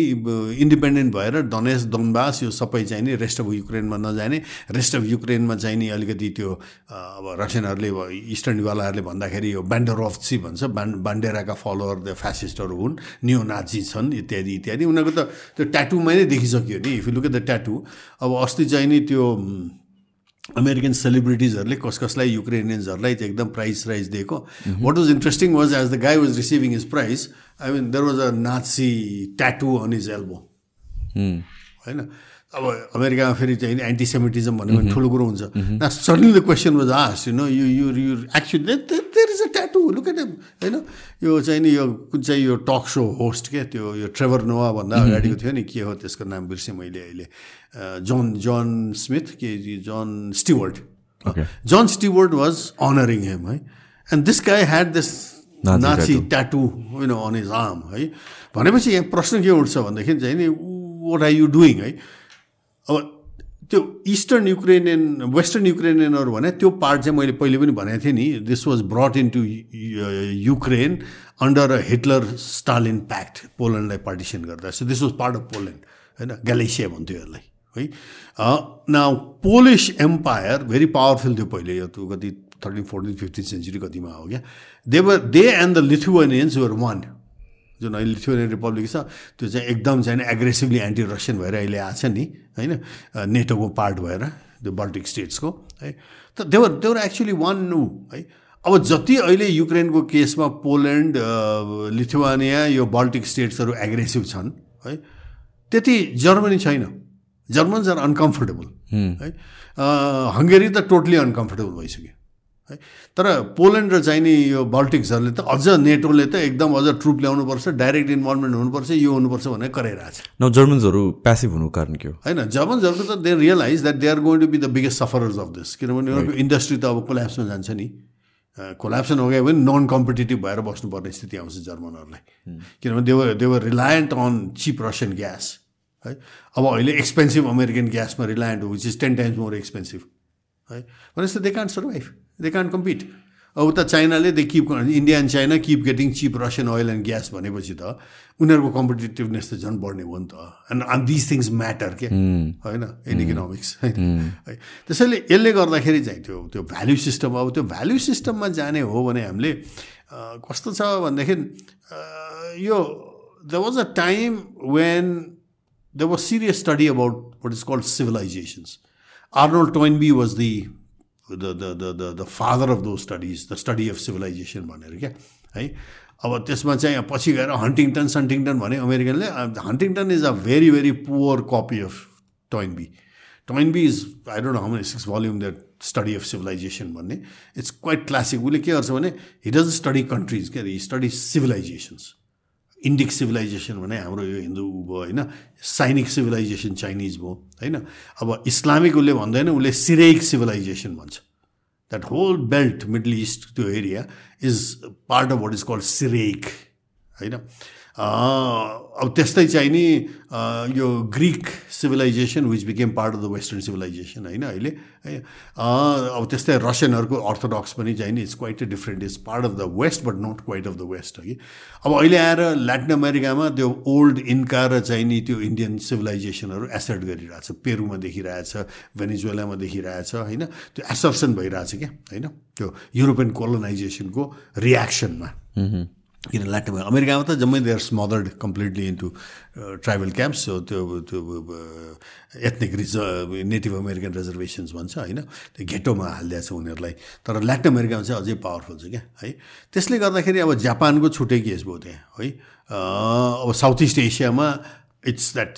इन्डिपेन्डेन्ट भएर दनेस दनबास यो सबै चाहिँ नि रेस्ट अफ युक्रेनमा नजाने रेस्ट अफ युक्रेनमा चाहिँ नि अलिकति त्यो अब रसियनहरूले इस्टर्नवालाहरूले भन्दाखेरि यो ब्यान्डरफ्सी भन्छ बान बान्डेराका फलोवर द फ्यासिस्टहरू हुन् न्यु नाची छन् इत्यादि इत्यादि। उनीहरूको त त्यो ट्याटुमै नै देखिसक्यो नि। If look at the tattoo अब अस्ति चाहिँ नि त्यो अमेरिकन सेलिब्रिटिजहरूले कस कसलाई युक्रेनियन्सहरूलाई चाहिँ एकदम प्राइज राइज दिएको। What was interesting was as the guy was receiving his prize I mean there was a Nazi tattoo on his elbow होइन? अब अमेरिकामा फेरि चाहिँ एन्टिसेमिटिजम भन्यो भने ठुलो कुरो हुन्छ। न सडनली द क्वेसन वाज आस you know you you you actually there is a tattoo look at होइन यो चाहिँ नि यो कुन चाहिँ यो टक सो होस्ट क्या त्यो यो ट्रेभर नोवा भन्दा अगाडिको थियो नि के हो त्यसको नाम बिर्सेँ मैले अहिले। जोन जोन स्मिथ के John Steward John Steward was honouring him है। And this guy had this Nazi tattoo होइन अन इज आर्म है। भनेपछि यहाँ प्रश्न के उठ्छ भनेदेखि चाहिँ नि वाट आर यु डुइङ है। अब त्यो इस्टर्न युक्रेनियन वेस्टर्न युक्रेनियनहरू भने त्यो पार्ट चाहिँ मैले पहिले पनि भनेको थिएँ नि this was brought in to Ukraine under a Hitler Stalin pact पोल्यान्डलाई partition गर्दा. So this was part of Poland होइन? ग्यालेसिया भन्थ्यो यसलाई है? न पोलिस एम्पायर भेरी पावरफुल थियो पहिले यो कति थर्टिन फोर्टिन फिफ्टिन सेन्चुरी कतिमा हो क्या? They were they and the Lithuanians were one जुन अहिले लिथुएनियन रिपब्लिक छ त्यो चाहिँ एकदम चाहिँ एग्रेसिभली एन्टी रसियन भएर अहिले आएको छ नि होइन? नेटोको पार्ट भएर त्यो बल्टिक स्टेट्सको है? त देवर देवर एक्चुली वान नु है? अब जति अहिले युक्रेनको केसमा पोल्यान्ड लिथुवानिया यो बल्टिक स्टेट्सहरू एग्रेसिभ छन् है? त्यति जर्मनी छैन। जर्मन्स आर अनकम्फर्टेबल है? हङ्गेरी त टोटली अनकम्फर्टेबल भइसक्यो। है। तर पोल्यान्ड र चाहिने यो बल्टिक्सहरूले त अझ नेटोले त एकदम अझ ट्रुप ल्याउनुपर्छ डाइरेक्ट इन्भल्भमेन्ट हुनुपर्छ यो हुनुपर्छ भनेर कराइरहेको छ न जर्मन्सहरू प्यासिभ हुनु कारण के हो? होइन जर्मन्सहरूको त they realise that they are going to be the biggest sufferers of this किनभने उनीहरूको इन्डस्ट्री त अब कोल्याप्समा जान्छ नि। कोल्याप्सन हो गयो भने नन कम्पिटेटिभ भएर बस्नुपर्ने स्थिति आउँछ जर्मनहरूलाई। किनभने they were they were reliant on cheap Russian gas है। अब अहिले एक्सपेन्सिभ अमेरिकन ग्यासमा रिलायन्ट हो which is ten times more expensive है। भनेपछि they can't survive they can't compete अब उता चाइनाले they keep India and China keep getting cheap Russian oil and gas भनेपछि त उनीहरूको कम्पिटेटिभनेस त झन् बढ्ने हो नि त। And on this things matter के होइन? इन इकोनोमिक्स होइन? है। त्यसैले यसले गर्दाखेरि चाहिँ त्यो त्यो भ्याल्यु सिस्टम अब त्यो भ्याल्यु सिस्टममा जाने हो भने हामीले कस्तो छ भनेदेखि यो there was a time when there was serious study about what is called civilizations. Arnold Toynbee was the the, the, the, the, the father of those studies, the study of civilization भनेर क्या है अब त्यसमा चाहिँ पछि गएर Huntington सन्टिङटन भने अमेरिकनले Huntington is a very very poor copy of Toynbee Toynbee is I don't how many six volume that study of civilisation भन्ने इट्स क्वाइट क्लासिक उसले के गर्छ भने हि डज स्टडी कन्ट्रिज क्या he study civilisations Indic civilisation भने हाम्रो यो हिन्दू भयो होइन? साइनिक सिभिलाइजेसन चाइनिज भयो होइन? अब इस्लामिक उसले भन्दैन उसले सिरेइक सिभिलाइजेसन भन्छ। That whole belt Middle East त्यो area is part of what is called Syriac होइन? अब त्यस्तै चाहिँ नि यो Greek civilisation which became part of the western civilisation होइन अहिले? है अब त्यस्तै रसियनहरूको अर्थोडक्स पनि चाहिँ नि it's quite different is part of the west but not quite of the west है? अब अहिले आएर ल्याटिन अमेरिकामा त्यो ओल्ड इन्का र चाहिँ नि त्यो इन्डियन सिभिलाइजेसनहरू एसेट गरिरहेछ पेरुमा देखिरहेछ भेनिजुएलामा देखिरहेछ होइन? त्यो एसर्सन भइरहेछ क्या होइन? त्यो युरोपियन कोलोनाइजेसनको रियाक्सनमा किन ल्याटिन अमेरिकामा त जम्मै there smothered completely into tribal camps so त्यो त्यो ethnic reserve Native American reservations भन्छ होइन? त्यो घेटोमा हालिदिएको छ उनीहरूलाई। तर ल्याटिन अमेरिकामा चाहिँ अझै पावरफुल छ क्या है? त्यसले गर्दाखेरि अब जापानको छुट्टै केस भयो त्यहाँ है? अब साउथ इस्ट एसियामा इट्स द्याट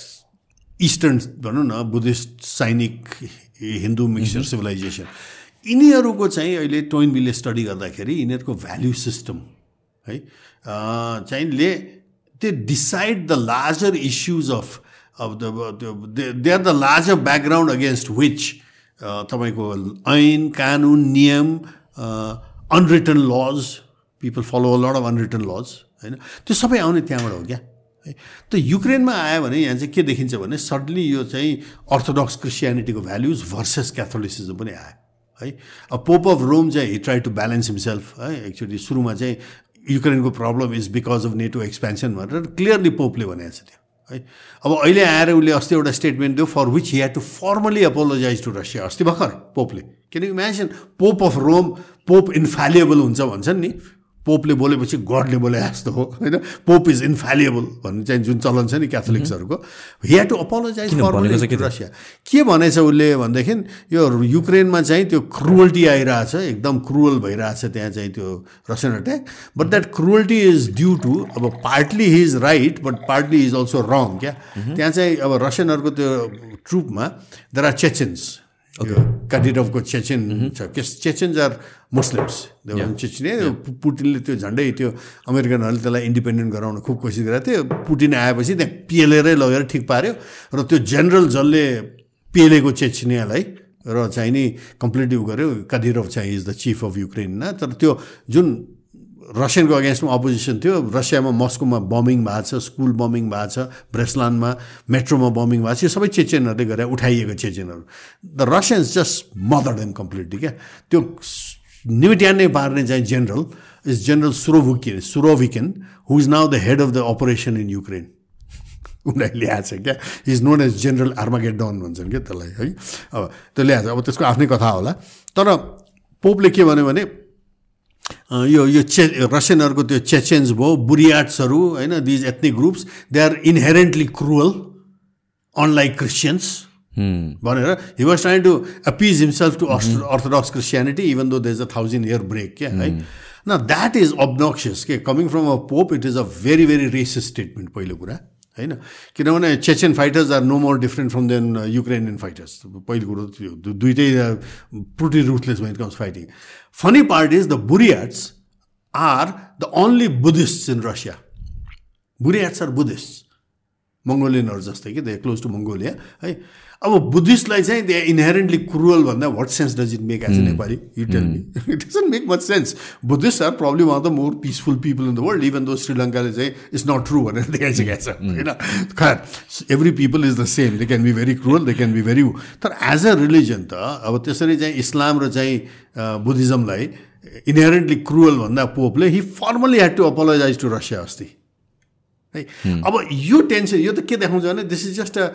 इस्टर्न भनौँ न बुद्धिस्ट सैनिक हिन्दू मिक्सर सिभिलाइजेसन यिनीहरूको चाहिँ अहिले टोइनबिलले स्टडी गर्दाखेरि यिनीहरूको भ्याल्यु सिस्टम है? चाहिँ ले they decide the larger issues of of the they are the larger background against which तपाईँको ऐन कानुन नियम unwritten laws people follow a lot of unwritten laws होइन? त्यो सबै आउने त्यहाँबाट हो क्या? है? त युक्रेनमा आयो भने यहाँ चाहिँ के देखिन्छ भने सडन्ली यो चाहिँ अर्थोडक्स क्रिस्चियनिटीको भ्याल्युज भर्सेस क्याथोलिसिजम पनि आयो। है? अब पोप अफ रोम चाहिँ ट्राई टु ब्यालेन्स हिमसेल्फ है? एक्चुली सुरुमा चाहिँ युक्रेनको problem is because of NATO expansion भनेर क्लियरली पोपले भनेको छ त्यो है? अब अहिले आएर उसले अस्ति एउटा स्टेटमेन्ट दियो for which he had to formally apologise to Russia अस्ति भर्खर पोपले किनकि imagine pope of Rome pope infallible हुन्छ भन्छन् नि। पोपले बोलेपछि गडले बोले जस्तो हो होइन? पोप इज इन्फ्यालिएबल भन्ने चाहिँ जुन चलन छ नि क्याथोलिक्सहरूको। He had to apologise Russia के भनेछ उसले भनेदेखि यो युक्रेनमा चाहिँ त्यो क्रुअल्टी आइरहेछ एकदम क्रुअल भइरहेछ त्यहाँ चाहिँ त्यो Russian attack but that cruelty is due to अब partly he is right but partly is also wrong क्या? त्यहाँ चाहिँ अब रसियनहरूको त्यो ट्रुपमा देयर आर चेचेन्स काडिरभको चेचेन छ चेचेन्स आर मुस्लिम्स चेचिने पुटिनले त्यो झन्डै त्यो अमेरिकनहरूले त्यसलाई इन्डिपेन्डेन्ट गराउन खुब कोसिस गरेको थियो पुटिन आएपछि त्यहाँ पेलेरै लगेर ठिक पाऱ्यो र त्यो जेनरल जसले पेलेको चेचिनियालाई र चाहिँ नि कम्प्लिटली उ गर्यो कादिरभ चाहिँ is the chief of Ukraine तर त्यो जुन रसियनको अगेन्स्टमा अपोजिसन थियो। रसियामा मस्कोमा बमिङ भएको छ स्कुल बमिङ भएको छ ब्रेसलानमा मेट्रोमा बमिङ भएको छ यो सबै चेचेनहरूले गरेर उठाइएको चेचेनहरू। The Russians just mother them completely क्या? त्यो निमिट्यान्नै पार्ने चाहिँ general is General Surovikin Surovikin who is now the head of the operation in Ukraine उनीहरूले ल्याएको छ क्या? Is known as General Armageddon भन्छन् क्या त्यसलाई है? अब त्यो ल्याएको अब त्यसको आफ्नै कथा होला। तर पोपले के भन्यो भने यो यो चे रसियनहरूको त्यो चेचेन्स भयो बुरियाट्सहरू होइन these ethnic groups they are inherently cruel unlike Christians भनेर he was trying to appease himself to orthodox Christianity even though there is a thousand year break क्या है न द्याट इज अब्नक्सियस के coming from a pope it is a very very racist statement पहिलो कुरा. होइन? किनभने Chechen fighters are no more different from than Ukrainian fighters. पहिलो कुरो त्यो दुइटै pretty ruthless when comes fighting funny part is the Buryats are the only Buddhist in Russia Buryats are Buddhist मङ्गोलियनहरू जस्तै कि दे क्लोज टु मङ्गोलिया है अब बुद्धिस्टलाई चाहिँ दे इनहेरेन्टली क्रुअल भन्दा what sense does it make as a Nepali you tell me it doesn't make much sense Buddhist are problem one the more peaceful people in the world even though श्रीलङ्काले चाहिँ it's not true भनेर देखाइसकेको छ होइन खैर every people is the same they can be very cruel they can be very तर as a religion त अब त्यसरी चाहिँ इस्लाम र चाहिँ बुद्धिज्मलाई इनहेरेन्टली क्रुअल भन्दा पोपले he formally had to apologise to Russia अस्ति है। अब यो टेन्सन यो त के देखाउँछ भने दिस इज जस्ट अ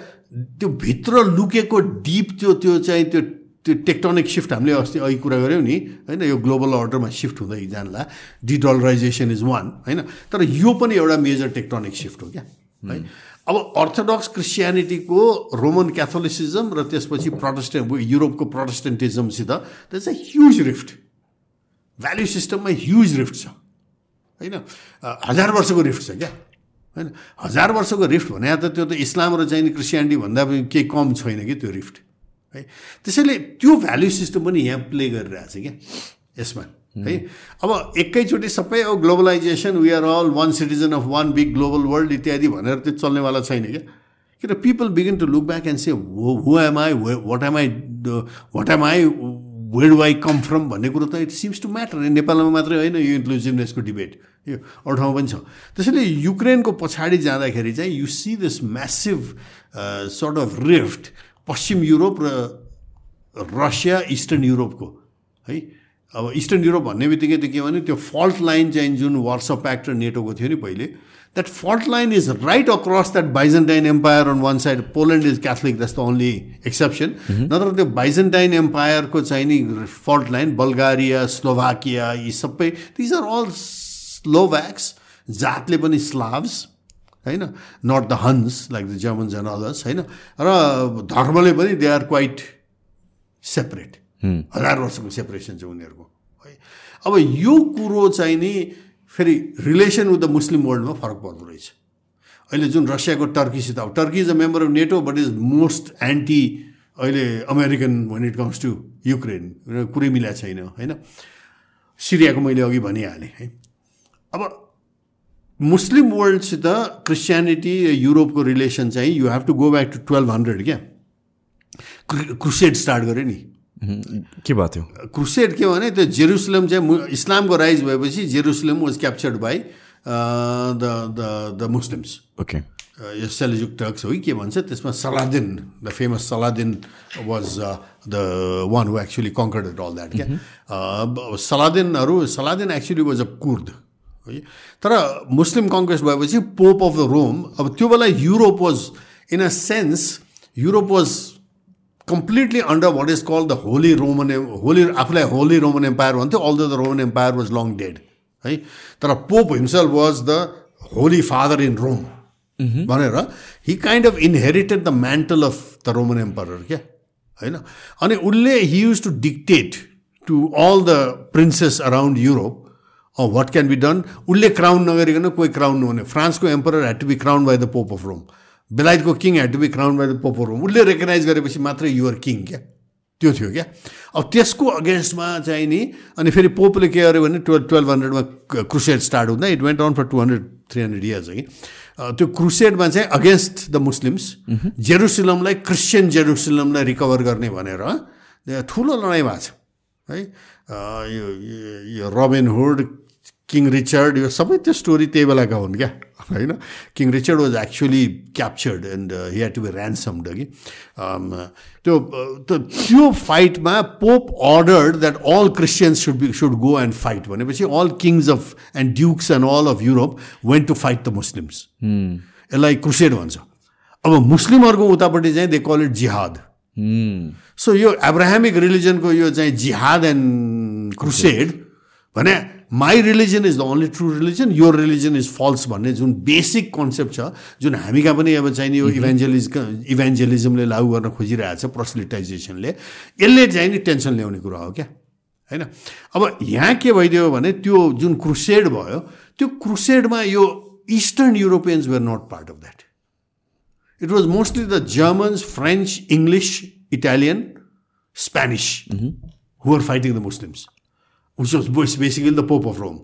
त्यो भित्र लुकेको डिप त्यो त्यो चाहिँ त्यो त्यो टेक्टोनिक सिफ्ट हामीले अस्ति अघि कुरा गऱ्यौँ नि होइन यो ग्लोबल अर्डरमा सिफ्ट हुँदै जानला डिडलराइजेसन इज वान होइन। तर यो पनि एउटा मेजर टेक्टोनिक सिफ्ट हो क्या है। अब अर्थोडक्स क्रिस्चियनिटीको रोमन क्याथोलिसिजम र त्यसपछि प्रोटेस्टेन्ट युरोपको प्रोटेस्टेन्टिजमसित त्यो चाहिँ ह्युज रिफ्ट भ्याल्यु सिस्टममा ह्युज रिफ्ट छ होइन। हजार वर्षको रिफ्ट छ क्या। होइन? हजार वर्षको रिफ्ट भने त त्यो त इस्लाम र चाहिँ क्रिस्चियनिटी भन्दा पनि केही कम छैन कि त्यो रिफ्ट है? त्यसैले त्यो भ्याल्यु सिस्टम पनि यहाँ प्ले गरिरहेछ क्या यसमा है? अब एकैचोटि सबै अब globalisation we are all one citizen of one big global world इत्यादि भनेर त्यो चल्नेवाला छैन क्या। किन? People begin to look back and say who am I what am I what am I where'd why come from भन्ने कुरो त इट सिम्स टु म्याटर नेपालमा मात्रै होइन यो इन्क्लुजिभनेसको डिबेट यो अरू ठाउँमा पनि छ। त्यसैले युक्रेनको पछाडि जाँदाखेरि चाहिँ you see this massive sort of rift पश्चिम युरोप र रसिया इस्टर्न युरोपको। है? अब इस्टर्न युरोप भन्ने बित्तिकै त के भने त्यो फल्ट लाइन चाहिँ जुन वाट्सएप प्याक्ट र नेटोको थियो नि पहिले that fault line is right across that Byzantine empire on one side Poland is Catholic that's the only exception नत्र त्यो बाइजन्टाइन एम्पायरको चाहिँ नि फल्ट लाइन बल्गारिया स्लोभाकिया यी सबै दिज आर अल स्लोभ्याक्स जातले पनि स्लाभ्स होइन not the Huns like the Germans and others होइन र धर्मले पनि दे आर क्वाइट सेपरेट हजार वर्षको सेपरेसन छ उनीहरूको है अब यो कुरो चाहिँ नि फेरि रिलेसन विथ द मुस्लिम वर्ल्डमा फरक पर्दो रहेछ। अहिले जुन रसियाको टर्कीसित अब Turkey is a member of NATO but is most anti अहिले American when it comes to Ukraine कुरै मिला छैन होइन? सिरियाको मैले अघि भनिहालेँ है? अब मुस्लिम वर्ल्डसित क्रिस्चियनिटी युरोपको रिलेसन चाहिँ you have to go back to twelve hundred क्या? क्रुसेड स्टार्ट गऱ्यो नि। के भएको थियो क्रुसेड के भने त्यो जेरुसलम चाहिँ इस्लामको राइज भएपछि Jerusalem was captured by the the the Muslims okay यो सेलिजुक टर्क्स हो कि के भन्छ त्यसमा Saladin the famous Saladin was the one who actually conquered all that क्या सलादिनहरू Saladin actually was a Kurd है तर मुस्लिम कङ्ग्रेस भएपछि पोप अफ द रोम अब त्यो बेला Europe was in a sense Europe was completely under what is call the holy Roman holy आफूलाई holy Roman empire भन्थ्यो all the Roman empire was long dead है तर pope himself was the holy father in Rome भनेर he kind of inherited the mantle of the Roman empire क्या होइन अनि उसले he use to dictate to all the princes around Europe what can be done उसले crown नगरिकन कोही crown नहुने फ्रान्सको emperor had to be crown by the pope of Rome बेलायतको king had to be crown by the pope of Rome उसले recognise गरेपछि मात्रै you're king क्या? त्यो थियो क्या? अब त्यसको अगेन्स्टमा चाहिँ नि अनि फेरि पोपले के गर्यो भने टुवेल्भ टुवेल्भ हन्ड्रेडमा क्रुसेड स्टार्ट हुँदा it went on for two hundred three hundred years कि त्यो क्रुसेडमा चाहिँ अगेन्स्ट द मुस्लिम्स जेरुसलमलाई क्रिस्चियन जेरुसलमलाई रिकभर गर्ने भनेर ठुलो लडाइँ भएको छ। है? यो रबिन हुड किङ रिचर्ड यो सबै त्यो स्टोरी त्यही बेलाका हुन् क्या? होइन? King Richard was actually captured and he had to be ransomed कि त्यो त्यो फाइटमा pope ordered that all Christians should be should go and fight भनेपछि all kings of and dukes and all of Europe went to fight the Muslims यसलाई crusade भन्छ। अब मुस्लिमहरूको उतापट्टि चाहिँ they call it jihad so यो Abrahamic रिलिजनको यो चाहिँ जिहाद एन्ड क्रुसेड भने my religion is the only true religion यो रिलिजन इज फल्स भन्ने जुन बेसिक कन्सेप्ट छ जुन हामी कहाँ पनि अब चाहिने यो इभेन्जलिज इभेन्जलिजमले लागू गर्न खोजिरहेको छ प्रसलिटाइजेसनले यसले चाहिँ नि टेन्सन ल्याउने कुरा हो क्या? होइन? अब यहाँ के भइदियो भने त्यो जुन क्रुसेड भयो त्यो क्रुसेडमा यो eastern Europeans were not part of that it was mostly the Germans French English Italian Spanish who are fighting the Muslims which was basically the Pope of Rome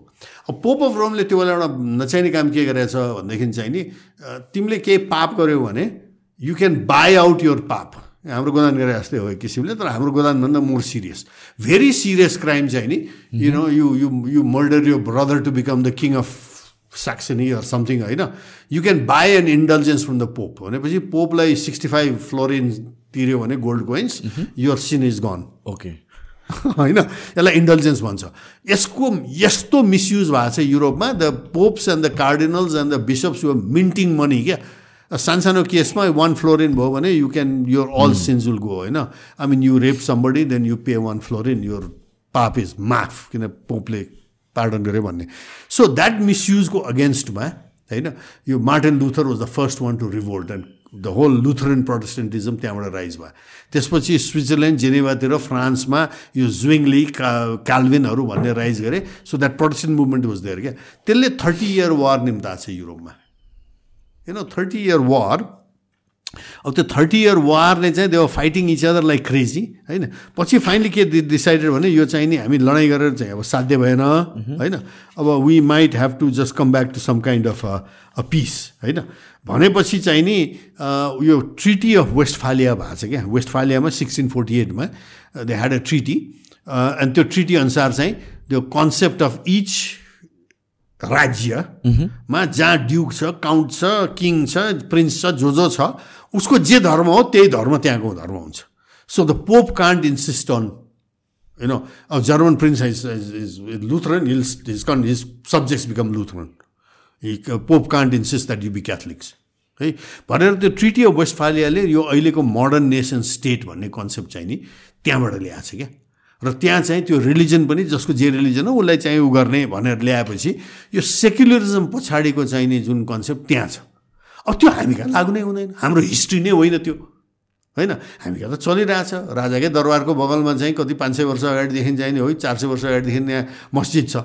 अब पोप अफ रोमले त्यो बेला एउटा नचाहिने काम के गरेछ भनेदेखि चाहिँ नि तिमीले केही पाप गऱ्यौ भने you can buy out your पाप हाम्रो गोदान गरे जस्तै हो एक किसिमले तर हाम्रो गोदानभन्दा more serious very serious crime चाहिँ नि you know you you you murder यो brother to become the king of Saxony or something होइन? You can buy an indulgence from the pope भनेपछि पोपलाई सिक्सटी फाइभ फ्लोरिन तिर्यो भने gold coins your sin is gone okay होइन? यसलाई intelligence भन्छ। यसको यस्तो मिसयुज भएको छ युरोपमा the popes and the cardinals and the bishops you minting money क्या? सानसानो केसमा वान फ्लोरिन भयो भने you can your all sins will go होइन? I mean you rape somebody then you pay one florin your पाप is माफ किन पोपले pardon गऱ्यो भन्ने। सो द्याट मिसयुजको अगेन्स्टमा होइन? यो Martin Luther was the first one to revolt and the whole Lutheran Protestantism त्यहाँबाट राइज भयो. त्यसपछि स्विजरल्यान्ड जेनेवातिर फ्रान्समा यो जुइङली का क्याल्भिनहरू भन्ने राइज गरे so that Protestant movement was there क्या त्यसले थर्टी इयर वार निम्ताएको छ युरोपमा. You know thirty year war अब त्यो थर्टी इयर वारले चाहिँ त्यो fighting each other like crazy होइन? पछि फाइनली के डिसाइडेड भने यो चाहिँ नि हामी लडाइँ गरेर चाहिँ अब साध्य भएन होइन? अब we might have to just come back to some kind of a peace होइन? भनेपछि चाहिँ नि यो ट्रिटी अफ वेस्टफालिया भएको छ क्या। वेस्टफालियामा सिक्सटिन फोर्टी एटमा दे ह्याड अ ट्रिटी अनि त्यो ट्रिटी अनुसार चाहिँ त्यो कन्सेप्ट अफ इच राज्यमा जहाँ ड्युक छ काउन्ट छ किङ छ प्रिन्स छ जो जो छ उसको जे धर्म हो त्यही धर्म त्यहाँको धर्म हुन्छ। So the pope can't insist on you know अब German prince is is Lutheran hills his con his subjects become Lutheran pope can't insist that you be Catholics है भनेर त्यो ट्रिटी अफ वेस्टफालियाले यो अहिलेको मोडर्न नेसन स्टेट भन्ने concept चाहिँ नि त्यहाँबाट ल्याएको छ क्या र त्यहाँ चाहिँ त्यो रिलिजन पनि जसको जे रिलिजन हो उसलाई चाहिँ उ गर्ने भनेर ल्याएपछि यो सेक्युलरिजम पछाडिको चाहिने जुन कन्सेप्ट त्यहाँ छ अब त्यो हामी कहाँ लाग्नु नै हुँदैन हाम्रो हिस्ट्री नै होइन त्यो होइन हामी कहाँ त चलिरहेछ राजाकै दरबारको बगलमा चाहिँ कति पाँच सय वर्ष अगाडिदेखि चाहिने हो चार सय वर्ष अगाडिदेखि यहाँ मस्जिद छ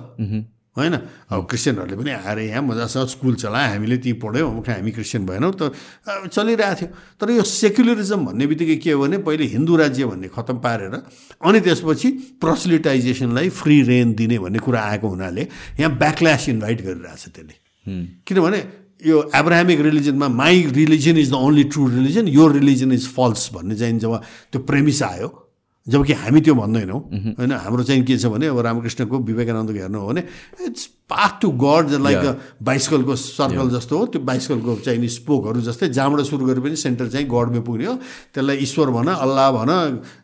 होइन? अब क्रिस्चियनहरूले पनि आएर यहाँ मजासँग स्कुल चलायो हामीले ती पढ्यौँ हामी क्रिस्चियन भएनौँ त चलिरहेको थियो। तर यो सेक्युलरिजम भन्ने बित्तिकै के हो भने पहिले हिन्दू राज्य भन्ने खतम पारेर अनि त्यसपछि प्रसलिटाइजेसनलाई फ्री रेन दिने भन्ने कुरा आएको हुनाले यहाँ ब्याकल्यास इन्भाइट गरिरहेछ त्यसले। किनभने यो Abrahamic रिलिजनमा my religion is the only true religion यो रिलिजन इज फल्स भन्ने चाहिँ जब त्यो प्रेमिस आयो। जबकि हामी त्यो भन्दैनौँ। होइन हाम्रो चाहिँ के छ भने अब रामकृष्णको विवेकानन्दको हेर्नु हो भने it's path to god like बाइसकलको circle जस्तो हो। त्यो बाइसकलको चाहिँ स्पोकहरू जस्तै जहाँबाट सुरु गरे पनि सेन्टर चाहिँ गडमै पुग्ने हो। त्यसलाई ईश्वर भन अल्लाह भन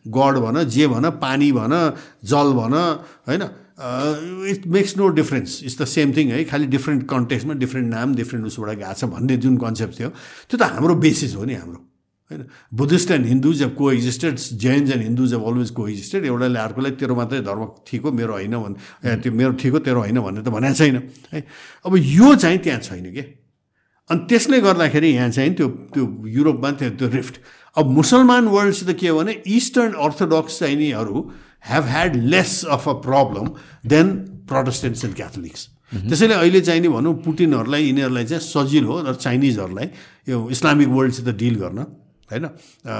गड भन जे भन पानी भन जल भन होइन it makes no difference. It's the same thing है खालि डिफ्रेन्ट कन्टेक्समा डिफ्रेन्ट नाम डिफ्रेन्ट उसबाट गएको छ भन्ने जुन कन्सेप्ट थियो। त्यो त हाम्रो बेसिस हो नि हाम्रो। होइन? Buddhist and Hindus have coexisted Jains and Hindus have always coexisted एउटाले अर्कोलाई तेरो मात्रै धर्म ठिक हो मेरो होइन भने त्यो मेरो ठिक हो तेरो होइन भन्ने त भनेको छैन है? अब यो चाहिँ त्यहाँ छैन कि? अनि त्यसले गर्दाखेरि यहाँ चाहिँ त्यो त्यो युरोपमा त्यो त्यो रिफ्ट। अब मुसलमान वर्ल्डसित के हो भने इस्टर्न अर्थोडक्स चाहिँ निहरू have had less of a problem than Protestants and Catholics त्यसैले अहिले चाहिँ नि भनौँ पुटिनहरूलाई यिनीहरूलाई चाहिँ सजिलो हो र चाइनिजहरूलाई यो इस्लामिक वर्ल्डसित डिल गर्न होइन?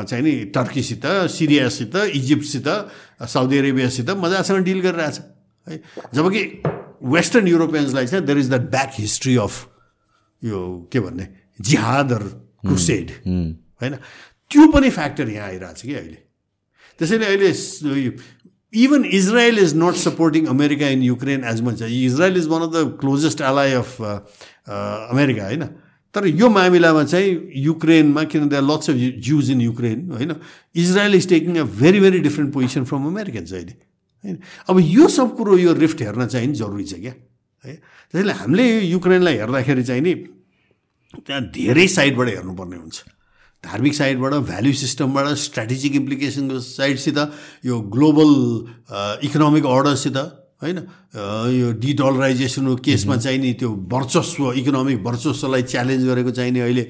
चाहिँ नि टर्कीसित सिरियासित इजिप्टसित साउदी अरेबियासित मजासँग डिल गरिरहेछ है? जबकि वेस्टर्न युरोपियन्सलाई चाहिँ there is the back history of यो के भन्ने जिहादर क्रुसेड होइन? त्यो पनि फ्याक्टर यहाँ आइरहेछ कि अहिले। त्यसैले अहिले even Israel is not supporting America in Ukraine as much Israel is one of the closest ally of America होइन? तर यो मामिलामा चाहिँ युक्रेनमा किन there lots of Jews in Ukraine होइन? Israel is taking a very very different position from Americans अहिले होइन? अब यो सब कुरो यो रिफ्ट हेर्न चाहिँ जरुरी छ क्या है? त्यसैले हामीले युक्रेनलाई हेर्दाखेरि चाहिँ नि त्यहाँ धेरै साइडबाट हेर्नुपर्ने हुन्छ। धार्मिक साइडबाट भ्याल्यु सिस्टमबाट स्ट्राटेजिक इम्प्लिकेसनको साइडसित यो ग्लोबल इकोनोमिक अर्डरसित होइन? यो डिडलराइजेसनको केसमा चाहिँ नि त्यो वर्चस्व इकोनोमिक वर्चस्वलाई च्यालेन्ज गरेको चाहिने अहिले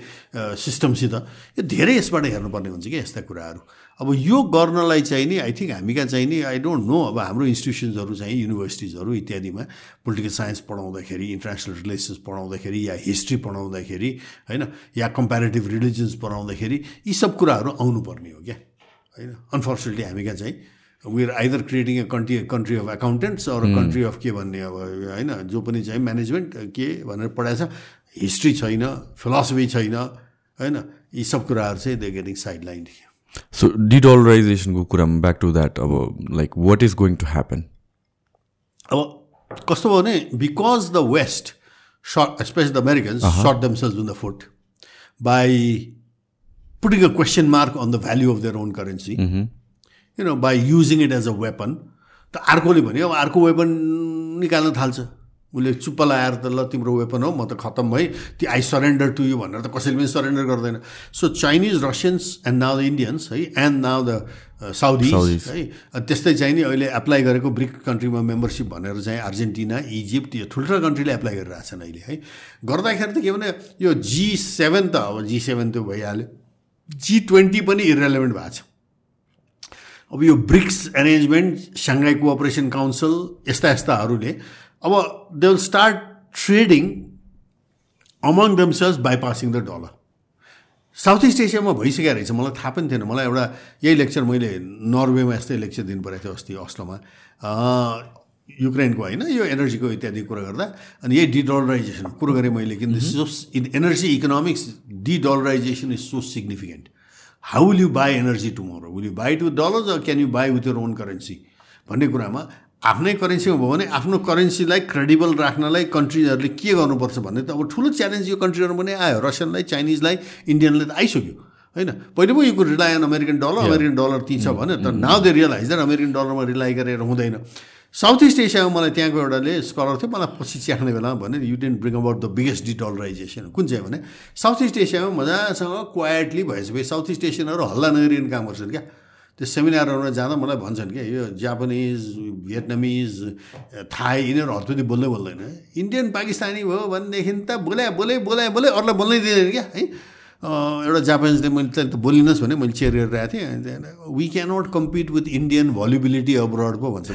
सिस्टमसित यो धेरै यसबाट हेर्नुपर्ने हुन्छ कि यस्ता कुराहरू। अब यो गर्नलाई चाहिँ नि आई थिङ्क हामी कहाँ चाहिँ नि आई डोन्ट नो अब हाम्रो इन्स्टिट्युसन्सहरू चाहिँ युनिभर्सिटिजहरू इत्यादिमा पोलिटिकल साइन्स पढाउँदाखेरि इन्टरनेसनल रिलेसन्स पढाउँदाखेरि या हिस्ट्री पढाउँदाखेरि होइन? या कम्पेरिटिभ रिलिजन्स पढाउँदाखेरि यी सब कुराहरू आउनुपर्ने हो क्या? होइन? अनफर्चुनेटली हामी कहाँ चाहिँ we are either creating a country country of accountants or country of के भन्ने अब होइन जो पनि चाहिँ म्यानेजमेन्ट के भनेर पढाएको छ हिस्ट्री छैन फिलोसफी छैन होइन यी सब कुराहरू चाहिँ they getting side line so डिडलराइजेसनको कुरामा ब्याक टु द्याट अब like what is going to happen अब कस्तो भयो भने because the west shot specially the Americans shot themselves in the foot by putting a question mark on the value of their own currency you know by using it as a weapon त अर्कोले भन्यो अब अर्को weapon निकाल्न थाल्छ। उसले चुप्प लगाएर त ल तिम्रो वेपन हो म त खत्तम भएँ। त्यो आई सरेन्डर टु यु भनेर त कसैले पनि सरेन्डर गर्दैन। So Chinese Russians and now the Indians है एन्ड नाउ द साउदी है त्यस्तै चाहिँ नि अहिले एप्लाई गरेको ब्रिक कन्ट्रीमा मेम्बरसिप भनेर चाहिँ अर्जेन्टिना इजिप्ट यो ठुल्ठुला कन्ट्रीले एप्लाई गरिरहेछन् अहिले है। गर्दाखेरि त के भने यो जी सेभेन त अब जी सेभेन त भइहाल्यो। जी ट्वेन्टी पनि इरेलिभेन्ट भएको छ। अब यो BRICS arrangement Shanghai cooperation council यस्ता यस्ताहरूले अब they will start trading among themselves bypassing the dollar south east एसियामा भइसकेको रहेछ मलाई थाहा पनि थिएन। मलाई एउटा यही लेक्चर मैले नर्वेमा यस्तै लेक्चर दिनु परेको थियो अस्ति अस्लोमा युक्रेनको होइन यो एनर्जीको इत्यादि कुरा गर्दा। अनि यही डिडलराइजेसन कुरो गरेँ मैले किन? This so in energy economics dedollarisation is so significant how will you buy energy tomorrow will you buy to dollars or can you buy with your own currency भन्ने कुरामा आफ्नै करेन्सीमा भयो भने आफ्नो करेन्सीलाई क्रेडिबल राख्नलाई कन्ट्रिजहरूले के गर्नुपर्छ भन्ने त अब ठुलो च्यालेन्ज यो कन्ट्रीहरू पनि आयो। रसियनलाई चाइनिजलाई इन्डियनलाई त आइसक्यो। होइन? पहिले पो यो कुरो rely on American dollar American dollar ती छ भने तर now they realise that American डलरमा rely गरेर हुँदैन। साउथ इस्ट एसियामा मलाई त्यहाँको एउटाले स्कलर थियो मलाई पछि च्याख्ने बेलामा भने you didn't bring about the biggest dedollarisation कुन चाहिँ भने साउथ इस्ट एसियामा मजासँग क्वाइटली भएपछि साउथ इस्ट एसियनहरू हल्ला नगरिकन काम गर्छन् क्या। त्यो सेमिनारहरूमा जाँदा मलाई भन्छन् क्या यो जापानिज भियतनामिज थाई यिनीहरू हतुती बोल्दै बोल्दैन इन्डियन पाकिस्तानी भयो भनेदेखि त बोल्या बोले बोल्या बोले अरूलाई बोल्नै दिँदैन क्या है? एउटा जापानिजले मैले त बोलिनस् भने मैले चेयर गरेर आएको थिएँ। We cannot compete with Indian valuability abroad पो भन्छ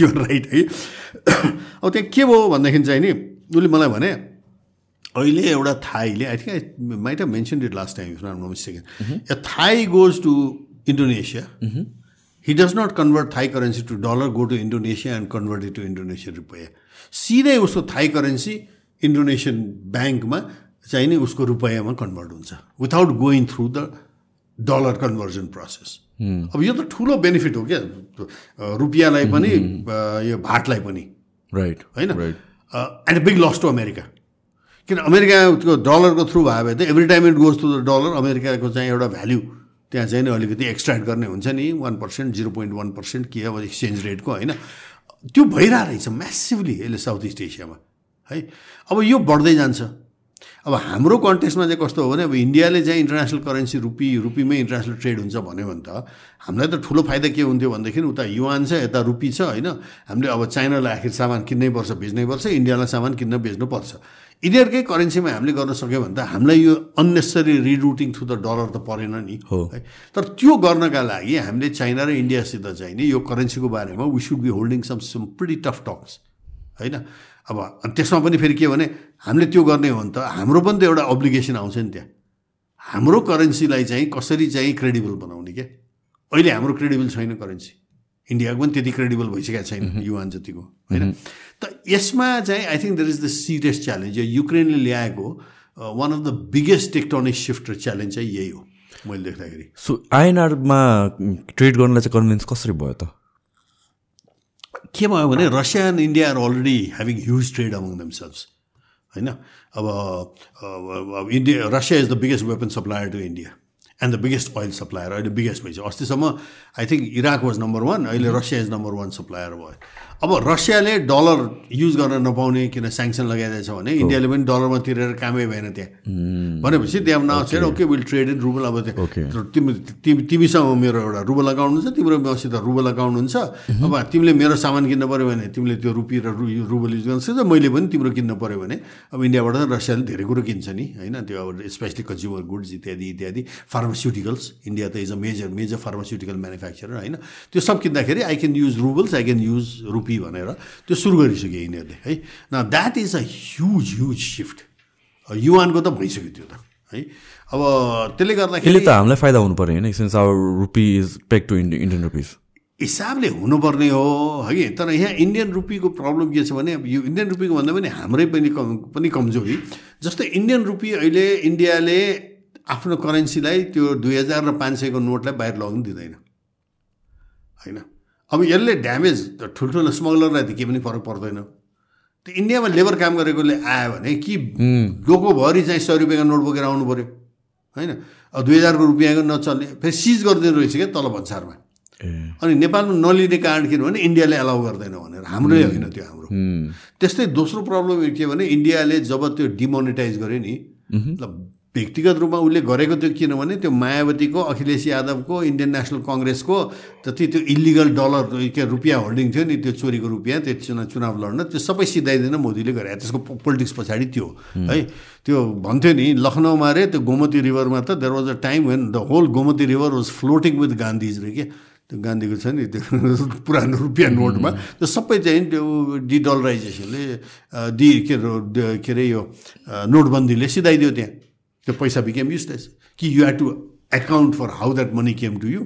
यो राइट है। अब त्यहाँ के भयो भनेदेखि चाहिँ नि उसले मलाई भने अहिले एउटा थाईले I think I might have mention it last time not no mistake a Thai goes to Indonesia he does not convert Thai currency to dollar go to Indonesia and convert it to Indonesian rupiah सिधै उसको Thai currency Indonesian ब्याङ्कमा चाहिँ नि उसको रुपियाँमा convert हुन्छ। Without going through the dollar conversion process अब यो त ठुलो बेनिफिट हो क्या। रुपियाँलाई पनि यो भाटलाई पनि। राइट होइन? And big loss to America किन अमेरिकाको डलरको थ्रु भयो भने त every time it goes to the dollar अमेरिकाको चाहिँ एउटा भ्याल्यु त्यहाँ चाहिँ नि अलिकति एक्सट्राक्ट गर्ने हुन्छ नि। One percent zero point one percent के अब एक्सचेन्ज रेटको होइन? त्यो भइरहेको रहेछ म्यासिभली यसले साउथ इस्ट एसियामा है? अब यो बढ्दै जान्छ। अब हाम्रो कन्टेक्समा चाहिँ कस्तो हो भने अब इन्डियाले चाहिँ इन्टरनेसनल करेन्सी रुपी रुपीमै इन्टरनेसनल ट्रेड हुन्छ भन्यो भने त हामीलाई त ठुलो फाइदा के हुन्थ्यो भनेदेखि उता युवान छ यता रुपी छ होइन? हामीले अब चाइनालाई आखिर सामान किन्नै पर्छ बेच्नै पर्छ इन्डियालाई सामान किन्न बेच्नु पर्छ। यिनीहरूकै करेन्सीमा हामीले गर्न सक्यो भने त हामीलाई यो unnecessary rerouting through the dollar त परेन नि हो। है? तर त्यो गर्नका लागि हामीले चाइना र इन्डियासित चाहिँ नि यो करेन्सीको बारेमा we should be holding some some pretty tough talks होइन? अब त्यसमा पनि फेरि के भने हामीले त्यो गर्ने हो भने त हाम्रो पनि त एउटा अब्लिगेसन आउँछ नि त्यहाँ। हाम्रो करेन्सीलाई चाहिँ कसरी चाहिँ क्रेडिबल बनाउने क्या अहिले हाम्रो क्रेडिबल छैन करेन्सी इन्डियाको पनि त्यति क्रेडिबल भइसकेको छैन युवान जतिको होइन? त यसमा चाहिँ I think there is the serious challenge यो युक्रेनले ल्याएको one of the biggest tectonic shift challenge चाहिँ यही हो मैले देख्दाखेरि। सो आइएनआरमा ट्रेड गर्नलाई चाहिँ कन्भिन्स कसरी भयो त? के भयो भने Russia and India are already having huge trade among themselves होइन? अब अब India Russia is the biggest weapon supplier to India and the biggest oil supplier अहिले बिगेस्ट भइसक्यो। अस्तिसम्म I think Iraq was number one अहिले Russia is number one supplier भयो। अब रसियाले dollar use गर्न नपाउने किन स्याङ्सन लगाइदिएछ भने इन्डियाले पनि डलरमा तिरेर कामै भएन त्यहाँ। भनेपछि त्यहाँ नसेर okay will trade in rouble अब त्यहाँ तिमी तिमी तिमीसँग मेरो एउटा रुबल अकाउन्ट हुन्छ तिम्रो मसित रुबल अकाउन्ट हुन्छ। अब तिमीले मेरो सामान किन्न पऱ्यो भने तिमीले त्यो रुपी र रुबल युज गर्न सक्छ मैले पनि तिम्रो किन्न पऱ्यो भने। अब इन्डियाबाट रसियाले धेरै कुरो किन्छ नि होइन? त्यो अब स्पेसली कन्ज्युमर गुड्स इत्यादि इत्यादि। फार्मास्युटिकल्स इन्डिया त is a major major pharmaceutical manufacturer होइन? त्यो सब किन्दाखेरि I can use roubles I can use rupee rupee भनेर त्यो सुरु गरिसक्यो यिनीहरूले है। न that is a huge huge shift युवानको त भइसक्यो त्यो त है। अब त्यसले गर्दाखेरि त हामीलाई फाइदा हुनु पऱ्यो होइन? Since our rupee is pegged to Indian rupees हिसाबले हुनुपर्ने हो है तर यहाँ इन्डियन रुपीको प्रब्लम के छ भने अब यो इन्डियन रुपीको भन्दा पनि हाम्रै पनि कम पनि कमजोरी। जस्तै इन्डियन रुपी अहिले इन्डियाले आफ्नो करेन्सीलाई त्यो दुई हजार र पाँच सयको नोटलाई बाहिर लगाउनु दिँदैन। होइन? अब यसले ड्यामेज ठुल्ठुलो स्मग्लरलाई त केही पनि फरक पर्दैन। त्यो इन्डियामा लेबर काम गरेकोले आयो भने कि डोकोभरि चाहिँ सय रुपियाँको नोट बोकेर आउनु पऱ्यो होइन? अब दुई हजारको रुपियाँको नचल्ने फेरि सिज गरिदिनु रहेछ क्या तल भन्सारमा। अनि नेपालमा नलिने कारण किनभने इन्डियाले एलाउ गर्दैन भनेर। हाम्रै होइन त्यो हाम्रो। त्यस्तै दोस्रो प्रब्लम के भने इन्डियाले जब त्यो डिमोनिटाइज गर्यो नि ल व्यक्तिगत रूपमा उसले गरेको थियो किनभने त्यो मायावतीको अखिलेश यादवको इन्डियन नेसनल कङ्ग्रेसको जति त्यो इलिगल डलर के रुपियाँ होल्डिङ थियो नि त्यो चोरीको रुपियाँ त्यो चुनाव चुनाव लड्न त्यो सबै सिधाइदिन मोदीले गरे त्यसको पोलिटिक्स पछाडि त्यो है। त्यो भन्थ्यो नि लखनऊमा रे त्यो गोमती रिभरमा त there was a time when the whole Gomti river was floating with Gandhi's रे के। त्यो गान्धीको छ नि त्यो पुरानो रुपियाँ नोटमा। त्यो सबै चाहिँ त्यो डिडलराइजेसनले डि के के अरे यो नोटबन्दीले सिधाइदियो त्यहाँ। त्यो पैसा बिकेम युजलेस कि you have to account for how that money came to you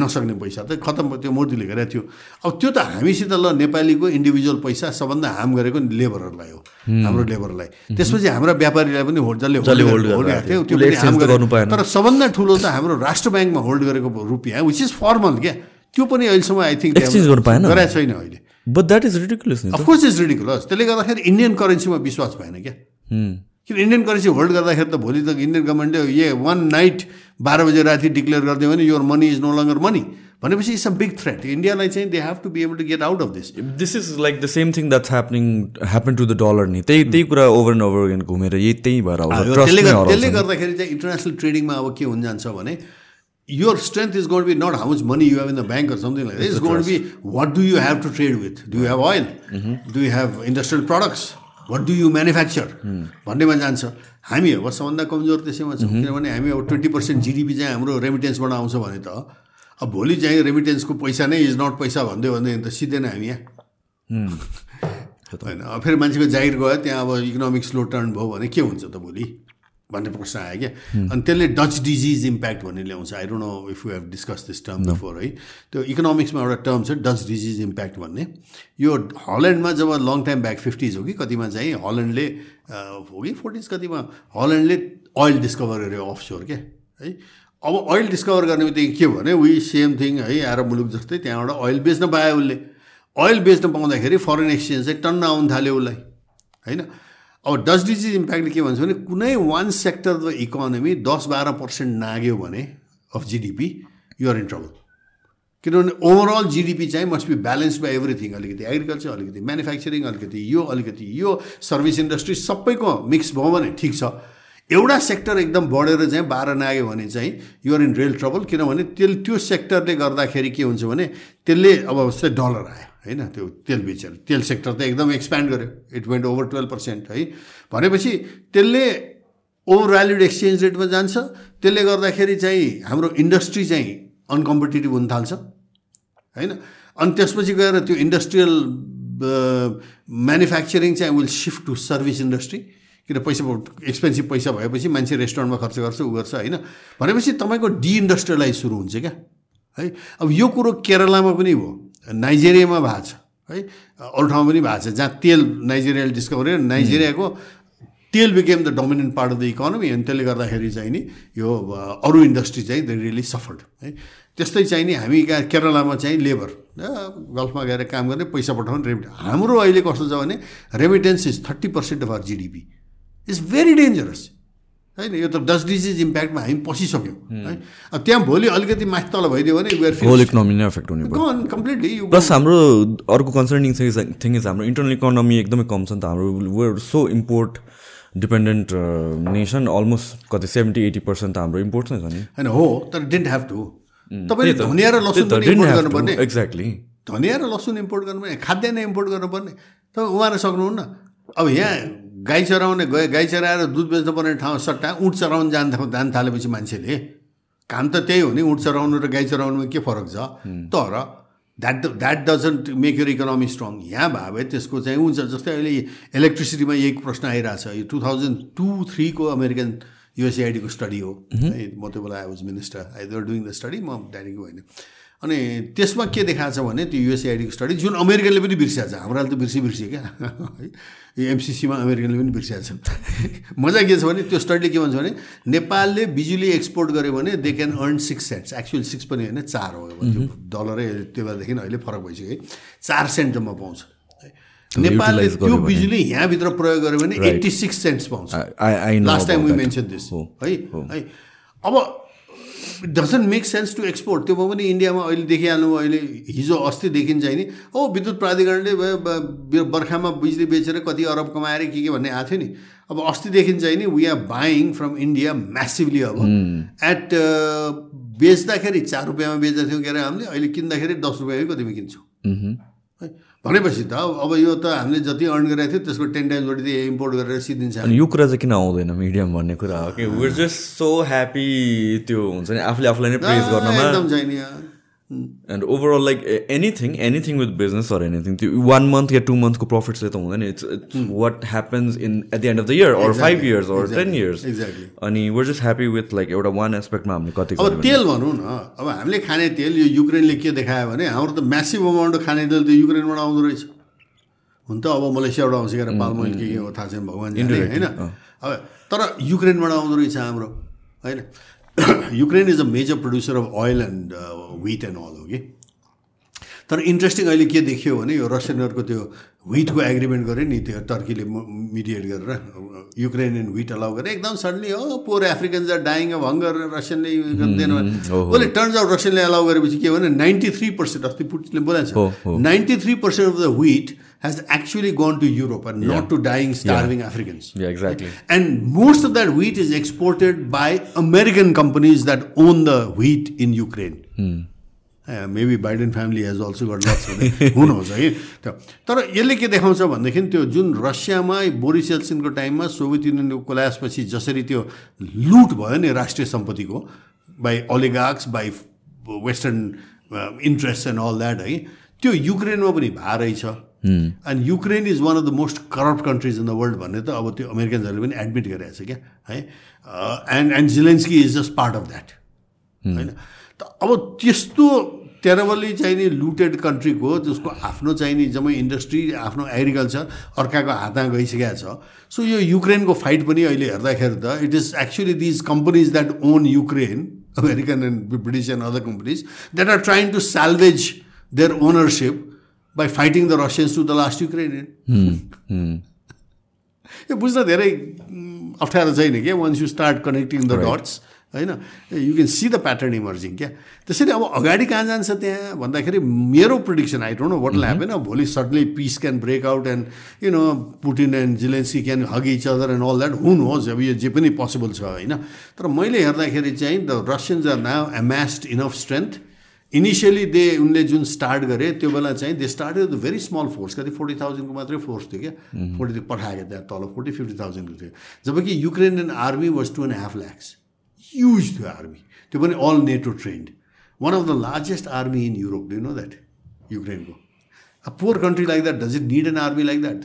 नसक्ने पैसा त खतम त्यो मोदीले गरेको थियो। अब त्यो त हामीसित ल नेपालीको इन्डिभिजुअल पैसा सबभन्दा हार्म गरेको लेबरहरूलाई हो हाम्रो लेबरलाई त्यसपछि हाम्रा व्यापारीलाई पनि होल्ड जसले होल्ड गरेको थियो त्यो पनि हार्म तर सबभन्दा ठुलो त हाम्रो राष्ट्र ब्याङ्कमा होल्ड गरेको रुपियाँ विच इज फर्मल क्या। त्यो पनि अहिलेसम्म आई थिङ्क गर्नु पाएन? गरेको छैन अहिले। But that is ridiculous of course is ridiculous त्यसले गर्दाखेरि इन्डियन करेन्सीमा विश्वास भएन क्या. किन इन्डियन करेन्सी होल्ड गर्दाखेरि त भोलि त इन्डियन गभर्मेन्टले ए वान नाइट बाह्र बजे राति डिक्लेयर गरिदियो भने your money is no longer money भनेपछि इट्स अ बिग थ्रेट इन्डियालाई चाहिँ they have to be able to get out of this this is like the same thing that's happening happen to the dollar नि त्यही त्यही कुरा over and over again घुमेर यही त्यही भएर आउँछ त्यसले हराउँछ त्यसले गर्दाखेरि चाहिँ इन्टरनेसनल ट्रेडिङमा अब के हुन जान्छ भने your strength is going to be not how much money you have in the bank or something like that. It's going to be what do you have to trade with? Do you have oil? Do you have industrial products? What do you manufacture? भन्नेमा जान्छ। हामी अब सबभन्दा कमजोर त्यसैमा छौँ किनभने हामी अब ट्वेन्टी पर्सेन्ट जिडिपी चाहिँ हाम्रो रेमिटेन्सबाट आउँछ भने त अब भोलि चाहिँ रेमिटेन्सको पैसा नै इज नट पैसा भनिदियो भने त सिधै नै हामी यहाँ। होइन फेरि मान्छेको जागिर गयो त्यहाँ अब इकोनोमिक स्लो टर्न भयो भने के हुन्छ त भोलि? भन्ने प्रश्न आयो क्या। अनि त्यसले डच डिजिज इम्प्याक्ट भन्ने ल्याउँछ। I don't know if you have discuss this term before है। त्यो इकोनोमिक्समा एउटा टर्म छ डच डिजिज इम्प्याक्ट भन्ने। यो हल्यान्डमा जब लङ टाइम ब्याक फिफ्टिज हो कि कतिमा चाहिँ हल्यान्डले हो कि फोर्टिज कतिमा हल्यान्डले ओइल डिस्कभर गर्यो अफ सोर क्या है। अब ओइल डिस्कभर गर्ने बित्तिकै के भने उही सेम थिङ है आरब मुलुक जस्तै त्यहाँबाट ओइल बेच्न पायो उसले। ओइल बेच्न पाउँदाखेरि फरेन एक्सचेन्ज चाहिँ टन्न आउनु थाल्यो उसलाई होइन। अब डच डिजिज इम्प्याक्टले के भन्छ भने कुनै वान सेक्टर द इकोनोमी दस बाह्र पर्सेन्ट नाग्यो भने of GDP you're in trouble किनभने ओभरअल जिडिपी चाहिँ must be balance by everything अलिकति एग्रिकल्चर अलिकति म्यानुफ्याक्चरिङ अलिकति यो अलिकति यो सर्भिस इन्डस्ट्री सबैको मिक्स भयो भने ठिक छ। एउटा सेक्टर एकदम बढेर चाहिँ बाह्र नाग्यो भने चाहिँ युआर इन रियल ट्रबल किनभने तेल त्यो सेक्टरले गर्दाखेरि के हुन्छ भने त्यसले अब जस्तै डलर आयो होइन? त्यो तेल बेचेर। तेल सेक्टर त एकदम एक्सप्यान्ड गर्यो। It went over twelve percent है? भनेपछि त्यसले ओभर भ्याल्युड एक्सचेन्ज रेटमा जान्छ। त्यसले गर्दाखेरि चाहिँ हाम्रो इन्डस्ट्री चाहिँ अनकम्पिटेटिभ हुन थाल्छ होइन? अनि त्यसपछि गएर त्यो इन्डस्ट्रियल म्यानुफ्याक्चरिङ चाहिँ will shift to service industry किन पैसा एक्सपेन्सिभ पैसा भएपछि मान्छे रेस्टुरेन्टमा खर्च गर्छ ऊ गर्छ होइन? भनेपछि तपाईँको डिइन्डस्ट्रियलाइज सुरु हुन्छ क्या। है? अब यो कुरो केरलामा पनि भयो नाइजेरियामा भएको छ है? अरू ठाउँमा पनि भएको छ जहाँ तेल नाइजेरियाले डिस्कभर गर्यो। नाइजेरियाको तेल became the dominant part of the economy अनि त्यसले गर्दाखेरि चाहिँ नि यो अरू इन्डस्ट्री चाहिँ दे रियली सफर्ड है? त्यस्तै चाहिँ नि हामी कहाँ केरलामा चाहिँ लेबर गल्फमा गएर काम गर्ने पैसा पठाउने रेमिट हाम्रो अहिले कस्तो छ भने remittance is thirty percent of our GDP is very dangerous होइन यो त डस डिजिज इम्प्याक्टमा हामी पसिसक्यौँ है। अब त्यहाँ भोलि अलिकति माथि तल भइदियो भने होल इकोनोमी नै एफेक्ट हुने कम्प्लिटली प्लस हाम्रो अर्को कन्सर्निङ थिङ इज हाम्रो इन्टरनल इकोनोमी एकदमै कम छ नि त। हाम्रो we're so import dependent nation almost कति सेभेन्टी एटी पर्सेन्ट त हाम्रो इम्पोर्ट नै छ नि। होइन हो तर डिन्ट ह्याभ टु तपाईँले धनिया र लसुन गर्नुपर्ने। एक्ज्याक्टली धनिया र लसुन इम्पोर्ट गर्नुपर्ने खाद्यान्न इम्पोर्ट गर्नुपर्ने। तपाईँ उमार्न सक्नुहुन्न। अब यहाँ गाई चराउने गए गाई चराएर दुध बेच्नुपर्ने ठाउँ सट्टा उठ चराउनु जान जान थालेपछि मान्छेले काम त त्यही हो नि उठ चराउनु र गाई चराउनुमा के फरक छ? तर that that doesn't make your economy strong यहाँ भयो भए त्यसको चाहिँ हुन्छ जस्तै अहिले इलेक्ट्रिसिटीमा यही प्रश्न आइरहेछ। यो टु थाउजन्ड टू थ्रीको अमेरिकन युएसएआइडीको स्टडी हो। है। म त्यो बेला I was minister I they were doing the study म ड्याडीको होइन। अनि त्यसमा के देखाएको छ भने त्यो युएसएआइडीको स्टडी जुन अमेरिकनले पनि बिर्सिएको छ हाम्रोले त बिर्सी बिर्सियो क्या। है। यो एमसिसीमा अमेरिकनले पनि बिर्सिएको छ मजा के छ भने त्यो स्टडीले के भन्छ भने नेपालले बिजुली एक्सपोर्ट गर्यो भने they can earn six cents actual six पनि होइन चार हो। त्यो डलरै त्यो बेलादेखि अहिले फरक भइसक्यो। है चार सेन्ट जम्मा पाउँछ। नेपालले त्यो बिजुली यहाँभित्र प्रयोग गर्यो भने एट्टी सिक्स सेन्ट्स पाउँछ। Last time we mention this है। है। अब doesn't make sense to export त्यो पनि इन्डियामा अहिले देखिहाल्नु अहिले हिजो अस्तिदेखि चाहिँ नि। ओ विद्युत प्राधिकरणले बर्खामा बिजुली बेचेर कति अरब कमाएर के के भन्ने आएको थियो नि। अब अस्तिदेखि चाहिँ नि we are buying from India massively अब। एट बेच्दाखेरि चार रुपियाँमा बेचेको थियौँ के अरे हामीले अहिले किन्दाखेरि दस रुपियाँमै कतिमा किन्छौँ। है। भनेपछि त अब यो त हामीले जति अर्न गरेको थियो त्यसको टेन टाइम्स बढी इम्पोर्ट गरेर सिद्धिन्छ। अनि यो कुरा चाहिँ किन आउँदैन मिडियम भन्ने कुरा हो? कि वेयर जस्ट सो ह्याप्पी त्यो हुन्छ नि आफूले आफूलाई नै प्रेज गर्नमा। एकदम छैन and overall like anything anything with business or anything त्यो वान मन्थ या टू मन्थको प्रफिट्सले त हुँदैन it's it's what happens in at the end of the year or five years or ten years exactly अनि we're just happy with like एउटा one एस्पेक्टमा हामीले कति अब तेल भनौँ न अब हामीले खाने तेल यो युक्रेनले के देखायो भने हाम्रो त म्यासिभ अमाउन्ट खाने तेल त युक्रेनबाट आउँदो रहेछ। हुन त अब मलेसियाबाट आउँछ क्या पाल्म ओइल के के हो थाहा छैन भगवान् होइन? अब तर युक्रेनबाट आउँदो रहेछ हाम्रो होइन? Ukraine is a major producer of oil and wheat and all हो कि तर इन्ट्रेस्टिङ अहिले के देखियो भने यो रसियनहरूको त्यो विटको एग्रिमेन्ट गऱ्यो नि त्यो टर्कीले मिडिएट गरेर युक्रेन एन्ड विट अलाउ गरेर एकदम सडनली हो poor Africans are dying of hunger रसियनले गर्दैन उसले टर्न्स आउट रसियनले अलाउ गरेपछि के भने नाइन्टी थ्री पर्सेन्ट अस्ति पुटिनले बोलाएको छ ninety three percent of the wheat has actually gone to Europe and not to dying, starving Africans. Yeah, exactly. And most of that wheat is exported by American companies that own the wheat in Ukraine. Maybe Biden family has also got lots हुनुहोस् है तर यसले के देखाउँछ भनेदेखि त्यो जुन रसियामा Boris एल्सिनको टाइममा सोभियत युनियनको कोलासपछि जसरी त्यो लुट भयो नि राष्ट्रिय सम्पत्तिको by oligarchs by western interest and all that है त्यो युक्रेनमा पनि भए रहेछ and Ukraine is one of the most corrupt countries in the world भन्ने त अब त्यो अमेरिकन्सहरूले पनि एडमिट गरिरहेको छ क्या है? And and Zelensky is just part of that होइन? त अब त्यस्तो टेरबली चाहिने लुटेड कन्ट्रीको जसको आफ्नो चाहिने जम्मै इन्डस्ट्री आफ्नो एग्रिकल्चर अर्काको हातमा गइसकेको छ। सो यो युक्रेनको फाइट पनि अहिले हेर्दाखेरि त it is actually these companies that own Ukraine American and British and other companies that are trying to salvage their ownership by fighting the Russians to the last Ukrainian यो बुझ्न धेरै अप्ठ्यारो छैन क्या? Once you start connecting the dots होइन? You can see the pattern emerging क्या? त्यसरी अब अगाडि कहाँ जान्छ त्यहाँ? भन्दाखेरि मेरो prediction I don't know what lap होइन भोलि suddenly peace can break out and you know Putin and Zelensky can hug each other and all that हुन होस् अब यो जे पनि पोसिबल छ होइन? तर मैले हेर्दाखेरि चाहिँ the Russians are now amassed enough strength initially they उनले जुन स्टार्ट गरे त्यो बेला चाहिँ they start with very small force कति फोर्टी थाउजन्डको मात्रै फोर्स थियो क्या? फोर्टी पठाएको त्यहाँ तल फोर्टी फिफ्टी थाउजन्डको थियो। जबकि Ukrainian army was two and half lakhs huge थियो आर्मी त्यो पनि all NATO trained one of the largest army in Europe do know that युक्रेनको a poor country like that does it need an army like that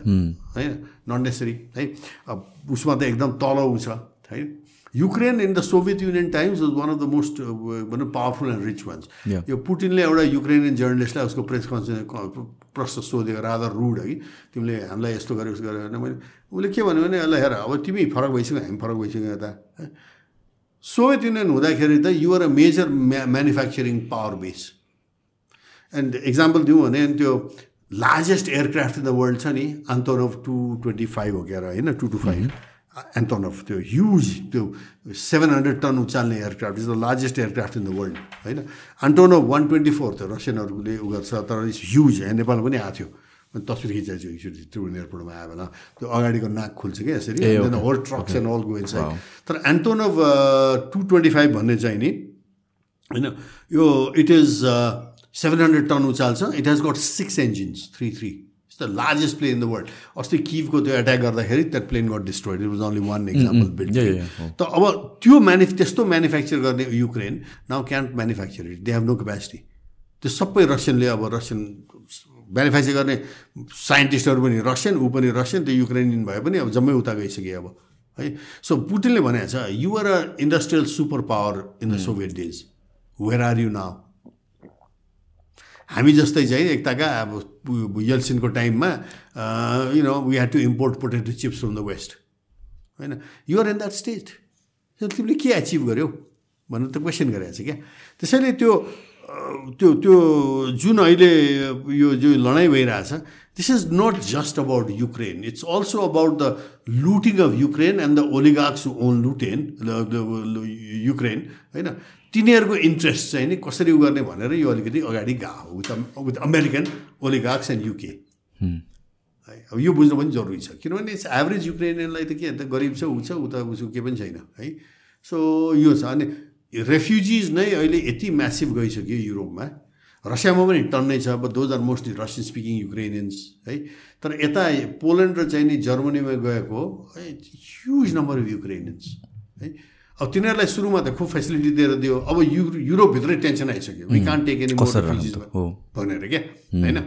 होइन not necessary है अब उसमा त एकदम तल छ है? Ukraine in the Soviet Union times was one of the most भनौँ पावरफुल एन्ड रिच वान्स यो पुटिनले एउटा युक्रेनियन जर्नलिस्टलाई उसको प्रेस कन्फरेन्स प्रश्न सोधेको राधा रुड है तिमीले हामीलाई यस्तो गर्यो उस्तो गर्यो भने मैले उसले के भन्यो भने ल हेर अब तिमी फरक भइसक्यो हामी फरक भइसक्यो यता सोभियत युनियन हुँदाखेरि त युआर अ मेजर म्या manufacturing power base and example दिउँ भने त्यो largest aircraft in the world छ नि अफ टु ट्वेन्टी फाइभ हो क्या होइन टु टू फाइभ अफ त्यो ह्युज त्यो seven hundred ton उचाल्ने aircraft is the largest aircraft in the world होइन अफ वान ट्वेन्टी फोर त्यो रसियनहरूले उ गर्छ तर इट्स ह्युज यहाँ नेपाल पनि आएको थियो। तस्विर खिचाएको छु एकचोटि त्रिभुवन एयरपोर्टमा आयो बेला त्यो अगाडिको नाक खुल्छ क्या यसरी। Whole trucks and all go inside तर एन्टोनोभ टु ट्वेन्टी फाइभ भन्ने चाहिँ नि होइन यो it is seven hundred ton उचाल्छ it has got six engines three three it's the largest plane in the world अस्ति किभको त्यो एट्याक गर्दाखेरि that plane got destroyed it was only one example build त अब त्यो म्यानु त्यस्तो म्यानुफ्याक्चर गर्ने Ukraine now can't manufacture it they have no capacity त्यो सबै रसियनले अब रसियन म्यानुफ्याक्चर गर्ने साइन्टिस्टहरू पनि रसियन ऊ पनि रसियन त्यो युक्रेनियन भए पनि अब जम्मै उता गइसक्यो अब है सो पुटिनले भनेको छ you're a industrial super power in the Soviet days where are you now हामी जस्तै चाहिँ एकताका अब यल्सिनको टाइममा you know we had to import potato chips from the west होइन? युआर इन द्याट स्टेज तिमीले के एचिभ गर्यौ? भनेर त क्वेसन गरेको छ क्या? त्यसैले त्यो त्यो त्यो जुन अहिले यो जो लडाइँ भइरहेछ this is not just about Ukraine it's also about the looting of Ukraine and the oligarchs on looting Ukraine होइन? तिनीहरूको इन्ट्रेस्ट चाहिँ नि कसरी उ गर्ने भनेर यो अलिकति अगाडि गएको with with American oligarchs and UK. है। अब यो बुझ्नु पनि जरुरी छ। किनभने इट्स एभरेज युक्रेनियनलाई त के त गरिब छ ऊ छ उता उसको केही पनि छैन है। सो यो छ अनि रेफ्युजिज नै अहिले यति म्यासिभ गइसक्यो युरोपमा। रसियामा पनि टन्नै छ अब those are mostly Russian speaking Ukrainians है। तर यता पोल्यान्ड र चाहिँ नि जर्मनीमा गएको है ह्युज नम्बर अफ युक्रेनियन्स है। अब तिनीहरूलाई सुरुमा त खुब फेसिलिटी दिएर दियो। अब यु युरोपभित्रै टेन्सन आइसक्यो। वी कान टेक एनी भनेर क्या? होइन?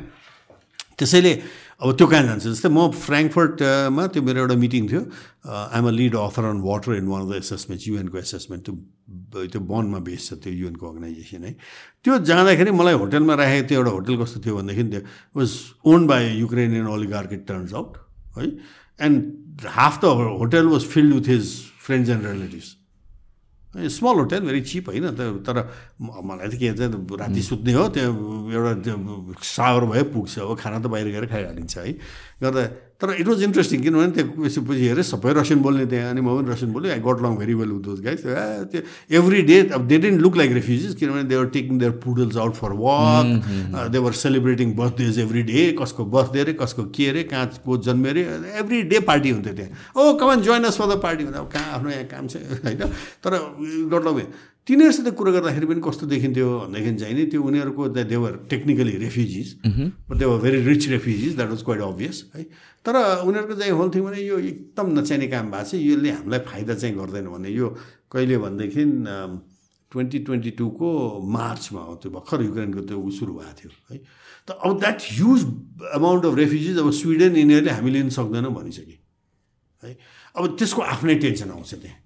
त्यसैले अब त्यो कहाँ जान्छ? जस्तै म फ्रेङ्कफर्टमा त्यो मेरो एउटा मिटिङ थियो। I'm a lead author on water in one of the assessment युएनको assessment त्यो त्यो बनमा बेस छ त्यो युएनको अर्गनाइजेसन है। त्यो जाँदाखेरि मलाई होटेलमा राखेको थियो एउटा होटेल कस्तो थियो भनेदेखि त्यो was own by Ukrainian oligarch it turns out है। And half the hotel was filled with his friends and relatives small hotel very cheap होइन? तर मलाई त के भन्छ राति सुत्ने हो त्यो एउटा त्यो सावर भयो पुग्छ अब खाना त बाहिर गएर खाइहालिन्छ है। गर्दा तर इट वाज इन्ट्रेस्टिङ किनभने त्यो पछि हेरेँ सबै रसियन बोल्ने त्यहाँ अनि म पनि रसियन बोलेँ। I got long very well with those guys त्यो एभ्री डे अब they didn't look like refugees किनभने they were taking their poodles out for walk they were celebrating birthdays every day कसको बर्थडे अरे कसको के अरे कहाँ को जन्मे अरे एभ्री डे पार्टी हुन्थ्यो त्यहाँ। ओ come on join us for the party भन्दा अब कहाँ आफ्नो यहाँ काम छ होइन? तर गट लङ तिनीहरूसित कुरो गर्दाखेरि पनि कस्तो देखिन्थ्यो भनेदेखि चाहिँ नि त्यो उनीहरूको the they were technically refugees they were very rich refugees that was quite obvious है? तर उनीहरूको चाहिँ होल भने यो एकदम नचाहिने काम भएको छ। यसले हामीलाई फाइदा चाहिँ गर्दैन भने यो कहिले भनेदेखि ट्वेन्टी ट्वेन्टी टूको मार्चमा हो त्यो भर्खर युक्रेनको त्यो सुरु भएको थियो है। त अब that huge amount of refugees अब स्विडेन यिनीहरूले हामी लिन सक्दैनौँ भनिसके है। अब त्यसको आफ्नै टेन्सन आउँछ त्यहाँ।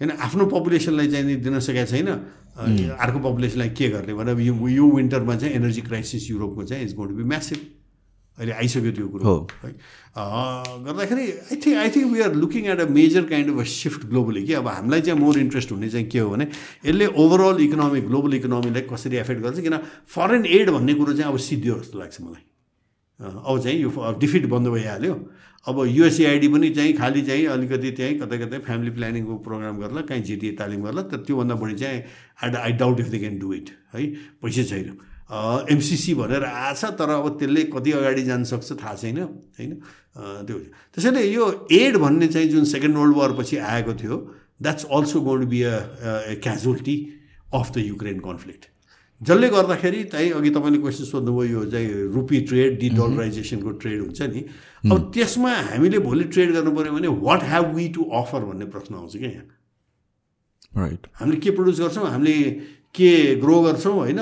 होइन आफ्नो पपुलेसनलाई चाहिँ दिन सकेको छैन। अर्को पपुलेसनलाई के गर्ने? भने यो यो विन्टरमा चाहिँ एनर्जी क्राइसिस युरोपको चाहिँ इज गोट बी म्यासिभ अहिले आइसक्यो त्यो कुरो है। गर्दाखेरि I think I think we are looking at a major kind of a shift globally कि अब हामीलाई चाहिँ मोर इन्ट्रेस्ट हुने चाहिँ के हो भने यसले ओभरअल इकोनोमी ग्लोबल इकोनोमीलाई कसरी एफेक्ट गर्छ? किन फरेन एड भन्ने कुरो चाहिँ अब सिद्धियो जस्तो लाग्छ मलाई। अब चाहिँ यो डिफिट बन्द भइहाल्यो। अब युएसएआइडी पनि चाहिँ खालि चाहिँ अलिकति चाहिँ कतै कतै फ्यामिली प्लानिङको प्रोग्राम गर्ला कहीँ जिटिए तालिम गर्ला तर त्योभन्दा बढी चाहिँ I I doubt if they can do it है। पैसै छैन। एमसिसी भनेर आएछ तर अब त्यसले कति अगाडि जान सक्छ थाहा छैन होइन? त्यो त्यसैले यो एड भन्ने चाहिँ जुन सेकेन्ड वर्ल्ड वार पछि आएको थियो that's also gonna be a casualty of the Ukraine conflict जसले गर्दाखेरि चाहिँ अघि तपाईँले क्वेसन सोध्नुभयो यो चाहिँ रुपी ट्रेड डिडलराइजेसनको ट्रेड हुन्छ नि। अब त्यसमा हामीले भोलि ट्रेड गर्नु पऱ्यो भने what have we to offer भन्ने प्रश्न आउँछ क्या यहाँ। राइट हामीले के प्रड्युस गर्छौँ? हामीले के ग्रो गर्छौँ होइन?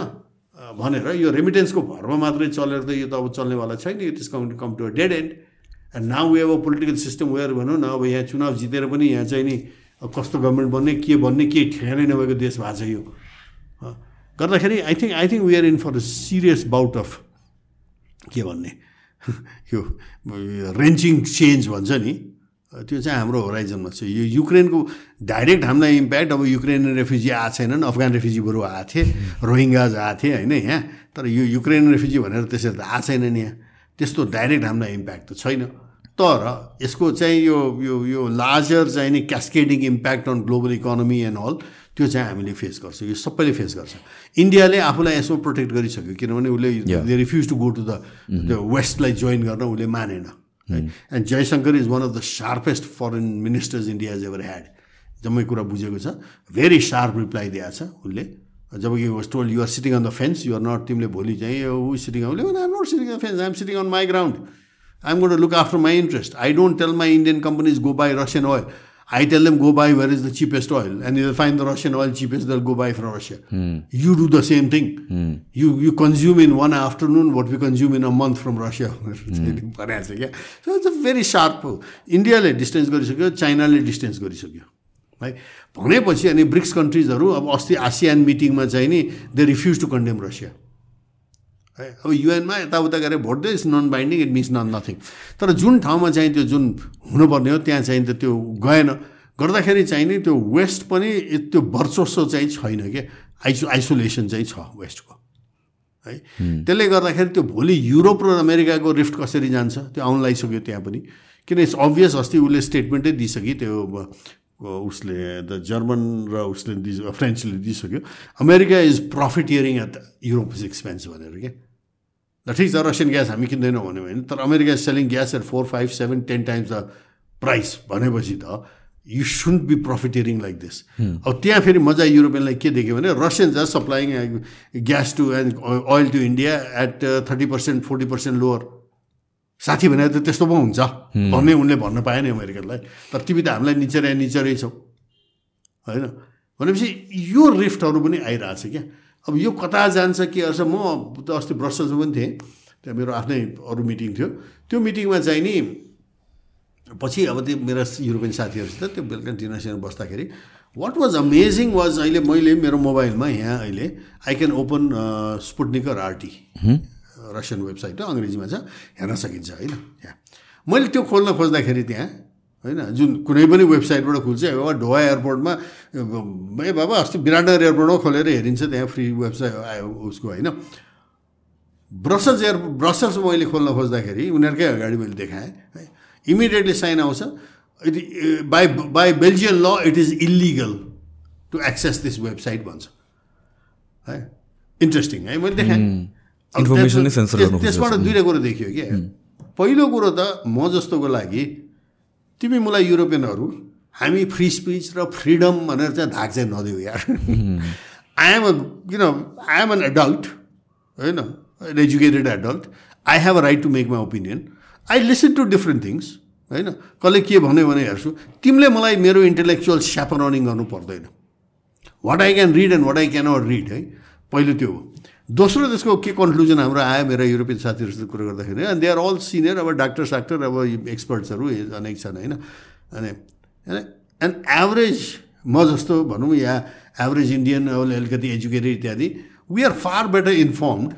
भनेर यो रेमिटेन्सको भरमा मात्रै चलेर त यो त अब चल्नेवाला छैन यो त्यस come come to dead end end now way अब पोलिटिकल सिस्टम वेयर भनौँ न अब यहाँ चुनाव जितेर पनि यहाँ चाहिँ नि कस्तो गभर्मेन्ट बन्ने के भन्ने के ठेगानै नभएको देश भएको छ यो। गर्दाखेरि I think I think are in for a serious bout of के भन्ने? यो रेन्चिङ चेन्ज भन्छ नि। त्यो चाहिँ हाम्रो होराइजनमा छ। यो युक्रेनको डाइरेक्ट हामीलाई इम्प्याक्ट अब युक्रेन रेफ्युजी आएको छैनन् अफगान रेफ्युजी बरु आएको थिए रोहिङ्गाज आएको थिए होइन यहाँ। तर यो युक्रेन रेफ्युजी भनेर त्यसरी त आएको छैनन् यहाँ। त्यस्तो डाइरेक्ट हामीलाई इम्प्याक्ट त छैन। तर यसको चाहिँ यो यो यो लार्जर चाहिँ नि cascading impact on global economy and all त्यो चाहिँ हामीले फेस गर्छौँ। यो सबैले फेस गर्छ। इन्डियाले आफूलाई यसो प्रोटेक्ट गरिसक्यो। किनभने उसले refuse to go to the वेस्टलाई join गर्न उसले मानेन। And Jaishankar is one of the sharpest foreign ministers India is ever had जम्मै कुरा बुझेको छ। भेरी सार्प रिप्लाई दिएको छ उसले जब कि was told you're sitting on the fence you're not तिमीले भोलि चाहिँ ऊ सिटिङ उसले I'm not sitting on fence I'm sitting on my ground I'm got look after my interest I don't tell my Indian companies go buy Russian oil I tell them go buy where is the cheapest oil, and they'll find the Russian oil cheapest. They'll go buy from Russia. Hmm. You do the same thing. You you consume in one afternoon what we consume in a month from Russia. so it's a very sharp. इन्डियाले distance गरिसक्यो चाइनाले distance गरिसक्यो है भनेपछि अनि BRICS कन्ट्रिजहरू अब अस्ति ASEAN मिटिङमा चाहिँ नि they refuse to condemn Russia है? अब युएनमा यताउता गरेर भोट दियो it's non binding it means non nothing तर जुन ठाउँमा चाहिँ त्यो जुन हुनुपर्ने हो त्यहाँ चाहिँ त त्यो गएन। गर्दाखेरि चाहिँ नि त्यो वेस्ट पनि त्यो वर्चस्व चाहिँ छैन क्या आइसो आइसोलेसन चाहिँ छ वेस्टको है? त्यसले गर्दाखेरि त्यो भोलि युरोप र अमेरिकाको रिफ्ट कसरी जान्छ त्यो आउनु लागिसक्यो त्यहाँ पनि। किन इट्स अभियस अस्ति उसले स्टेटमेन्टै दिइसक्यो त्यो उसले द जर्मन र उसले दि फ्रेन्चले दिइसक्यो। America is profiteering at Europe is expense भनेर क्या? ल ठिक छ रसियन ग्यास हामी किन्दैनौँ भन्यो भने तर America is selling gas at four five seven ten times the price भनेपछि त you shouldn't be profiteering like this अब त्यहाँ फेरि मजा युरोपियनलाई के देख्यो भने Russians are supplying gas to and oil to India at thirty percent forty percent lower साथी भनेर त त्यस्तो पो हुन्छ। भन्ने उनले भन्न पाएन अमेरिकनलाई। तर तिमी त हामीलाई निचेर निचेरै छौ। होइन? भनेपछि यो रिफ्टहरू पनि आइरहेछ क्या। अब यो कता जान्छ के गर्छ म त अस्ति ब्रसल्समा पनि थिएँ। त्यहाँ मेरो आफ्नै अरू मिटिङ थियो। त्यो मिटिङमा चाहिँ नि पछि अब त्यो मेरा युरोपियन साथीहरूसित त्यो बेलुका डिनरसँग बस्दाखेरि वाट वाज अमेजिङ वाज अहिले मैले मेरो मोबाइलमा यहाँ अहिले I can open Sputnik or RT Russian website हो अङ्ग्रेजीमा छ हेर्न सकिन्छ होइन? त्यहाँ मैले त्यो खोल्न खोज्दाखेरि त्यहाँ होइन जुन कुनै पनि वेबसाइटबाट खुल्छ अब ढोवा एयरपोर्टमा ए बाबा अस्ति विराटनगर एयरपोर्टमा खोलेर हेरिन्छ त्यहाँ फ्री वेबसाइट आयो उसको होइन? ब्रसल्स एयर ब्रसल्स मैले खोल्न खोज्दाखेरि उनीहरूकै अगाडि मैले देखाएँ है? इमिडिएटली साइन आउँछ it by by Belgian law it is illegal to access this website भन्छ। है? इन्ट्रेस्टिङ है? मैले देखाएँ। इन्फर्मेसन त्यसबाट दुइटा कुरो देखियो कि? पहिलो कुरो त म जस्तोको लागि तिमी मलाई युरोपियनहरू हामी फ्री स्पिच र फ्रिडम भनेर चाहिँ धाक चाहिँ नदेऊ यार। आइएम अ किन आइएम एन एडल्ट होइन? An educated adult I have a right to make my opinion I listen to different things होइन? कसले के भन्यो भने हेर्छु। तिमीले मलाई मेरो इन्टेलेक्चुअल स्यापरनिङ गर्नु पर्दैन। What I can read and what I can read है? पहिलो त्यो हो। दोस्रो त्यसको के कन्क्लुजन हाम्रो आयो मेरा युरोपियन साथीहरूसित कुरो गर्दाखेरि अनि दे आर अल सिनियर अब डाक्टर साक्टर अब एक्सपर्ट्सहरू अनेक छन् होइन? अनि एन्ड एभरेज म जस्तो भनौँ या एभरेज इन्डियन अब अलिकति एजुकेटेड इत्यादि we are far better informed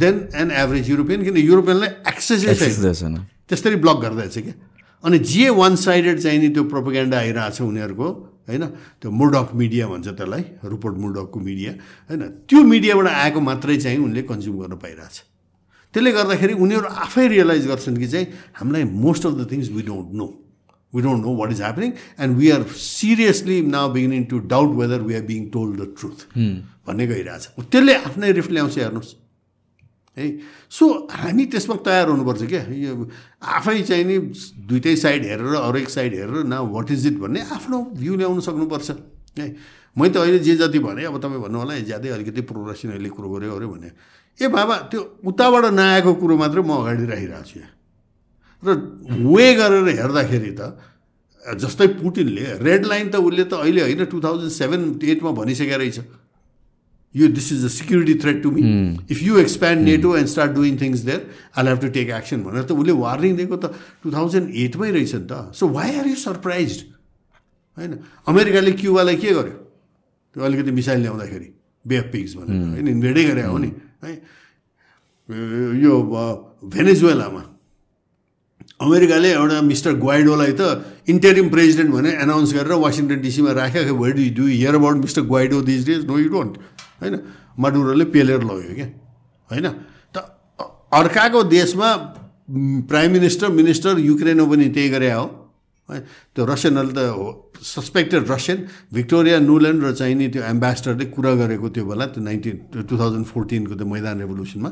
than an average European किन युरोपियनलाई एक्सेसै छैन। त्यसरी ब्लक गर्दैछ क्या? अनि जे वान साइडेड चाहिँ नि त्यो प्रोपोगेन्डा आइरहेको छ उनीहरूको होइन? त्यो मुर्डक मिडिया भन्छ त्यसलाई रुपोर्ट मुर्डकको मिडिया होइन? त्यो मिडियाबाट आएको मात्रै चाहिँ उनले कन्ज्युम गर्न पाइरहेछ। त्यसले गर्दाखेरि उनीहरू आफै रियलाइज गर्छन् कि चाहिँ हामीलाई most of the things we don't know we don't know what is happening and we are seriously now beginning to doubt whether we are being told the truth भन्ने गइरहेछ। त्यसले आफ्नै रिफ्ट ल्याउँछ हेर्नुहोस्। है? सो हामी त्यसमा तयार हुनुपर्छ क्या। यो आफै चाहिँ नि दुइटै साइड हेरेर अरू एक साइड हेरेर न वाट इज इट भन्ने आफ्नो भ्यू ल्याउनु सक्नुपर्छ है? मैले त अहिले जे जति भने अब तपाईँ भन्नु होला ज्यादै अलिकति प्रोग्रेसन अहिले कुरो गऱ्यो अरे भने ए बाबा त्यो उताबाट नआएको कुरो मात्रै म अगाडि राखिरहेको छु यहाँ। र वे गरेर हेर्दाखेरि त जस्तै पुटिनले रेड लाइन त उसले त अहिले होइन टु थाउजन्ड सेभेन एटमा भनिसकेको रहेछ। यो this is a security threat to me if you expand NATO and start doing things there I have to take action भनेर त उसले वार्निङ दिएको त टु थाउजन्ड एटमै रहेछ नि त so why are you surprise होइन अमेरिकाले क्युबालाई के गर्यो त्यो अलिकति मिसाइल ल्याउँदाखेरि बे अफ पिक्स भनेर. होइन इन्भेडै गरे हो नि है यो भेनेजुएलामा अमेरिकाले एउटा मिस्टर ग्वाइडोलाई त इन्टेरिम प्रेजिडेन्ट भनेर एनाउन्स गरेर वासिङटन डिसीमा राख्यो where do do hear about Mister Guaido these days no you don't होइन? माडुरोले पेलेर लग्यो क्या होइन? त अर्काको देशमा प्राइम मिनिस्टर मिनिस्टर युक्रेनमा पनि त्यही गरे हो है त्यो रसियनहरूले त हो सस्पेक्टेड रसियन भिक्टोरिया नुल्यान्ड र चाहिँ नि त्यो एम्बेसडरले कुरा गरेको त्यो बेला त्यो नाइन्टिन टु थाउजन्ड फोर्टिनको त्यो मैदान रेभोल्युसनमा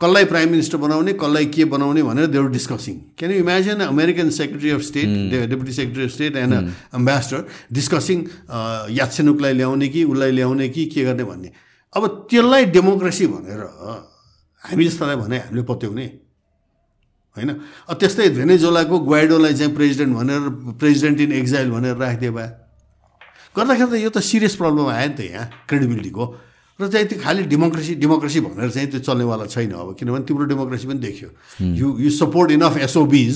कसलाई प्राइम मिनिस्टर बनाउने कसलाई के बनाउने भनेर they were discussing can you imagine American secretary of state deputy secretary of state and ambassador discussing यात्सेनुकलाई ल्याउने कि उसलाई ल्याउने कि के गर्ने भन्ने? अब त्यसलाई डेमोक्रेसी भनेर हामी जस्तालाई भने हामीले पत्याउने। होइन? त्यस्तै भेनेजोलाको ग्वाइडोलाई चाहिँ प्रेसिडेन्ट भनेर प्रेसिडेन्ट इन एक्जाइल भनेर राखिदियो भए। गर्दाखेरि त यो त सिरियस प्रब्लम आयो नि त यहाँ क्रेडिबिलिटीको। र चाहिँ त्यो खालि डेमोक्रेसी डेमोक्रेसी भनेर चाहिँ त्यो चल्नेवाला छैन अब किनभने तिम्रो डेमोक्रेसी पनि देखियो। You you support enough SOBs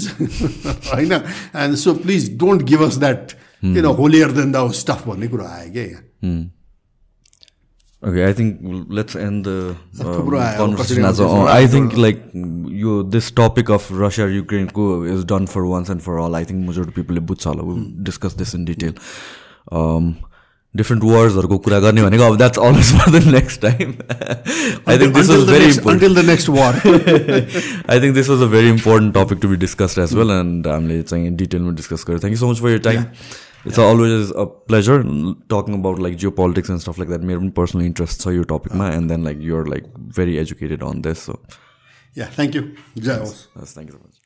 होइन? And so please don't give us that किन होलियर देन द स्टफ भन्ने कुरो आयो क्या यहाँ। Okay, I think let's end the uh, conversation as well. I think like you, this topic of Russia Ukraine is done for once and for all. I think majority people बुझ्छ We'll discuss this in detail. Um, different वर्ड्सहरूको कुरा गर्ने भनेको अब that's always for the next time I think this was very until the next war I think this was a very important topic to be discussed as well and हामीले चाहिँ डिटेलमा discuss गऱ्यो thank you so much for your time it's always a pleasure talking about like geopolitics and stuff like that मेरो पनि personal interest छ यो टपिकमा and then like you're like very educated on this so yeah thank you जय होस् thank you so much